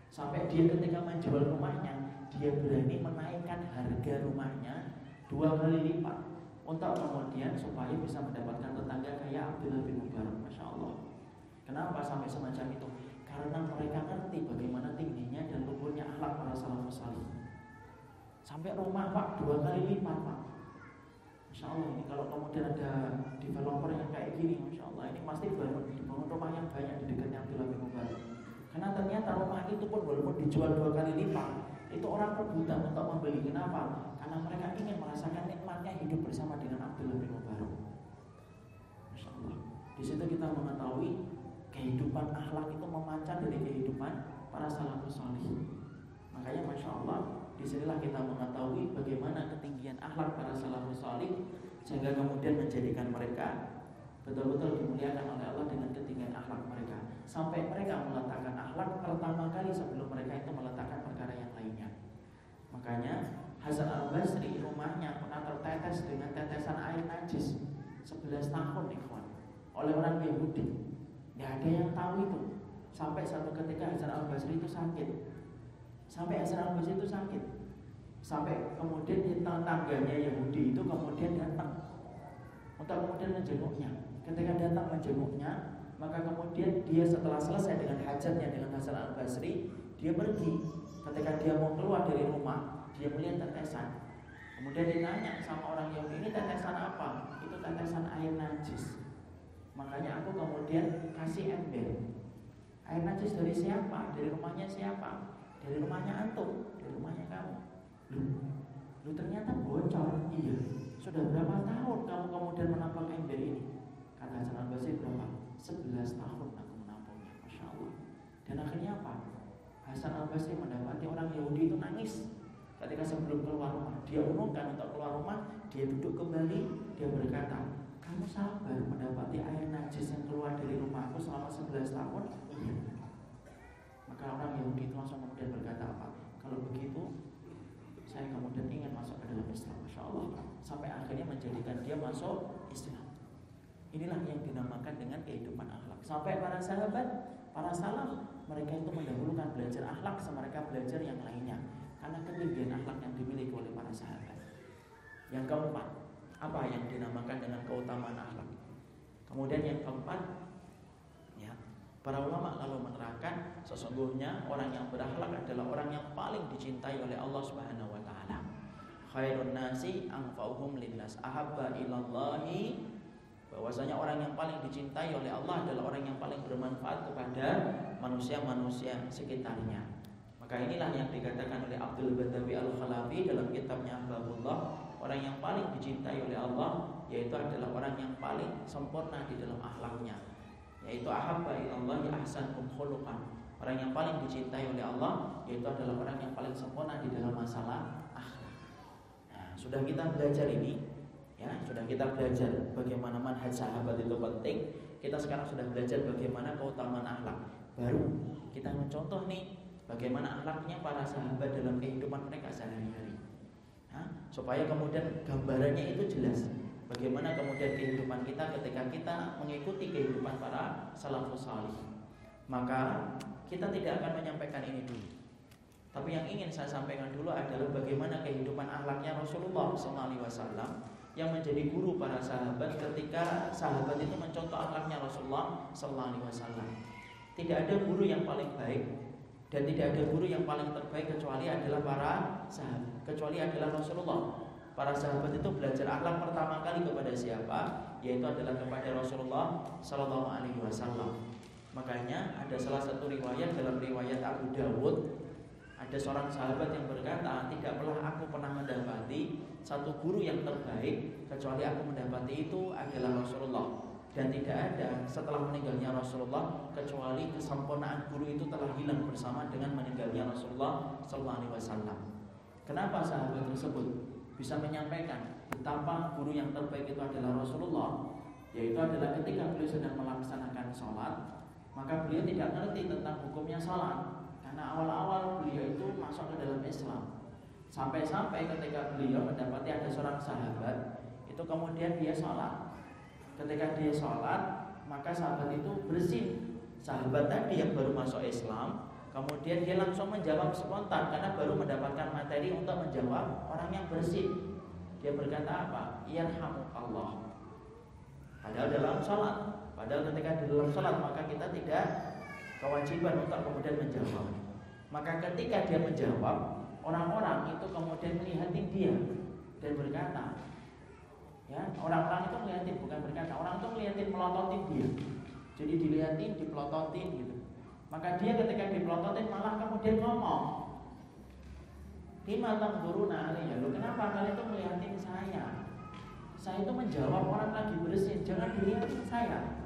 Sampai dia ketika menjual rumahnya dia berani menaikkan harga rumahnya dua kali lipat untuk kemudian supaya bisa mendapatkan tetangga kayak Abdullah bin Mubarak, masya Allah. Kenapa sampai semacam itu? Karena mereka ngerti bagaimana tingginya dan luhurnya akhlak para salafus salih. Sampai rumah pak dua kali lipat pak. Masya Allah ini kalau kemudian ada developer yang kayak gini, masya Allah ini pasti bangun dibangun rumah yang banyak di dekatnya Abdullah bin Mubarak. Karena ternyata rumah itu pun walaupun dijual dua kali lipat, itu orang rebutan untuk membeli. Kenapa? Karena mereka ingin merasakan nikmatnya hidup bersama dengan Abdullah bin Mubarak. Masya Allah. Di situ kita mengetahui kehidupan akhlak itu memancar dari kehidupan para salafus salih. Makanya masya Allah, di sinilah kita mengetahui bagaimana ketinggian akhlak para salafus salih sehingga kemudian menjadikan mereka betul-betul dimuliakan oleh Allah dengan ketinggian akhlak mereka sampai mereka meletakkan akhlak pertama kali sebelum mereka itu meletakkan perkara yang lainnya. Makanya Hasan al Basri rumahnya pernah tertetes dengan tetesan air najis 11 tahun ikhwan oleh orang Yahudi. Tidak ada yang tahu itu. Sampai satu ketika Hasan al Basri itu sakit. Sampai Hasan al Basri itu sakit. Sampai kemudian di tetangganya Yahudi itu kemudian datang. Untuk kemudian menjenguknya. Ketika datang menjenguknya, maka kemudian dia setelah selesai dengan hajatnya dengan Hasan al Basri, dia pergi. Ketika dia mau keluar dari rumah, dia melihat tetesan. Kemudian ditanya sama orang Yahudi ini tetesan apa? Itu tetesan air najis. Makanya aku kemudian kasih ember. Air najis dari siapa? Dari rumahnya siapa dari rumahnya antum dari rumahnya kamu. Lu lu ternyata bocor. Iya sudah berapa tahun kamu kemudian menampung ember ini? Kata Hasan al berapa 11 tahun aku menampungnya Masya Allah. Dan akhirnya apa? Hasan al Basri mendapati orang Yahudi itu nangis. Ketika sebelum keluar rumah, dia umumkan untuk keluar rumah, dia duduk kembali, dia berkata, kamu sabar mendapati air najis yang keluar dari rumahku selama 11 tahun? Maka orang Yahudi itu langsung kemudian berkata apa? Kalau begitu, saya kemudian ingin masuk ke dalam Islam, Masya Allah. Sampai akhirnya menjadikan dia masuk Islam. Inilah yang dinamakan dengan kehidupan akhlak. Sampai para sahabat, para salaf, mereka itu mendahulukan belajar akhlak, mereka belajar yang lainnya karena ketinggian akhlak yang dimiliki oleh para sahabat. Yang keempat, apa yang dinamakan dengan keutamaan akhlak? Kemudian yang keempat, para ulama lalu menerangkan sesungguhnya orang yang berakhlak adalah orang yang paling dicintai oleh Allah Subhanahu wa taala. Khairun nasi anfa'uhum linnas ahabba ilallahi bahwasanya orang yang paling dicintai oleh Allah adalah orang yang paling bermanfaat kepada manusia-manusia sekitarnya. Maka inilah yang dikatakan oleh Abdul Badawi Al-Khalafi dalam kitabnya Ahbabullah Orang yang paling dicintai oleh Allah Yaitu adalah orang yang paling sempurna di dalam akhlaknya Yaitu ahabba ilallahi ahsankum khuluqan. Orang yang paling dicintai oleh Allah Yaitu adalah orang yang paling sempurna di dalam masalah akhlak. Nah, sudah kita belajar ini ya sudah kita belajar bagaimana manhaj sahabat itu penting. Kita sekarang sudah belajar bagaimana keutamaan akhlak. Baru kita mencontoh nih bagaimana akhlaknya para sahabat dalam kehidupan mereka sehari-hari. supaya kemudian gambarannya itu jelas. Bagaimana kemudian kehidupan kita ketika kita mengikuti kehidupan para salafus salih. Maka kita tidak akan menyampaikan ini dulu. Tapi yang ingin saya sampaikan dulu adalah bagaimana kehidupan akhlaknya Rasulullah SAW yang menjadi guru para sahabat ketika sahabat itu mencontoh akhlaknya Rasulullah SAW. Tidak ada guru yang paling baik dan tidak ada guru yang paling terbaik kecuali adalah para sahabat, kecuali adalah Rasulullah. Para sahabat itu belajar akhlak pertama kali kepada siapa? Yaitu adalah kepada Rasulullah Sallallahu Alaihi Wasallam. Makanya ada salah satu riwayat dalam riwayat Abu Dawud ada seorang sahabat yang berkata tidak pernah aku pernah mendapati satu guru yang terbaik kecuali aku mendapati itu adalah Rasulullah dan tidak ada setelah meninggalnya Rasulullah kecuali kesempurnaan guru itu telah hilang bersama dengan meninggalnya Rasulullah Sallallahu Alaihi Wasallam. Kenapa sahabat tersebut bisa menyampaikan betapa guru yang terbaik itu adalah Rasulullah? Yaitu adalah ketika beliau sedang melaksanakan sholat, maka beliau tidak mengerti tentang hukumnya sholat karena awal-awal beliau itu masuk ke dalam Islam. Sampai-sampai ketika beliau mendapati ada seorang sahabat itu kemudian dia sholat ketika dia sholat maka sahabat itu bersih sahabat tadi yang baru masuk Islam kemudian dia langsung menjawab spontan karena baru mendapatkan materi untuk menjawab orang yang bersih dia berkata apa? Allah. Padahal dalam sholat, padahal ketika di dalam sholat maka kita tidak kewajiban untuk kemudian menjawab. Maka ketika dia menjawab, orang-orang itu kemudian melihatin dia dan berkata, ya orang-orang itu melihatin bukan berkata, orang itu melihatin melototin dia. Jadi dilihatin, dipelototin gitu. Maka dia ketika dipelototin malah kemudian ngomong, Lima tangduruna ya lo kenapa kalian itu melihatin saya? Saya itu menjawab orang lagi bersin, jangan dilihatin saya.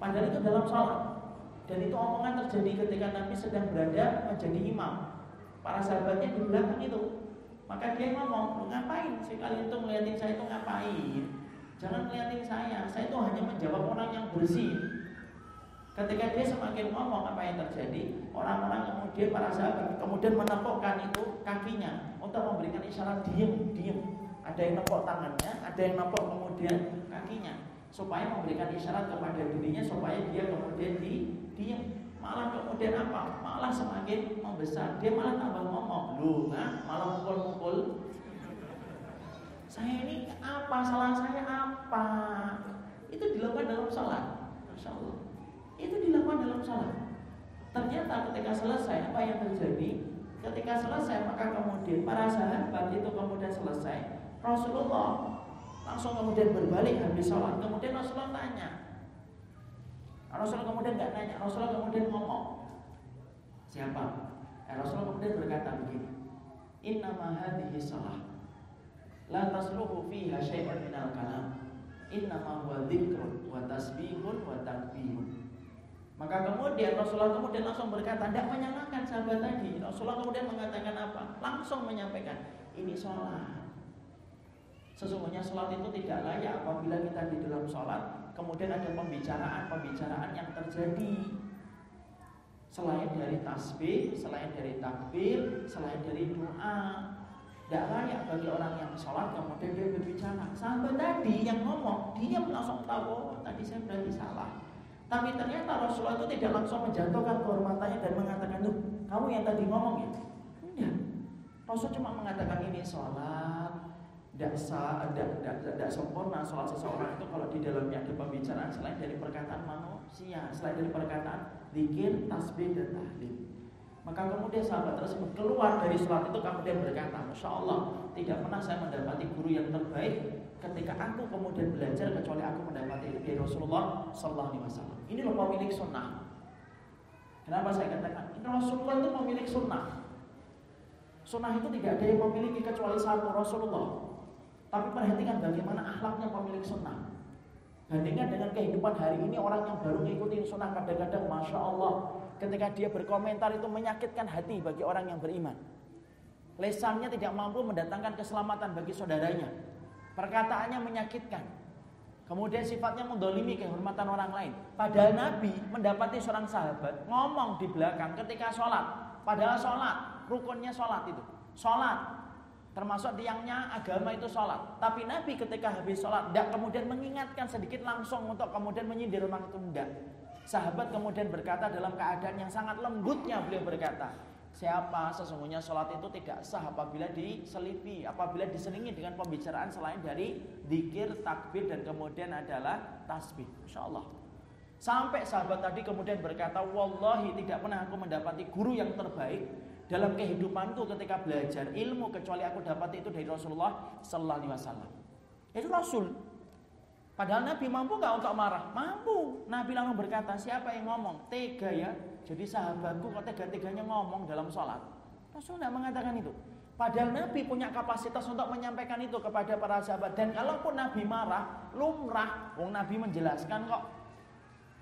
Padahal itu dalam sholat. Dan itu omongan terjadi ketika Nabi sedang berada menjadi imam. Para sahabatnya di belakang itu. Maka dia ngomong, ngapain sih kalian itu melihatin saya itu ngapain? Jangan melihatin saya, saya itu hanya menjawab orang yang bersih Ketika dia semakin ngomong apa yang terjadi, orang-orang kemudian para sahabat kemudian menepukkan itu kakinya untuk memberikan isyarat diem, diem. Ada yang nepuk tangannya, ada yang nepuk kemudian kakinya supaya memberikan isyarat kepada dirinya supaya dia kemudian di diem. Malah kemudian apa? Malah semakin membesar. Dia malah tambah ngomong, lu nah, malah mukul-mukul. Saya ini apa? Salah saya apa? Itu dilakukan dalam salat. Masya Allah. Itu dilakukan dalam salat. Ternyata ketika selesai apa yang terjadi? Ketika selesai maka kemudian para sahabat itu kemudian selesai. Rasulullah langsung kemudian berbalik habis sholat. Kemudian Rasulullah tanya. Rasulullah kemudian nggak nanya. Rasulullah kemudian ngomong. Siapa? Eh, Rasulullah kemudian berkata begini. Inna hadhihi salah. La tasluhu fiha syai'un minal kalam. Inna ma huwa wa tasbihun wa takbirun. Maka kemudian Rasulullah kemudian langsung berkata, tidak menyalahkan sahabat tadi. Rasulullah kemudian mengatakan apa? Langsung menyampaikan, ini sholat. Sesungguhnya sholat itu tidak layak apabila kita di dalam sholat kemudian ada pembicaraan-pembicaraan yang terjadi selain dari tasbih, selain dari takbir, selain dari doa. Tidak layak bagi orang yang sholat kemudian dia berbicara. Sahabat tadi yang ngomong, dia langsung tahu, oh tadi saya berarti salah. Tapi ternyata Rasulullah itu tidak langsung menjatuhkan kehormatannya dan mengatakan, tuh kamu yang tadi ngomong ya? Rasul cuma mengatakan ini sholat, tidak sah, tidak sempurna sholat seseorang itu kalau di dalamnya ada pembicaraan selain dari perkataan manusia, selain dari perkataan zikir, tasbih dan tahlil. Maka kemudian sahabat tersebut keluar dari sholat itu kemudian berkata, Masya Allah, tidak pernah saya mendapati guru yang terbaik ketika aku kemudian belajar kecuali aku mendapati itu dari Rasulullah Sallallahu Alaihi Wasallam. Ini loh pemilik sunnah. Kenapa saya katakan ini Rasulullah itu pemilik sunnah. Sunnah itu tidak ada yang memiliki kecuali satu Rasulullah. Tapi perhatikan bagaimana akhlaknya pemilik sunnah. Bandingkan dengan kehidupan hari ini orang yang baru ngikutin sunnah kadang-kadang Masya Allah ketika dia berkomentar itu menyakitkan hati bagi orang yang beriman. Lesannya tidak mampu mendatangkan keselamatan bagi saudaranya. Perkataannya menyakitkan. Kemudian sifatnya mendolimi kehormatan orang lain. Padahal Nabi mendapati seorang sahabat ngomong di belakang ketika sholat. Padahal sholat, rukunnya sholat itu. Sholat, termasuk tiangnya agama itu sholat. Tapi Nabi ketika habis sholat, tidak kemudian mengingatkan sedikit langsung untuk kemudian menyindir orang itu. Tidak. Sahabat kemudian berkata dalam keadaan yang sangat lembutnya beliau berkata, Siapa sesungguhnya sholat itu tidak sah apabila diselipi, apabila diselingi dengan pembicaraan selain dari dikir, takbir dan kemudian adalah tasbih. Insya Allah. Sampai sahabat tadi kemudian berkata, Wallahi tidak pernah aku mendapati guru yang terbaik dalam kehidupanku ketika belajar ilmu kecuali aku dapat itu dari Rasulullah Sallallahu Alaihi Wasallam. Itu Rasul. Padahal Nabi mampu nggak untuk marah? Mampu. Nabi langsung berkata, siapa yang ngomong? Tega ya, jadi sahabatku kok tega-teganya ngomong dalam sholat. Rasul tidak mengatakan itu. Padahal Nabi punya kapasitas untuk menyampaikan itu kepada para sahabat. Dan kalaupun Nabi marah, lumrah. Wong Nabi menjelaskan kok.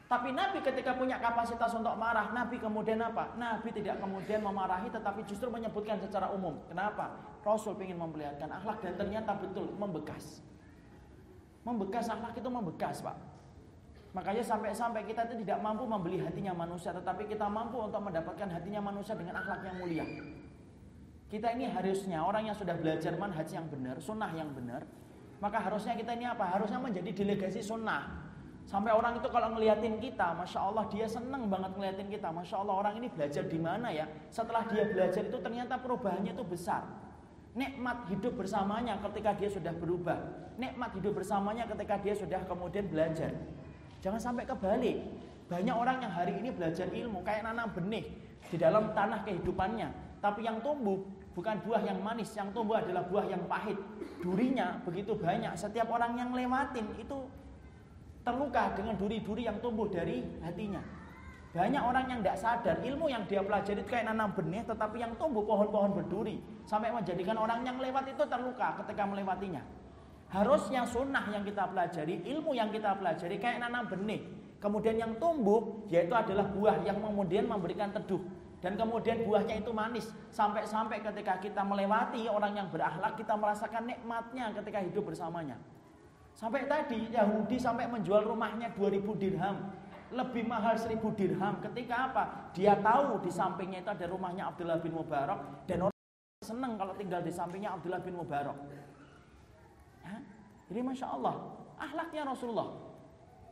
Tapi Nabi ketika punya kapasitas untuk marah, Nabi kemudian apa? Nabi tidak kemudian memarahi tetapi justru menyebutkan secara umum. Kenapa? Rasul ingin memperlihatkan akhlak dan ternyata betul membekas. Membekas akhlak itu membekas, Pak. Makanya sampai-sampai kita itu tidak mampu membeli hatinya manusia, tetapi kita mampu untuk mendapatkan hatinya manusia dengan akhlak yang mulia. Kita ini harusnya orang yang sudah belajar manhaj yang benar, sunnah yang benar, maka harusnya kita ini apa? Harusnya menjadi delegasi sunnah. Sampai orang itu kalau ngeliatin kita, masya Allah dia seneng banget ngeliatin kita, masya Allah orang ini belajar di mana ya? Setelah dia belajar itu ternyata perubahannya itu besar. Nikmat hidup bersamanya ketika dia sudah berubah. Nikmat hidup bersamanya ketika dia sudah kemudian belajar. Jangan sampai kebalik. Banyak orang yang hari ini belajar ilmu kayak nanam benih di dalam tanah kehidupannya. Tapi yang tumbuh bukan buah yang manis, yang tumbuh adalah buah yang pahit. Durinya begitu banyak. Setiap orang yang lewatin itu terluka dengan duri-duri yang tumbuh dari hatinya. Banyak orang yang tidak sadar ilmu yang dia pelajari itu kayak nanam benih tetapi yang tumbuh pohon-pohon berduri sampai menjadikan orang yang lewat itu terluka ketika melewatinya. Harusnya sunnah yang kita pelajari, ilmu yang kita pelajari kayak nanam benih. Kemudian yang tumbuh yaitu adalah buah yang kemudian memberikan teduh dan kemudian buahnya itu manis sampai-sampai ketika kita melewati orang yang berakhlak kita merasakan nikmatnya ketika hidup bersamanya. Sampai tadi Yahudi sampai menjual rumahnya 2000 dirham lebih mahal seribu dirham. Ketika apa? Dia tahu di sampingnya itu ada rumahnya Abdullah bin Mubarak dan orang senang kalau tinggal di sampingnya Abdullah bin Mubarak. Ya? Jadi masya Allah, ahlaknya Rasulullah.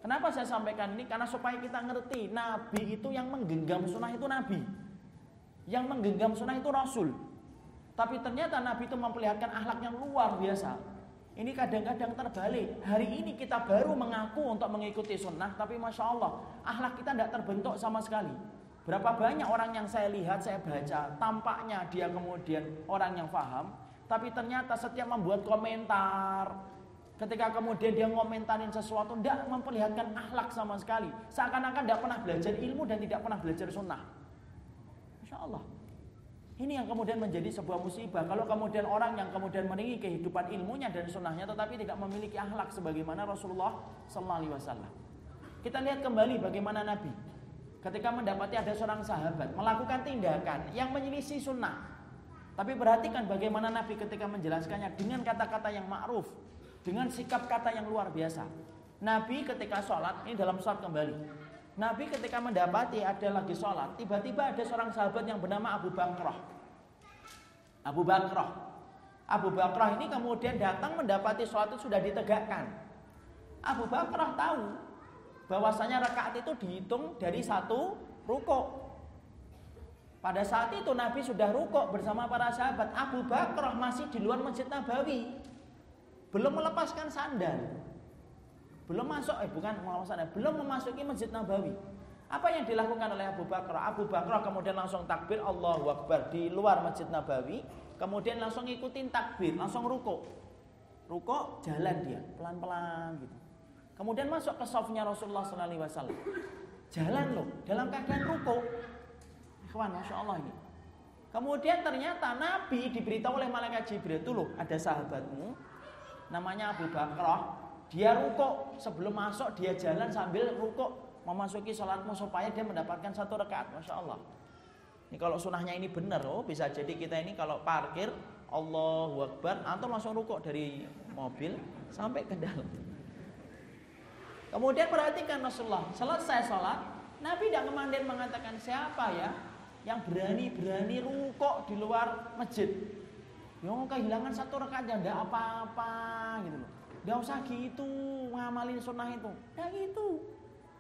Kenapa saya sampaikan ini? Karena supaya kita ngerti Nabi itu yang menggenggam sunnah itu Nabi Yang menggenggam sunnah itu Rasul Tapi ternyata Nabi itu memperlihatkan ahlak yang luar biasa ini kadang-kadang terbalik. Hari ini kita baru mengaku untuk mengikuti sunnah, tapi masya Allah, akhlak kita tidak terbentuk sama sekali. Berapa banyak orang yang saya lihat, saya baca, tampaknya dia kemudian orang yang paham, tapi ternyata setiap membuat komentar, ketika kemudian dia ngomentarin sesuatu, tidak memperlihatkan akhlak sama sekali. Seakan-akan tidak pernah belajar ilmu dan tidak pernah belajar sunnah. Masya Allah. Ini yang kemudian menjadi sebuah musibah. Kalau kemudian orang yang kemudian meninggi kehidupan ilmunya dan sunnahnya, tetapi tidak memiliki akhlak sebagaimana Rasulullah Sallallahu Alaihi. Kita lihat kembali bagaimana Nabi ketika mendapati ada seorang sahabat melakukan tindakan yang menyelisih sunnah. Tapi perhatikan bagaimana Nabi ketika menjelaskannya dengan kata-kata yang ma'ruf, dengan sikap kata yang luar biasa. Nabi ketika sholat, ini dalam sholat kembali. Nabi ketika mendapati ada lagi sholat, tiba-tiba ada seorang sahabat yang bernama Abu Bakrah. Abu Bakrah. Abu Bakrah ini kemudian datang mendapati sholat itu sudah ditegakkan. Abu Bakrah tahu bahwasanya rakaat itu dihitung dari satu rukuk. Pada saat itu Nabi sudah rukuk bersama para sahabat. Abu Bakrah masih di luar Masjid Nabawi. Belum melepaskan sandal belum masuk eh bukan sana, belum memasuki Masjid Nabawi. Apa yang dilakukan oleh Abu Bakar? Abu Bakar kemudian langsung takbir Allahu Akbar di luar Masjid Nabawi, kemudian langsung ikutin takbir, langsung ruko. Ruko jalan dia pelan-pelan gitu. Kemudian masuk ke sofnya Rasulullah Wasallam. Jalan loh dalam keadaan ruko. Ikhwan, masya Allah ini. Kemudian ternyata Nabi diberitahu oleh malaikat Jibril itu loh ada sahabatmu namanya Abu Bakar dia rukuk sebelum masuk dia jalan sambil rukuk memasuki sholatmu supaya dia mendapatkan satu rakaat. Masya Allah. Ini kalau sunahnya ini benar, oh bisa jadi kita ini kalau parkir Allahu Akbar, atau langsung rukuk dari mobil sampai ke dalam. Kemudian perhatikan Rasulullah, selesai sholat, Nabi tidak kemudian mengatakan siapa ya yang berani-berani rukuk di luar masjid. Yang kehilangan satu rakaat yang tidak apa-apa gitu loh. Gak usah gitu ngamalin sunnah itu. Ya gitu.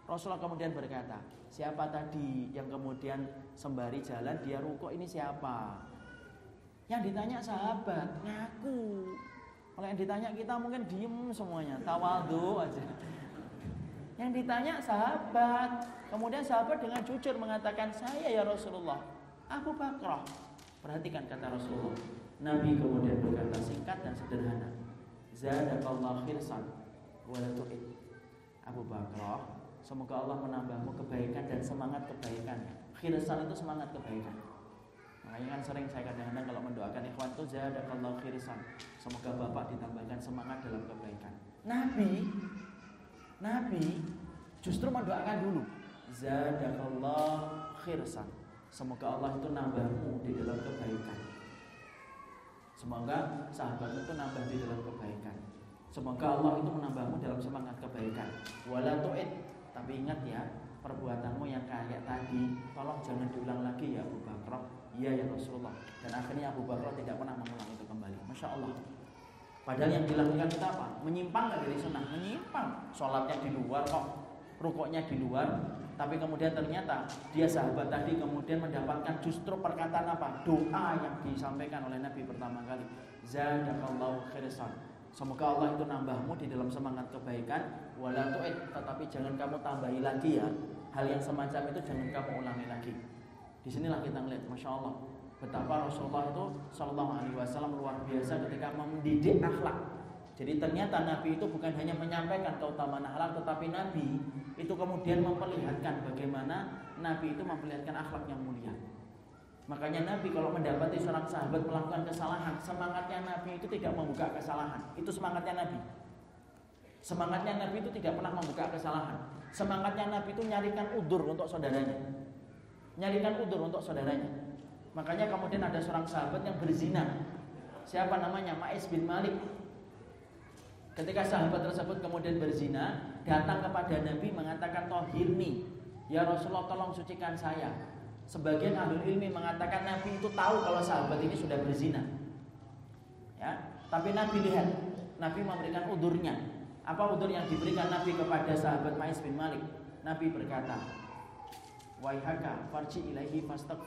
Rasulullah kemudian berkata, siapa tadi yang kemudian sembari jalan dia rukuk ini siapa? Yang ditanya sahabat, ngaku. Kalau yang ditanya kita mungkin diem semuanya, tawadu aja. Yang ditanya sahabat, kemudian sahabat dengan jujur mengatakan saya ya Rasulullah, Abu Bakar. Perhatikan kata Rasulullah. Nabi kemudian berkata singkat dan sederhana zadakallah khirsan wala tu'id. Abu Bakar semoga Allah menambahmu kebaikan dan semangat kebaikan. Khirsan itu semangat kebaikan. Makanya kan sering saya kadang-kadang kalau mendoakan ikhwan itu zadakallah khirsan. Semoga Bapak ditambahkan semangat dalam kebaikan. Nabi Nabi justru mendoakan dulu zadakallah khirsan semoga Allah itu nambahmu di dalam kebaikan Semoga sahabat itu nambah di dalam kebaikan. Semoga Allah itu menambahmu dalam semangat kebaikan. Wala. Tapi ingat ya, perbuatanmu yang kayak tadi, tolong jangan diulang lagi ya Abu Bakar. Iya ya Rasulullah. Dan akhirnya Abu Bakar tidak pernah mengulang itu kembali. Masya Allah. Padahal yang dilakukan kita apa? Menyimpang dari sunnah, menyimpang. Sholatnya di luar kok, rukuknya di luar, Tapi kemudian ternyata dia sahabat tadi kemudian mendapatkan justru perkataan apa? Doa yang disampaikan oleh Nabi pertama kali. Zadakallahu khirsan. Semoga Allah itu nambahmu di dalam semangat kebaikan wala tu'id, tetapi jangan kamu tambahi lagi ya. Hal yang semacam itu jangan kamu ulangi lagi. Di sinilah kita melihat Masya Allah betapa Rasulullah itu Shallallahu Alaihi Wasallam luar biasa ketika mendidik akhlak jadi ternyata Nabi itu bukan hanya menyampaikan keutamaan halal, tetapi Nabi itu kemudian memperlihatkan bagaimana Nabi itu memperlihatkan akhlak yang mulia. Makanya Nabi kalau mendapati seorang sahabat melakukan kesalahan, semangatnya Nabi itu tidak membuka kesalahan. Itu semangatnya Nabi. Semangatnya Nabi itu tidak pernah membuka kesalahan. Semangatnya Nabi itu nyarikan udur untuk saudaranya. Nyarikan udur untuk saudaranya. Makanya kemudian ada seorang sahabat yang berzina. Siapa namanya? Ma'is bin Malik Ketika sahabat tersebut kemudian berzina, datang kepada Nabi mengatakan tohirni, ya Rasulullah tolong sucikan saya. Sebagian ahli ilmi mengatakan Nabi itu tahu kalau sahabat ini sudah berzina. Ya, tapi Nabi lihat, Nabi memberikan udurnya. Apa udur yang diberikan Nabi kepada sahabat Mais bin Malik? Nabi berkata, Waihaka farji ilaihi fastaq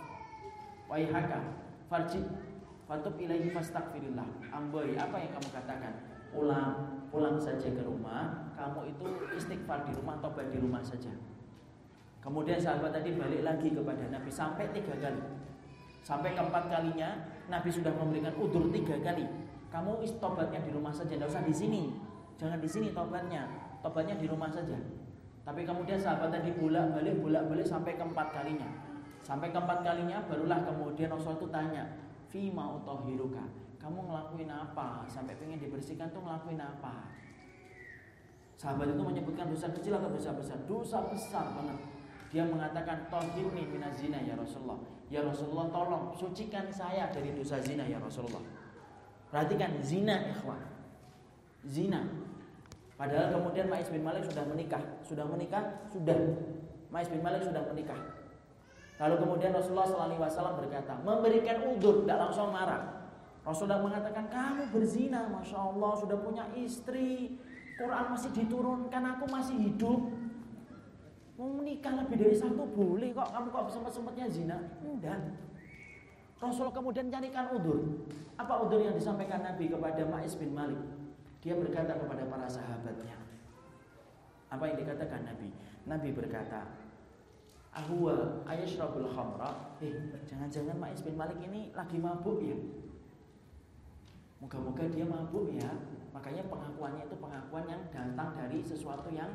Waihaka farji fatub ilaihi fastaqfirillah Amboi, apa yang kamu katakan? Pulang pulang saja ke rumah, kamu itu istighfar di rumah, tobat di rumah saja. Kemudian sahabat tadi balik lagi kepada Nabi sampai tiga kali. Sampai keempat kalinya Nabi sudah memberikan udur tiga kali. Kamu istobatnya di rumah saja, tidak usah di sini. Jangan di sini tobatnya, tobatnya di rumah saja. Tapi kemudian sahabat tadi bolak balik bolak balik sampai keempat kalinya. Sampai keempat kalinya? Barulah kemudian Rasul itu tanya, Fima utohiruka kamu ngelakuin apa? Sampai pengen dibersihkan tuh ngelakuin apa? Sahabat itu menyebutkan dosa kecil atau dosa besar? Dosa besar banget. Dia mengatakan tohirni minazina ya Rasulullah. Ya Rasulullah tolong sucikan saya dari dosa zina ya Rasulullah. Perhatikan zina ikhwan. Zina. Padahal kemudian Ma'is bin Malik sudah menikah. Sudah menikah? Sudah. Ma'is bin Malik sudah menikah lalu kemudian Rasulullah SAW berkata memberikan udur tidak langsung marah Rasulullah mengatakan kamu berzina, masya Allah sudah punya istri, Quran masih diturunkan, aku masih hidup. Mau menikah lebih dari satu boleh kok, kamu kok sempat sempatnya zina? Enggak. Rasul kemudian carikan udur. Apa udur yang disampaikan Nabi kepada Ma'is bin Malik? Dia berkata kepada para sahabatnya. Apa yang dikatakan Nabi? Nabi berkata, Ahwa ayashrabul khamra. Eh, jangan-jangan Ma'is bin Malik ini lagi mabuk ya? Moga-moga dia mabuk ya. Makanya pengakuannya itu pengakuan yang datang dari sesuatu yang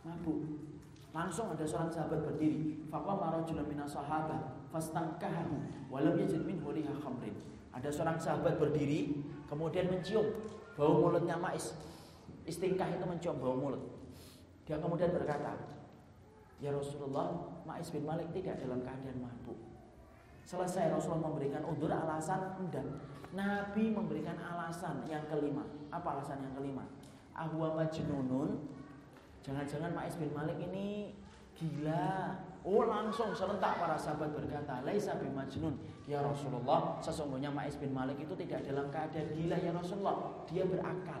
mabuk. Langsung ada seorang sahabat berdiri. Fakwa marajulun minas sahabat fastangkahu walam yajid min huriha khamrin. Ada seorang sahabat berdiri kemudian mencium bau mulutnya Mais. Istingkah itu mencium bau mulut. Dia kemudian berkata, "Ya Rasulullah, Mais bin Malik tidak dalam keadaan mabuk." Selesai Rasulullah memberikan udur alasan enggak Nabi memberikan alasan yang kelima. Apa alasan yang kelima? Ahwa majnunun. Jangan-jangan Ma'is bin Malik ini gila. Oh langsung serentak para sahabat berkata, Laisa bin Majnun. Ya Rasulullah, sesungguhnya Ma'is bin Malik itu tidak dalam keadaan gila ya Rasulullah. Dia berakal.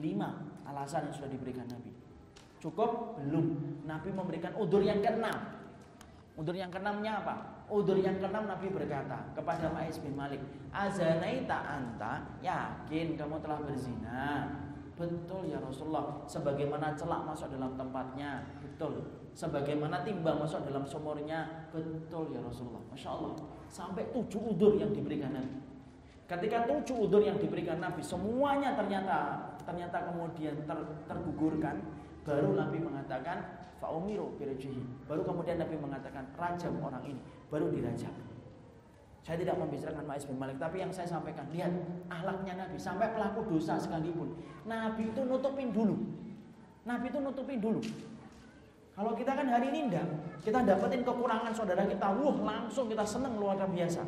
Lima alasan yang sudah diberikan Nabi. Cukup? Belum. Nabi memberikan udur yang keenam. Udur yang keenamnya apa? Udur yang keenam Nabi berkata kepada Ma'is bin Malik, "Azanaita anta? Yakin kamu telah berzina?" Betul ya Rasulullah. Sebagaimana celak masuk dalam tempatnya, betul. Sebagaimana timbang masuk dalam sumurnya, betul ya Rasulullah. Masya Allah. Sampai tujuh udur yang diberikan Nabi. Ketika tujuh udur yang diberikan Nabi, semuanya ternyata ternyata kemudian ter, tergugurkan. Baru Nabi mengatakan faumiru birjihi. Baru kemudian Nabi mengatakan rajam orang ini baru dirajam. Saya tidak membicarakan Ma'is bin Malik, tapi yang saya sampaikan, lihat ahlaknya Nabi sampai pelaku dosa sekalipun. Nabi itu nutupin dulu. Nabi itu nutupin dulu. Kalau kita kan hari ini enggak, kita dapetin kekurangan saudara kita, wuh langsung kita seneng luar biasa.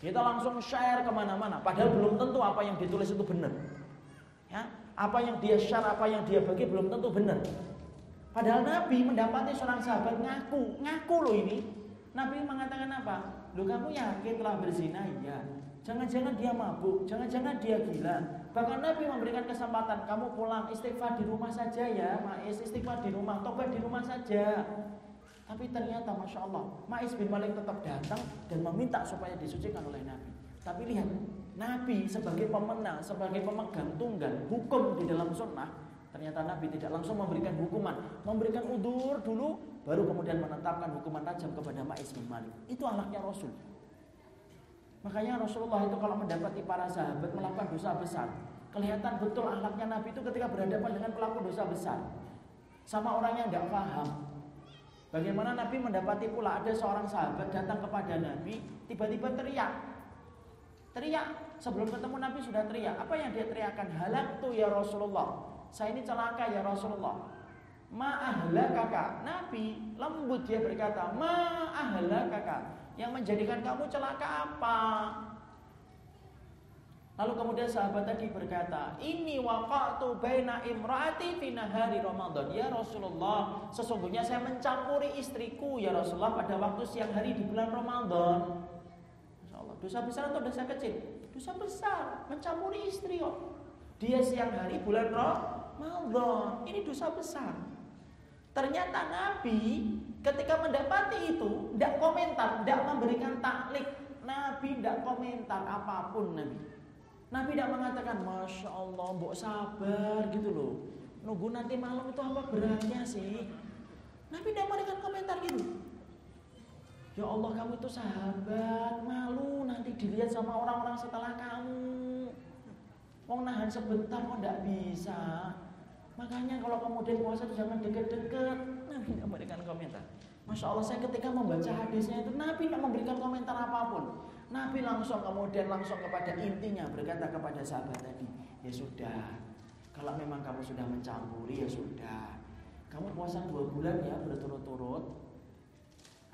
Kita langsung share ke mana-mana, padahal belum tentu apa yang ditulis itu benar. Ya, apa yang dia share, apa yang dia bagi belum tentu benar. Padahal Nabi mendapati seorang sahabat ngaku, ngaku loh ini, Nabi mengatakan apa? Lu kamu yakin telah berzina? Iya. Jangan-jangan dia mabuk, jangan-jangan dia gila. Bahkan Nabi memberikan kesempatan kamu pulang istighfar di rumah saja ya, Ma'is istighfar di rumah, tobat di rumah saja. Tapi ternyata Masya Allah Ma'is bin Malik tetap datang dan meminta supaya disucikan oleh Nabi Tapi lihat Nabi sebagai pemenang, sebagai pemegang tunggal hukum di dalam sunnah Ternyata Nabi tidak langsung memberikan hukuman. Memberikan udur dulu Baru kemudian menetapkan hukuman tajam kepada Ma'is bin Malik. Itu anaknya Rasul. Makanya Rasulullah itu kalau mendapati para sahabat melakukan dosa besar Kelihatan betul anaknya Nabi itu ketika berhadapan dengan pelaku dosa besar. Sama orang yang nggak paham. Bagaimana Nabi mendapati pula ada seorang sahabat datang kepada Nabi, tiba-tiba teriak. Teriak, sebelum ketemu Nabi sudah teriak. Apa yang dia teriakkan? Halak tuh ya Rasulullah. Saya ini celaka ya Rasulullah. Ma'ahla kakak. Nabi lembut dia berkata, Ma'ahla kakak. Yang menjadikan kamu celaka apa? Lalu kemudian sahabat tadi berkata, "Ini waqatu baina imraati fi nahari Ramadan." Ya Rasulullah, sesungguhnya saya mencampuri istriku ya Rasulullah pada waktu siang hari di bulan Ramadan. Masyaallah, dosa besar atau dosa kecil? Dosa besar, mencampuri istri kok. Dia siang hari bulan Ramadan. Ini dosa besar. Ternyata Nabi ketika mendapati itu tidak komentar, tidak memberikan taklik. Nabi tidak komentar apa pun Nabi. Nabi tidak mengatakan Masya Allah, mbok sabar gitu loh Nunggu nanti malam itu apa beratnya sih Nabi tidak memberikan komentar gitu Ya Allah kamu itu sahabat. Malu nanti dilihat sama orang-orang setelah kamu. Mau nahan sebentar kok tidak bisa. Makanya kalau kemudian puasa itu jangan deket-deket. Nabi tidak memberikan komentar. Masya Allah saya ketika membaca hadisnya itu Nabi tidak memberikan komentar apa pun. Nabi langsung kemudian langsung kepada intinya berkata kepada sahabat tadi, ya sudah, kalau memang kamu sudah mencampuri ya sudah, kamu puasa dua bulan ya berturut-turut.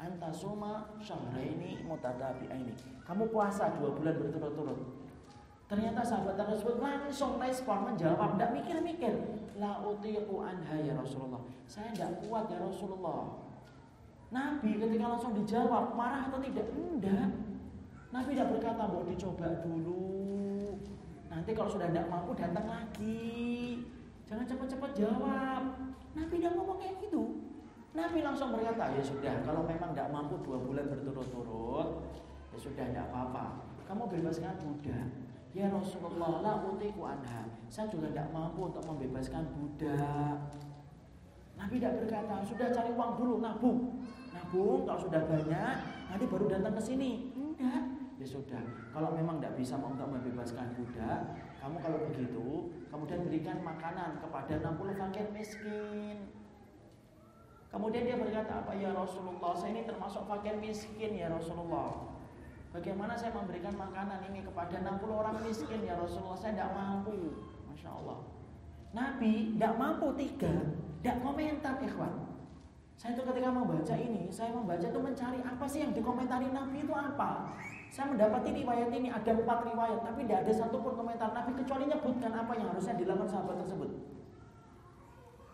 Antasuma syahraini ini. Kamu puasa dua bulan berturut-turut. Ternyata sahabat tersebut langsung respon menjawab, tidak mikir-mikir. La utiqu anha ya Rasulullah. Saya tidak kuat ya Rasulullah. Nabi ketika langsung dijawab, marah atau tidak? Enggak. Nabi tidak berkata mau dicoba dulu. Nanti kalau sudah tidak mampu datang lagi. Jangan cepat-cepat jawab. Nabi tidak ngomong kayak gitu. Nabi langsung berkata, ya sudah, kalau memang tidak mampu dua bulan berturut-turut, ya sudah tidak apa-apa. Kamu bebaskan budak. Ya Rasulullah, la utiku anha. Saya juga tidak mampu untuk membebaskan budak. Nabi tidak berkata, sudah cari uang dulu, nabung. Nabung, kalau sudah banyak, nanti baru datang ke sini. Enggak, ya sudah kalau memang tidak bisa untuk membebaskan budak kamu kalau begitu kemudian berikan makanan kepada 60 fakir miskin kemudian dia berkata apa ya Rasulullah? Saya ini termasuk fakir miskin ya Rasulullah. Bagaimana saya memberikan makanan ini kepada 60 orang miskin ya Rasulullah? Saya tidak mampu. Masya Allah Nabi tidak mampu tiga tidak komentar ikhwan. Saya itu ketika membaca ini, saya membaca itu mencari apa sih yang dikomentari Nabi itu apa. Saya mendapati riwayat ini ada empat riwayat, tapi tidak ada satupun komentar Nabi kecuali nyebutkan apa yang harusnya dilakukan sahabat tersebut.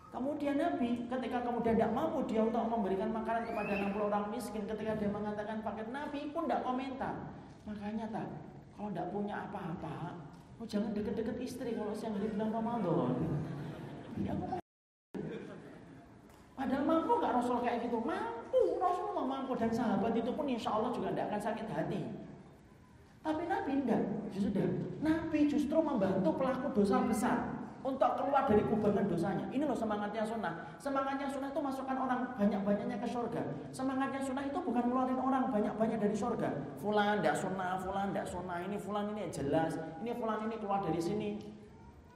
Kemudian Nabi ketika kemudian tidak mampu dia untuk memberikan makanan kepada 60 orang miskin ketika dia mengatakan paket Nabi pun tidak komentar. Makanya tak kalau tidak punya apa-apa, oh jangan deket-deket istri kalau siang hari bulan Ramadan. Ngomong Padahal mampu nggak Rasul kayak gitu? Mampu, Rasulullah mampu dan sahabat itu pun insya Allah juga tidak akan sakit hati. Tapi Nabi tidak, sudah. Nabi justru membantu pelaku dosa besar untuk keluar dari kubangan dosanya. Ini loh semangatnya sunnah. Semangatnya sunnah itu masukkan orang banyak-banyaknya ke surga. Semangatnya sunnah itu bukan ngeluarin orang banyak-banyak dari surga. Fulan tidak sunnah, fulan tidak sunnah, ini fulan ini jelas, ini fulan ini keluar dari sini.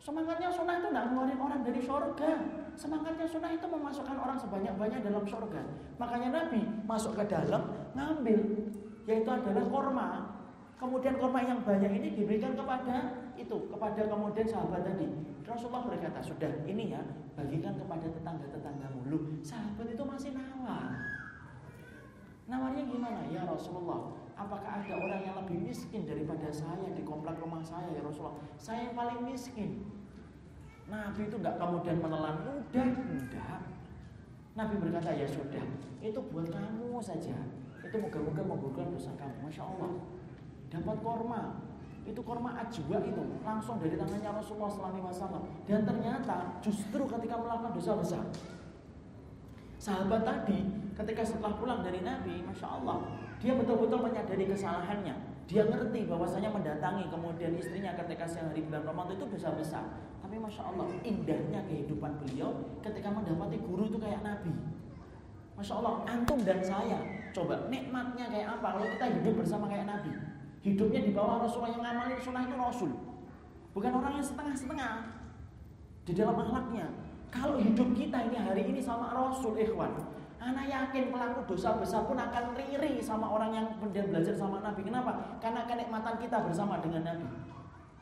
Semangatnya sunnah itu tidak ngeluarin orang dari surga. Semangatnya sunnah itu memasukkan orang sebanyak-banyak dalam surga. Makanya Nabi masuk ke dalam ngambil, yaitu adalah korma Kemudian korma yang banyak ini diberikan kepada itu, kepada kemudian sahabat tadi. Rasulullah berkata, sudah ini ya, bagikan kepada tetangga-tetanggamu. Loh, sahabat itu masih nawar. Nawarnya gimana? Ya Rasulullah, apakah ada orang yang lebih miskin daripada saya di komplek rumah saya ya Rasulullah? Saya yang paling miskin. Nabi itu enggak kemudian menelan, udah, enggak. Nabi berkata, ya sudah, itu buat kamu saja. Itu moga-moga menggugurkan dosa kamu. Masya Allah dapat korma itu korma ajwa itu langsung dari tangannya Rasulullah SAW dan ternyata justru ketika melakukan dosa besar Sahabat tadi ketika setelah pulang dari Nabi, masya Allah, dia betul-betul menyadari kesalahannya. Dia ngerti bahwasanya mendatangi kemudian istrinya ketika siang hari bulan Ramadan itu dosa besar. Tapi masya Allah, indahnya kehidupan beliau ketika mendapati guru itu kayak Nabi. Masya Allah, antum dan saya coba nikmatnya kayak apa kalau kita hidup bersama kayak Nabi. Hidupnya di bawah Rasulullah yang ngamalin sunnah itu Rasul. Bukan orang yang setengah-setengah di dalam akhlaknya. Kalau hidup kita ini hari ini sama Rasul ikhwan, Anak yakin pelaku dosa besar pun akan riri sama orang yang kemudian belajar sama Nabi. Kenapa? Karena kenikmatan kita bersama dengan Nabi.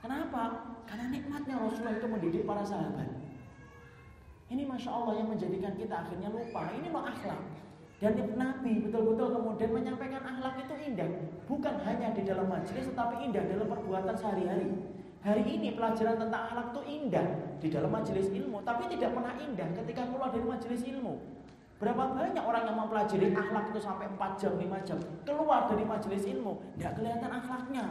Kenapa? Karena nikmatnya Rasulullah itu mendidik para sahabat. Ini masya Allah yang menjadikan kita akhirnya lupa. Ini loh akhlak. Dan Nabi betul-betul kemudian menyampaikan akhlak itu indah. Bukan hanya di dalam majelis, tetapi indah dalam perbuatan sehari-hari. Hari ini pelajaran tentang akhlak itu indah di dalam majelis ilmu, tapi tidak pernah indah ketika keluar dari majelis ilmu. Berapa banyak orang yang mempelajari akhlak itu sampai 4 jam, 5 jam. Keluar dari majelis ilmu, tidak kelihatan akhlaknya.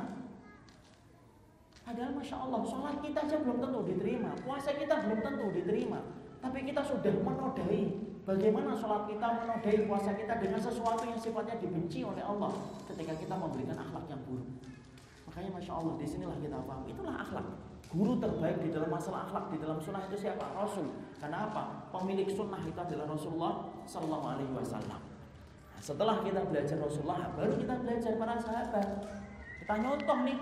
Padahal Masya Allah, sholat kita aja belum tentu diterima. Puasa kita belum tentu diterima. Tapi kita sudah menodai bagaimana sholat kita menodai puasa kita dengan sesuatu yang sifatnya dibenci oleh Allah ketika kita memberikan akhlak yang buruk. Makanya Masya Allah, di sinilah kita paham. Itulah akhlak. Guru terbaik di dalam masalah akhlak di dalam sunnah itu siapa? Rasul. Karena apa? Pemilik sunnah itu adalah Rasulullah Sallallahu Alaihi Wasallam. Nah, setelah kita belajar Rasulullah, baru kita belajar para sahabat. Kita nyontoh nih,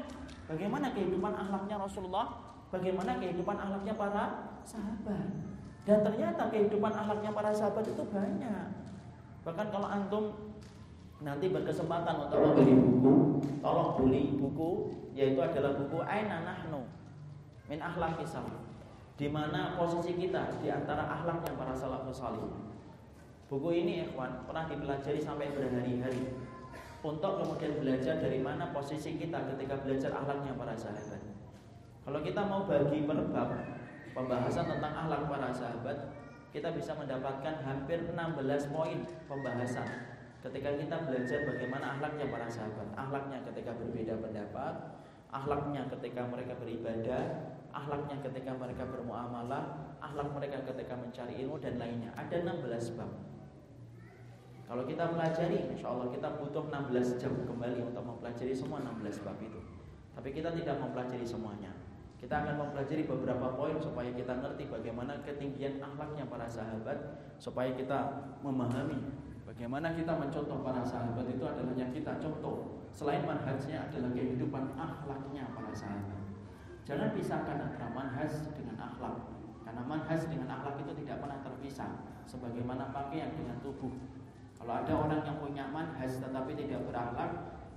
bagaimana kehidupan akhlaknya Rasulullah, bagaimana kehidupan akhlaknya para sahabat. Dan ternyata kehidupan akhlaknya para sahabat itu banyak. Bahkan kalau antum nanti berkesempatan untuk membeli buku, tolong beli buku yaitu adalah buku Aina Nahnu min akhlaki salaf. Di mana posisi kita di antara akhlaknya para salafus salih. Buku ini ikhwan pernah dipelajari sampai berhari-hari untuk kemudian belajar dari mana posisi kita ketika belajar akhlaknya para sahabat. Kalau kita mau bagi per pembahasan tentang akhlak para sahabat, kita bisa mendapatkan hampir 16 poin pembahasan ketika kita belajar bagaimana akhlaknya para sahabat, akhlaknya ketika berbeda pendapat, akhlaknya ketika mereka beribadah, akhlaknya ketika mereka bermuamalah, akhlak mereka ketika mencari ilmu dan lainnya. Ada 16 bab. Kalau kita pelajari, insya Allah kita butuh 16 jam kembali untuk mempelajari semua 16 bab itu. Tapi kita tidak mempelajari semuanya. Kita akan mempelajari beberapa poin supaya kita ngerti bagaimana ketinggian akhlaknya para sahabat, supaya kita memahami bagaimana kita mencontoh para sahabat itu adalah yang kita contoh. Selain manhajnya adalah kehidupan akhlaknya para sahabat. Jangan pisahkan antara manhaj dengan akhlak. Karena manhaj dengan akhlak itu tidak pernah terpisah. Sebagaimana pakaian dengan tubuh. Kalau ada orang yang punya manhaj tetapi tidak berakhlak,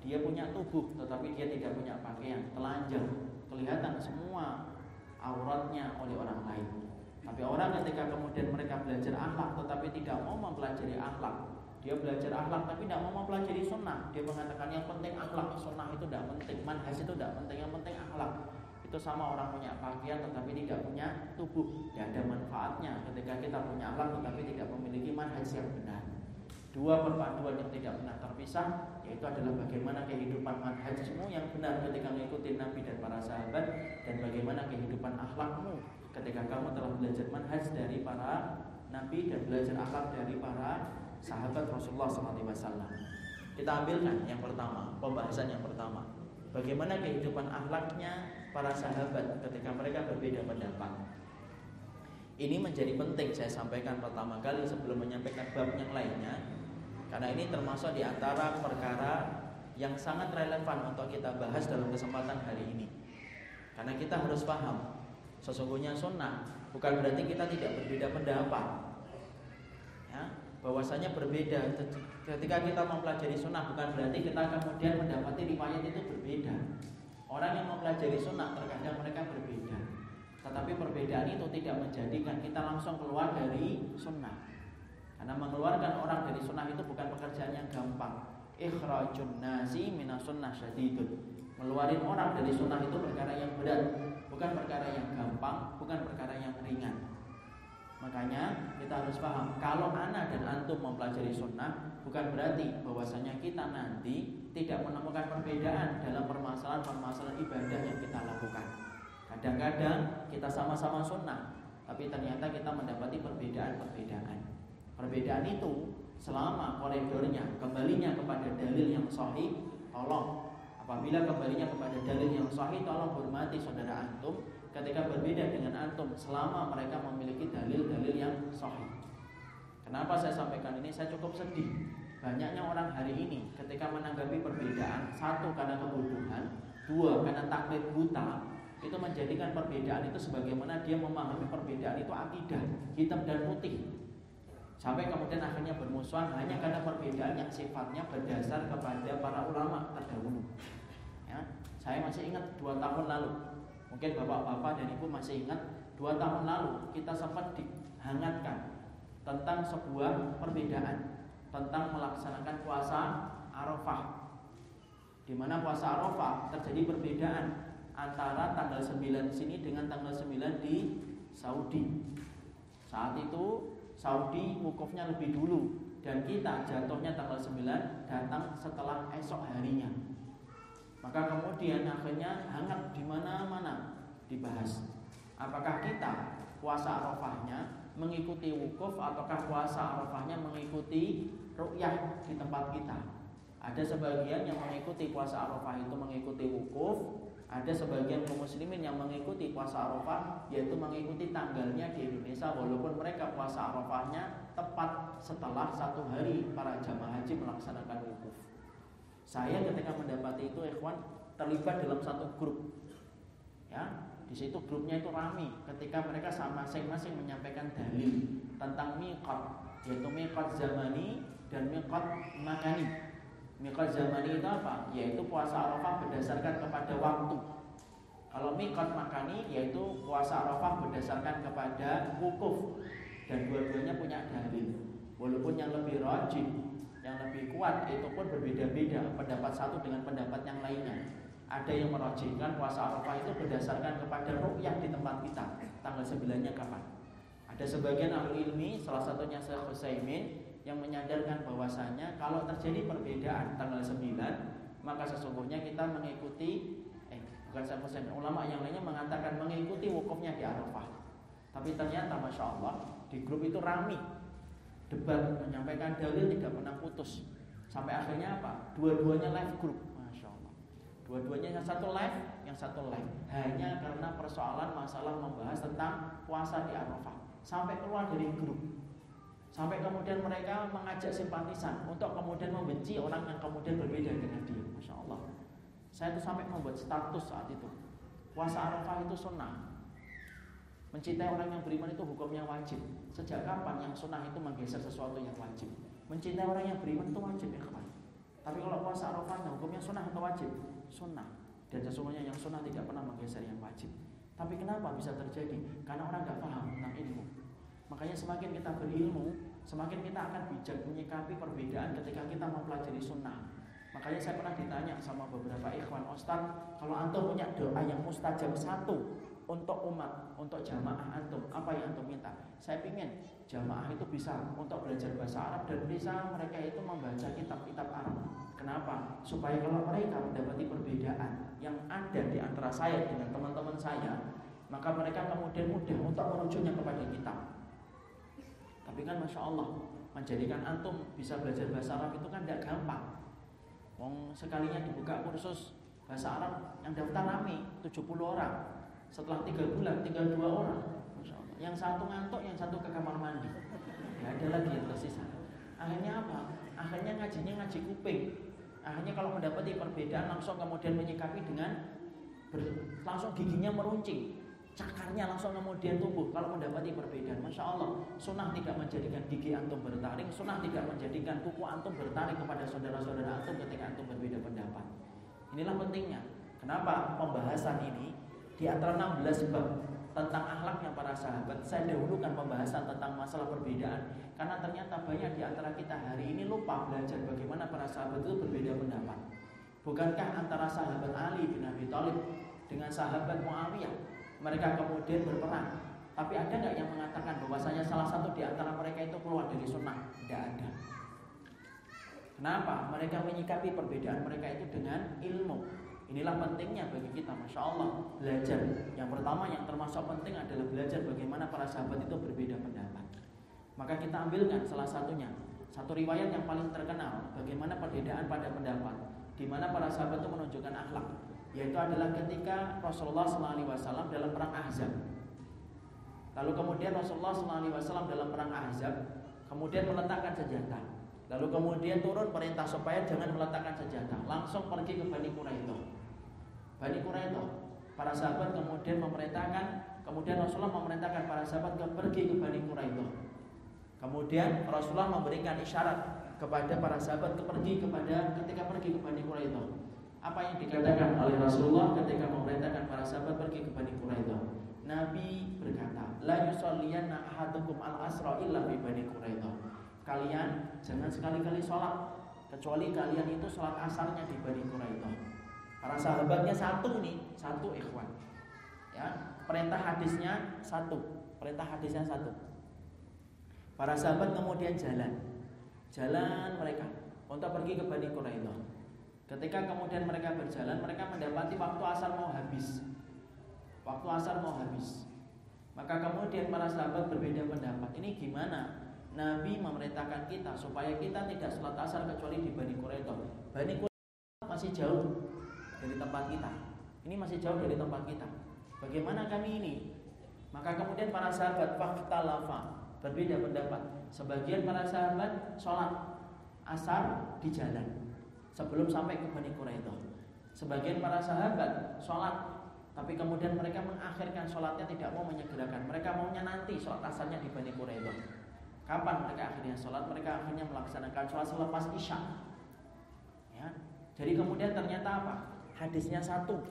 dia punya tubuh tetapi dia tidak punya pakaian, telanjang, kelihatan semua auratnya oleh orang lain. Tapi orang ketika kemudian mereka belajar akhlak tetapi tidak mau mempelajari akhlak, dia belajar akhlak tapi tidak mau mempelajari sunnah. Dia mengatakan yang penting akhlak, sunnah itu tidak penting, manhaj itu tidak penting, yang penting akhlak itu sama orang punya pakaian tetapi tidak punya tubuh tidak ada manfaatnya ketika kita punya akhlak tetapi tidak memiliki manhaj yang benar dua perpaduan yang tidak pernah terpisah yaitu adalah bagaimana kehidupan manhajmu yang benar ketika mengikuti Nabi dan para sahabat dan bagaimana kehidupan akhlakmu ketika kamu telah belajar manhaj dari para Nabi dan belajar akhlak dari para sahabat Rasulullah SAW. Kita ambilkan yang pertama, pembahasan yang pertama. Bagaimana kehidupan akhlaknya para sahabat ketika mereka berbeda pendapat. Ini menjadi penting saya sampaikan pertama kali sebelum menyampaikan bab yang lainnya karena ini termasuk di antara perkara yang sangat relevan untuk kita bahas dalam kesempatan hari ini. Karena kita harus paham sesungguhnya sunnah bukan berarti kita tidak berbeda pendapat. Ya, bahwasanya berbeda ketika kita mempelajari sunnah bukan berarti kita kemudian mendapati riwayat itu berbeda. Orang yang mempelajari sunnah terkadang mereka berbeda. Tetapi perbedaan itu tidak menjadikan kita langsung keluar dari sunnah. Karena mengeluarkan orang dari sunnah itu bukan pekerjaan yang gampang. Ikhrajun nasi minas sunnah syadidun. Meluarin orang dari sunnah itu perkara yang berat, bukan perkara yang gampang, bukan perkara yang ringan. Makanya kita harus paham kalau anak dan antum mempelajari sunnah bukan berarti bahwasanya kita nanti tidak menemukan perbedaan dalam permasalahan-permasalahan ibadah yang kita lakukan. Kadang-kadang kita sama-sama sunnah, tapi ternyata kita mendapati perbedaan-perbedaan. Perbedaan itu selama koridornya kembalinya kepada dalil yang sahih, tolong apabila kembalinya kepada dalil yang sahih, tolong hormati saudara antum ketika berbeda dengan antum selama mereka memiliki dalil-dalil yang sahih. Kenapa saya sampaikan ini? Saya cukup sedih. Banyaknya orang hari ini ketika menanggapi perbedaan, satu karena kebodohan, dua karena taklid buta, itu menjadikan perbedaan itu sebagaimana dia memahami perbedaan itu akidah, hitam dan putih. Sampai kemudian akhirnya bermusuhan hanya karena perbedaan yang sifatnya berdasar kepada para ulama terdahulu. Ya, saya masih ingat dua tahun lalu, mungkin bapak-bapak dan ibu masih ingat dua tahun lalu kita sempat dihangatkan tentang sebuah perbedaan tentang melaksanakan puasa Arafah. Di mana puasa Arafah terjadi perbedaan antara tanggal 9 di sini dengan tanggal 9 di Saudi. Saat itu Saudi wukufnya lebih dulu dan kita jatuhnya tanggal 9 datang setelah esok harinya. Maka kemudian akhirnya hangat di mana-mana dibahas. Apakah kita puasa Arafahnya mengikuti wukuf ataukah puasa Arafahnya mengikuti ru'yah di tempat kita? Ada sebagian yang mengikuti puasa Arafah itu mengikuti wukuf, ada sebagian kaum muslimin yang mengikuti puasa Arafah yaitu mengikuti tanggalnya di Indonesia walaupun mereka puasa Arafahnya tepat setelah satu hari para jamaah haji melaksanakan wukuf. Saya ketika mendapati itu ikhwan terlibat dalam satu grup. Ya, di situ grupnya itu rami ketika mereka sama masing-masing menyampaikan dalil tentang miqat yaitu miqat zamani dan miqat makani. Mikot zaman itu apa? Yaitu puasa Arafah berdasarkan kepada waktu. Kalau mikot makani yaitu puasa Arafah berdasarkan kepada wukuf dan dua-duanya punya dalil. Walaupun yang lebih rajin, yang lebih kuat itu pun berbeda-beda pendapat satu dengan pendapat yang lainnya. Ada yang merajinkan puasa Arafah itu berdasarkan kepada rukyah di tempat kita. Tanggal 9-nya kapan? Ada sebagian ahli ilmi, salah satunya Syekh Husaimin yang menyadarkan bahwasanya kalau terjadi perbedaan tanggal 9 maka sesungguhnya kita mengikuti eh bukan saya ulama yang lainnya mengatakan mengikuti wukufnya di Arafah. Tapi ternyata masya Allah di grup itu rami debat menyampaikan dalil tidak pernah putus sampai akhirnya apa? Dua-duanya live group, masya Allah. Dua-duanya yang satu live, yang satu live hanya karena persoalan masalah membahas tentang puasa di Arafah sampai keluar dari grup Sampai kemudian mereka mengajak simpatisan untuk kemudian membenci orang yang kemudian berbeda dengan dia. Masya Allah. Saya itu sampai membuat status saat itu. Puasa Arafah itu sunnah. Mencintai orang yang beriman itu hukumnya wajib. Sejak kapan yang sunnah itu menggeser sesuatu yang wajib? Mencintai orang yang beriman itu wajib ya kawan. Tapi kalau puasa Arafah hukumnya sunnah atau wajib? Sunnah. Dan sesungguhnya yang sunnah tidak pernah menggeser yang wajib. Tapi kenapa bisa terjadi? Karena orang nggak paham tentang ilmu. Makanya semakin kita berilmu, semakin kita akan bijak menyikapi perbedaan ketika kita mempelajari sunnah. Makanya saya pernah ditanya sama beberapa ikhwan Ustaz, kalau antum punya doa yang mustajab satu untuk umat, untuk jamaah antum, apa yang antum minta? Saya ingin jamaah itu bisa untuk belajar bahasa Arab dan bisa mereka itu membaca kitab-kitab Arab. Kenapa? Supaya kalau mereka mendapati perbedaan yang ada di antara saya dengan teman-teman saya, maka mereka kemudian mudah untuk merujuknya kepada kita. Tapi kan Masya Allah Menjadikan antum bisa belajar bahasa Arab itu kan tidak gampang. Wong sekalinya dibuka kursus bahasa Arab Yang daftar rame 70 orang. Setelah 3 bulan tinggal dua orang. Masya Allah. Yang satu ngantuk, yang satu ke kamar mandi. Ya ada lagi yang tersisa. Akhirnya apa? Akhirnya ngajinya ngaji kuping. Akhirnya kalau mendapati perbedaan langsung kemudian menyikapi dengan langsung giginya meruncing cakarnya langsung kemudian tumbuh kalau mendapati perbedaan. Masya Allah, sunnah tidak menjadikan gigi antum bertaring, sunnah tidak menjadikan kuku antum bertaring kepada saudara-saudara antum ketika antum berbeda pendapat. Inilah pentingnya. Kenapa pembahasan ini di antara 16 bab tentang akhlaknya para sahabat saya dahulukan pembahasan tentang masalah perbedaan karena ternyata banyak di antara kita hari ini lupa belajar bagaimana para sahabat itu berbeda pendapat. Bukankah antara sahabat Ali bin Abi Thalib dengan sahabat Muawiyah mereka kemudian berperang. Tapi ada nggak yang mengatakan bahwasanya salah satu di antara mereka itu keluar dari sunnah? Tidak ada. Kenapa? Mereka menyikapi perbedaan mereka itu dengan ilmu. Inilah pentingnya bagi kita, masya Allah, belajar. Yang pertama yang termasuk penting adalah belajar bagaimana para sahabat itu berbeda pendapat. Maka kita ambilkan salah satunya. Satu riwayat yang paling terkenal bagaimana perbedaan pada pendapat di mana para sahabat itu menunjukkan akhlak yaitu adalah ketika Rasulullah SAW dalam perang Ahzab. Lalu kemudian Rasulullah SAW dalam perang Ahzab kemudian meletakkan senjata. Lalu kemudian turun perintah supaya jangan meletakkan senjata, langsung pergi ke Bani Quraidah. Bani Quraidah, para sahabat kemudian memerintahkan, kemudian Rasulullah memerintahkan para sahabat ke pergi ke Bani Quraidah. Kemudian Rasulullah memberikan isyarat kepada para sahabat ke pergi kepada ketika pergi ke Bani Quraidah. Apa yang dikatakan oleh Rasulullah ketika memerintahkan para sahabat pergi ke Bani Quraidah? Nabi berkata, "La yusalliyanna ahadukum al-asra illa bi Bani Quraidah." kalian jangan sekali-kali sholat kecuali kalian itu sholat asarnya di Bani Quraidah. Para sahabatnya satu nih, satu ikhwan. Ya, perintah hadisnya satu, perintah hadisnya satu. Para sahabat kemudian jalan, jalan mereka untuk pergi ke Bani Quraidah. Ketika kemudian mereka berjalan, mereka mendapati waktu asar mau habis. Waktu asar mau habis. Maka kemudian para sahabat berbeda pendapat. Ini gimana? Nabi memerintahkan kita supaya kita tidak sholat asar kecuali di Bani Quraidah. Bani Quraidah masih jauh dari tempat kita. Ini masih jauh dari tempat kita. Bagaimana kami ini? Maka kemudian para sahabat fakta lava berbeda pendapat. Sebagian para sahabat sholat asar di jalan sebelum sampai ke Bani Quraidah. Sebagian para sahabat sholat tapi kemudian mereka mengakhirkan sholatnya tidak mau menyegerakan. Mereka maunya nanti sholat asarnya di Bani Quraidah. Kapan mereka akhirnya sholat? Mereka akhirnya melaksanakan sholat selepas isya. Ya. Jadi kemudian ternyata apa? Hadisnya satu,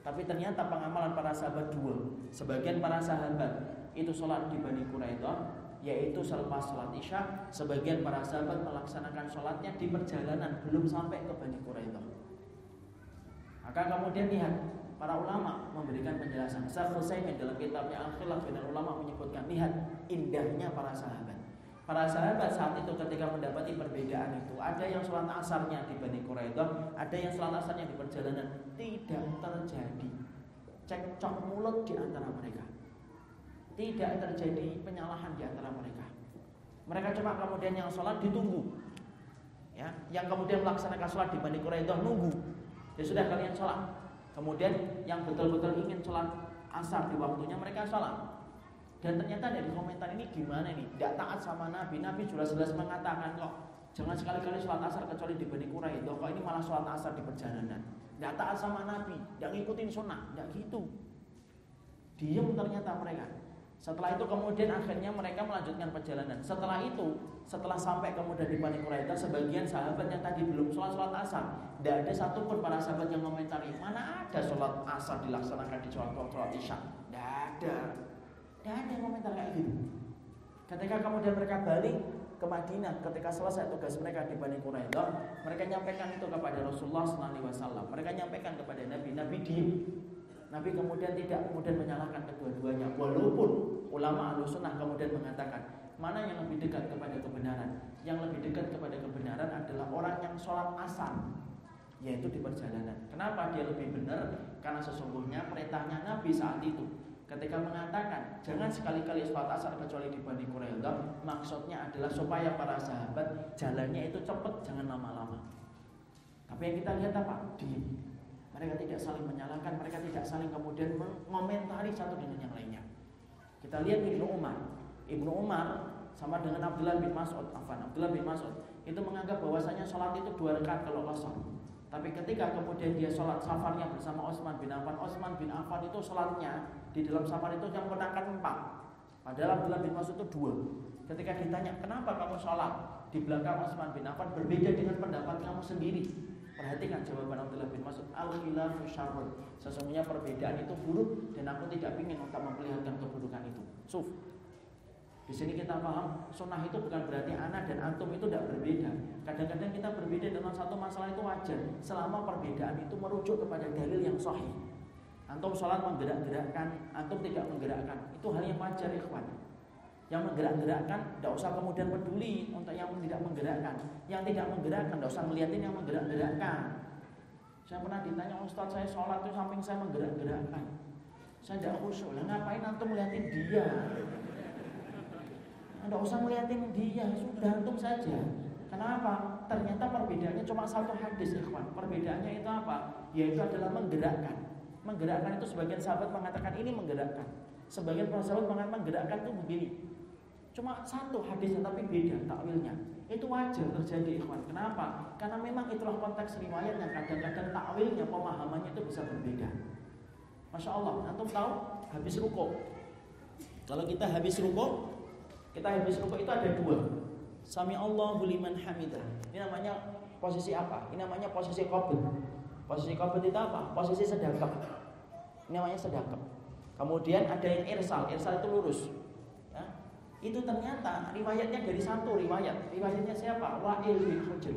tapi ternyata pengamalan para sahabat dua. Sebagian para sahabat itu sholat di Bani Quraidah, yaitu selepas sholat isya. Sebagian para sahabat melaksanakan sholatnya di perjalanan belum sampai ke Bani Quraidah. Maka kemudian lihat para ulama memberikan penjelasan. Syekh Utsaimin dalam kitabnya Al-Khilaf dan ulama menyebutkan lihat indahnya para sahabat. Para sahabat saat itu ketika mendapati perbedaan itu Ada yang sholat asarnya di Bani Quraidah Ada yang sholat asarnya di perjalanan Tidak terjadi cekcok mulut di antara mereka Tidak terjadi penyalahan di antara mereka Mereka cuma kemudian yang sholat ditunggu ya, Yang kemudian melaksanakan sholat di Bani Quraidah nunggu Ya sudah kalian sholat Kemudian yang betul-betul ingin sholat asar di waktunya mereka sholat dan ternyata dari komentar ini gimana nih? Tidak taat sama Nabi. Nabi jelas-jelas mengatakan kok jangan sekali-kali sholat asar kecuali di Bani Quraidah. Kok ini malah sholat asar di perjalanan? Tidak taat sama Nabi. Tidak ngikutin sunnah. Tidak gitu. Diam ternyata mereka. Setelah itu kemudian akhirnya mereka melanjutkan perjalanan. Setelah itu, setelah sampai kemudian di Bani Quraidah, sebagian sahabat yang tadi belum sholat sholat asar, tidak ada satupun para sahabat yang komentari mana ada sholat asar dilaksanakan di sholat sholat isya. Tidak ada. Tidak ada yang komentar kayak gitu. Ketika kemudian mereka balik ke Madinah ketika selesai tugas mereka di Bani Quraidah, mereka nyampaikan itu kepada Rasulullah SAW. Mereka nyampaikan kepada Nabi, Nabi diem. Nabi kemudian tidak kemudian menyalahkan kedua-duanya. Walaupun ulama al-sunnah kemudian mengatakan mana yang lebih dekat kepada kebenaran. Yang lebih dekat kepada kebenaran adalah orang yang sholat asar yaitu di perjalanan. Kenapa dia lebih benar? Karena sesungguhnya perintahnya Nabi saat itu ketika mengatakan jangan sekali-kali sholat asar kecuali di Bani Quraidah maksudnya adalah supaya para sahabat jalannya itu cepat jangan lama-lama tapi yang kita lihat apa? di mereka tidak saling menyalahkan mereka tidak saling kemudian mengomentari satu dengan yang lainnya kita lihat Ibnu Umar Ibnu Umar sama dengan Abdullah bin Mas'ud Afan Abdullah bin Mas'ud itu menganggap bahwasanya sholat itu dua rakaat kalau kosong tapi ketika kemudian dia sholat safarnya bersama Osman bin Affan, Osman bin Affan itu sholatnya di dalam safar itu yang menangkan empat. Padahal Abdullah bin Mas'ud itu dua. Ketika ditanya kenapa kamu sholat di belakang Osman bin Affan berbeda dengan pendapat kamu sendiri. Perhatikan jawaban Abdullah bin Mas'ud. Al khilafu syarrun. Sesungguhnya perbedaan itu buruk dan aku tidak ingin untuk memperlihatkan keburukan itu. Suf. Di sini kita paham sunnah itu bukan berarti anak dan antum itu tidak berbeda. Kadang-kadang kita berbeda dalam satu masalah itu wajar selama perbedaan itu merujuk kepada dalil yang sahih. Antum sholat menggerak-gerakkan, antum tidak menggerakkan, itu hal yang wajar ikhwan. Yang menggerak-gerakkan tidak usah kemudian peduli untuk yang tidak menggerakkan. Yang tidak menggerakkan tidak usah melihatin yang menggerak-gerakkan. Saya pernah ditanya Ustaz saya sholat itu samping saya menggerak-gerakkan. Saya tidak khusyuk. Lah ngapain antum melihatin dia? Anda usah ngeliatin dia, sudah antum saja. Kenapa? Ternyata perbedaannya cuma satu hadis, ikhwan. Perbedaannya itu apa? Yaitu adalah menggerakkan. Menggerakkan itu sebagian sahabat mengatakan ini menggerakkan. Sebagian para sahabat mengatakan menggerakkan itu begini. Cuma satu hadisnya tapi beda takwilnya. Itu wajar terjadi ikhwan. Kenapa? Karena memang itulah konteks riwayat yang kadang-kadang takwilnya, pemahamannya itu bisa berbeda. Masya Allah, antum tahu habis ruko. Kalau kita habis ruko, kita habis ruko itu ada dua. Sami Allahu liman hamidah. Ini namanya posisi apa? Ini namanya posisi qabd. Posisi qabd itu apa? Posisi sedekap. Ini namanya sedekap. Kemudian ada yang irsal, irsal itu lurus. Ya. Itu ternyata riwayatnya dari satu riwayat. Riwayatnya siapa? Wa'il bin Hujr.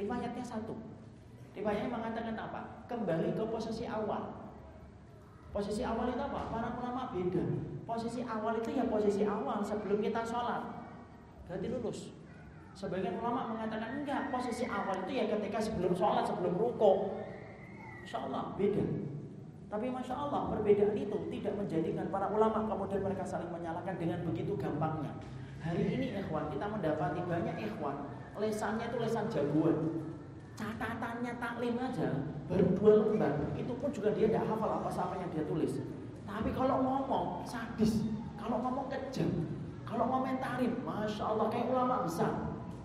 Riwayatnya satu. Riwayatnya mengatakan apa? Kembali ke posisi awal. Posisi awal itu apa? Para ulama beda. Posisi awal itu ya posisi awal sebelum kita sholat. Berarti lulus. Sebagian ulama mengatakan enggak. Posisi awal itu ya ketika sebelum sholat, sebelum ruko. Insya Allah beda. Tapi masya Allah perbedaan itu tidak menjadikan para ulama kemudian mereka saling menyalahkan dengan begitu gampangnya. Hari ini ikhwan kita mendapati banyak ikhwan lesannya itu lesan jagoan. Catatannya taklim aja baru dua lembar itu pun juga dia tidak hafal apa apa yang dia tulis. Tapi kalau ngomong sadis, kalau ngomong kejam, kalau ngomentarin, masya Allah kayak ulama besar.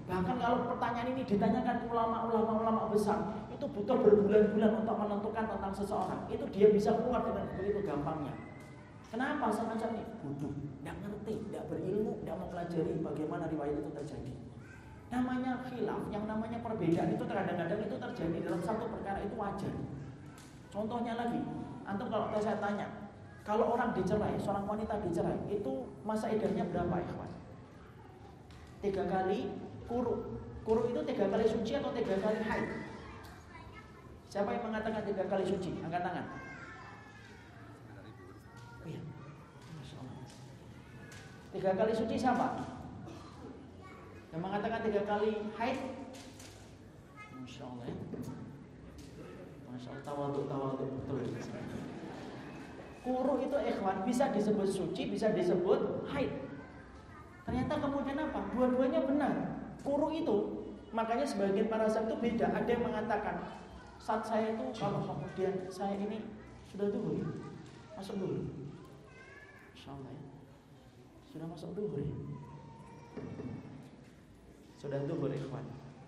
Bahkan kalau pertanyaan ini ditanyakan ulama-ulama ulama besar, itu butuh berbulan-bulan untuk menentukan tentang seseorang. Itu dia bisa keluar dengan begitu gampangnya. Kenapa semacam ini? Butuh, tidak ngerti, tidak berilmu, tidak mau pelajari bagaimana riwayat itu terjadi. Namanya khilaf, yang namanya perbedaan itu kadang-kadang itu terjadi dalam satu perkara itu wajar. Contohnya lagi, antum kalau saya tanya, kalau orang dicerai, seorang wanita dicerai, itu masa idahnya berapa ikhwan? Tiga kali kuru. Kuru itu tiga kali suci atau tiga kali haid? Siapa yang mengatakan tiga kali suci? Angkat tangan. Oh iya. Tiga kali suci siapa? Yang mengatakan tiga kali haid? Masya Allah ya. Masya Allah tawaduk tawaduk betul. Kuruh itu ikhwan bisa disebut suci, bisa disebut haid. Ternyata kemudian apa? Dua-duanya benar. Kuruh itu makanya sebagian para sahabat itu beda. Ada yang mengatakan saat saya itu kalau kemudian saya ini sudah duhur ya? masuk dulu Masya Allah ya. Sudah masuk duhur ya? Sudah duhur ikhwan?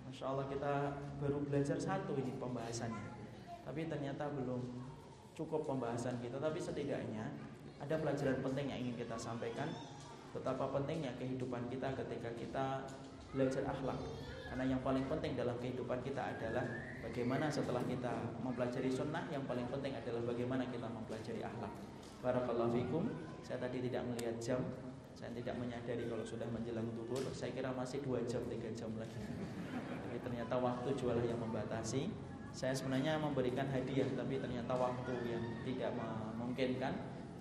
Masya Allah kita baru belajar satu ini pembahasannya. Tapi ternyata belum cukup pembahasan kita. Tapi setidaknya ada pelajaran penting yang ingin kita sampaikan. Betapa pentingnya kehidupan kita ketika kita belajar akhlak. Karena yang paling penting dalam kehidupan kita adalah bagaimana setelah kita mempelajari sunnah, yang paling penting adalah bagaimana kita mempelajari akhlak. Barakallahu fikum. Saya tadi tidak melihat jam, saya tidak menyadari kalau sudah menjelang duhur. Saya kira masih dua jam, tiga jam lagi. Tapi ternyata waktu jualah yang membatasi. Saya sebenarnya memberikan hadiah, tapi ternyata waktu yang tidak memungkinkan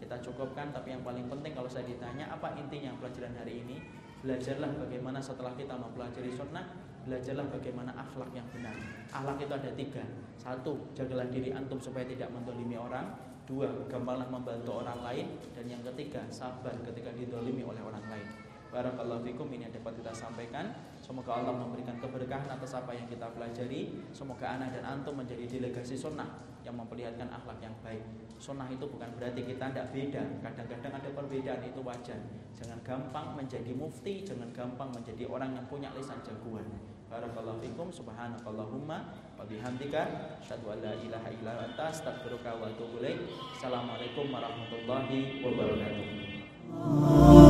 kita cukupkan. Tapi yang paling penting kalau saya ditanya apa intinya pelajaran hari ini, belajarlah bagaimana setelah kita mempelajari sunnah belajarlah bagaimana akhlak yang benar. Akhlak itu ada tiga. Satu, jagalah diri antum supaya tidak mendolimi orang. Dua, gampanglah membantu orang lain. Dan yang ketiga, sabar ketika didolimi oleh orang lain. Barakallahu fikum ini yang dapat kita sampaikan. Semoga Allah memberikan keberkahan atas apa yang kita pelajari. Semoga anak dan antum menjadi delegasi sunnah yang memperlihatkan akhlak yang baik. Sunnah itu bukan berarti kita tidak beda. Kadang-kadang ada perbedaan itu wajar. Jangan gampang menjadi mufti, jangan gampang menjadi orang yang punya lisan jagoan. Barakallahu fikum subhanakallahumma wa bihamdika asyhadu an la ilaha illa anta astaghfiruka wa atubu ilaik. Assalamualaikum warahmatullahi wabarakatuh.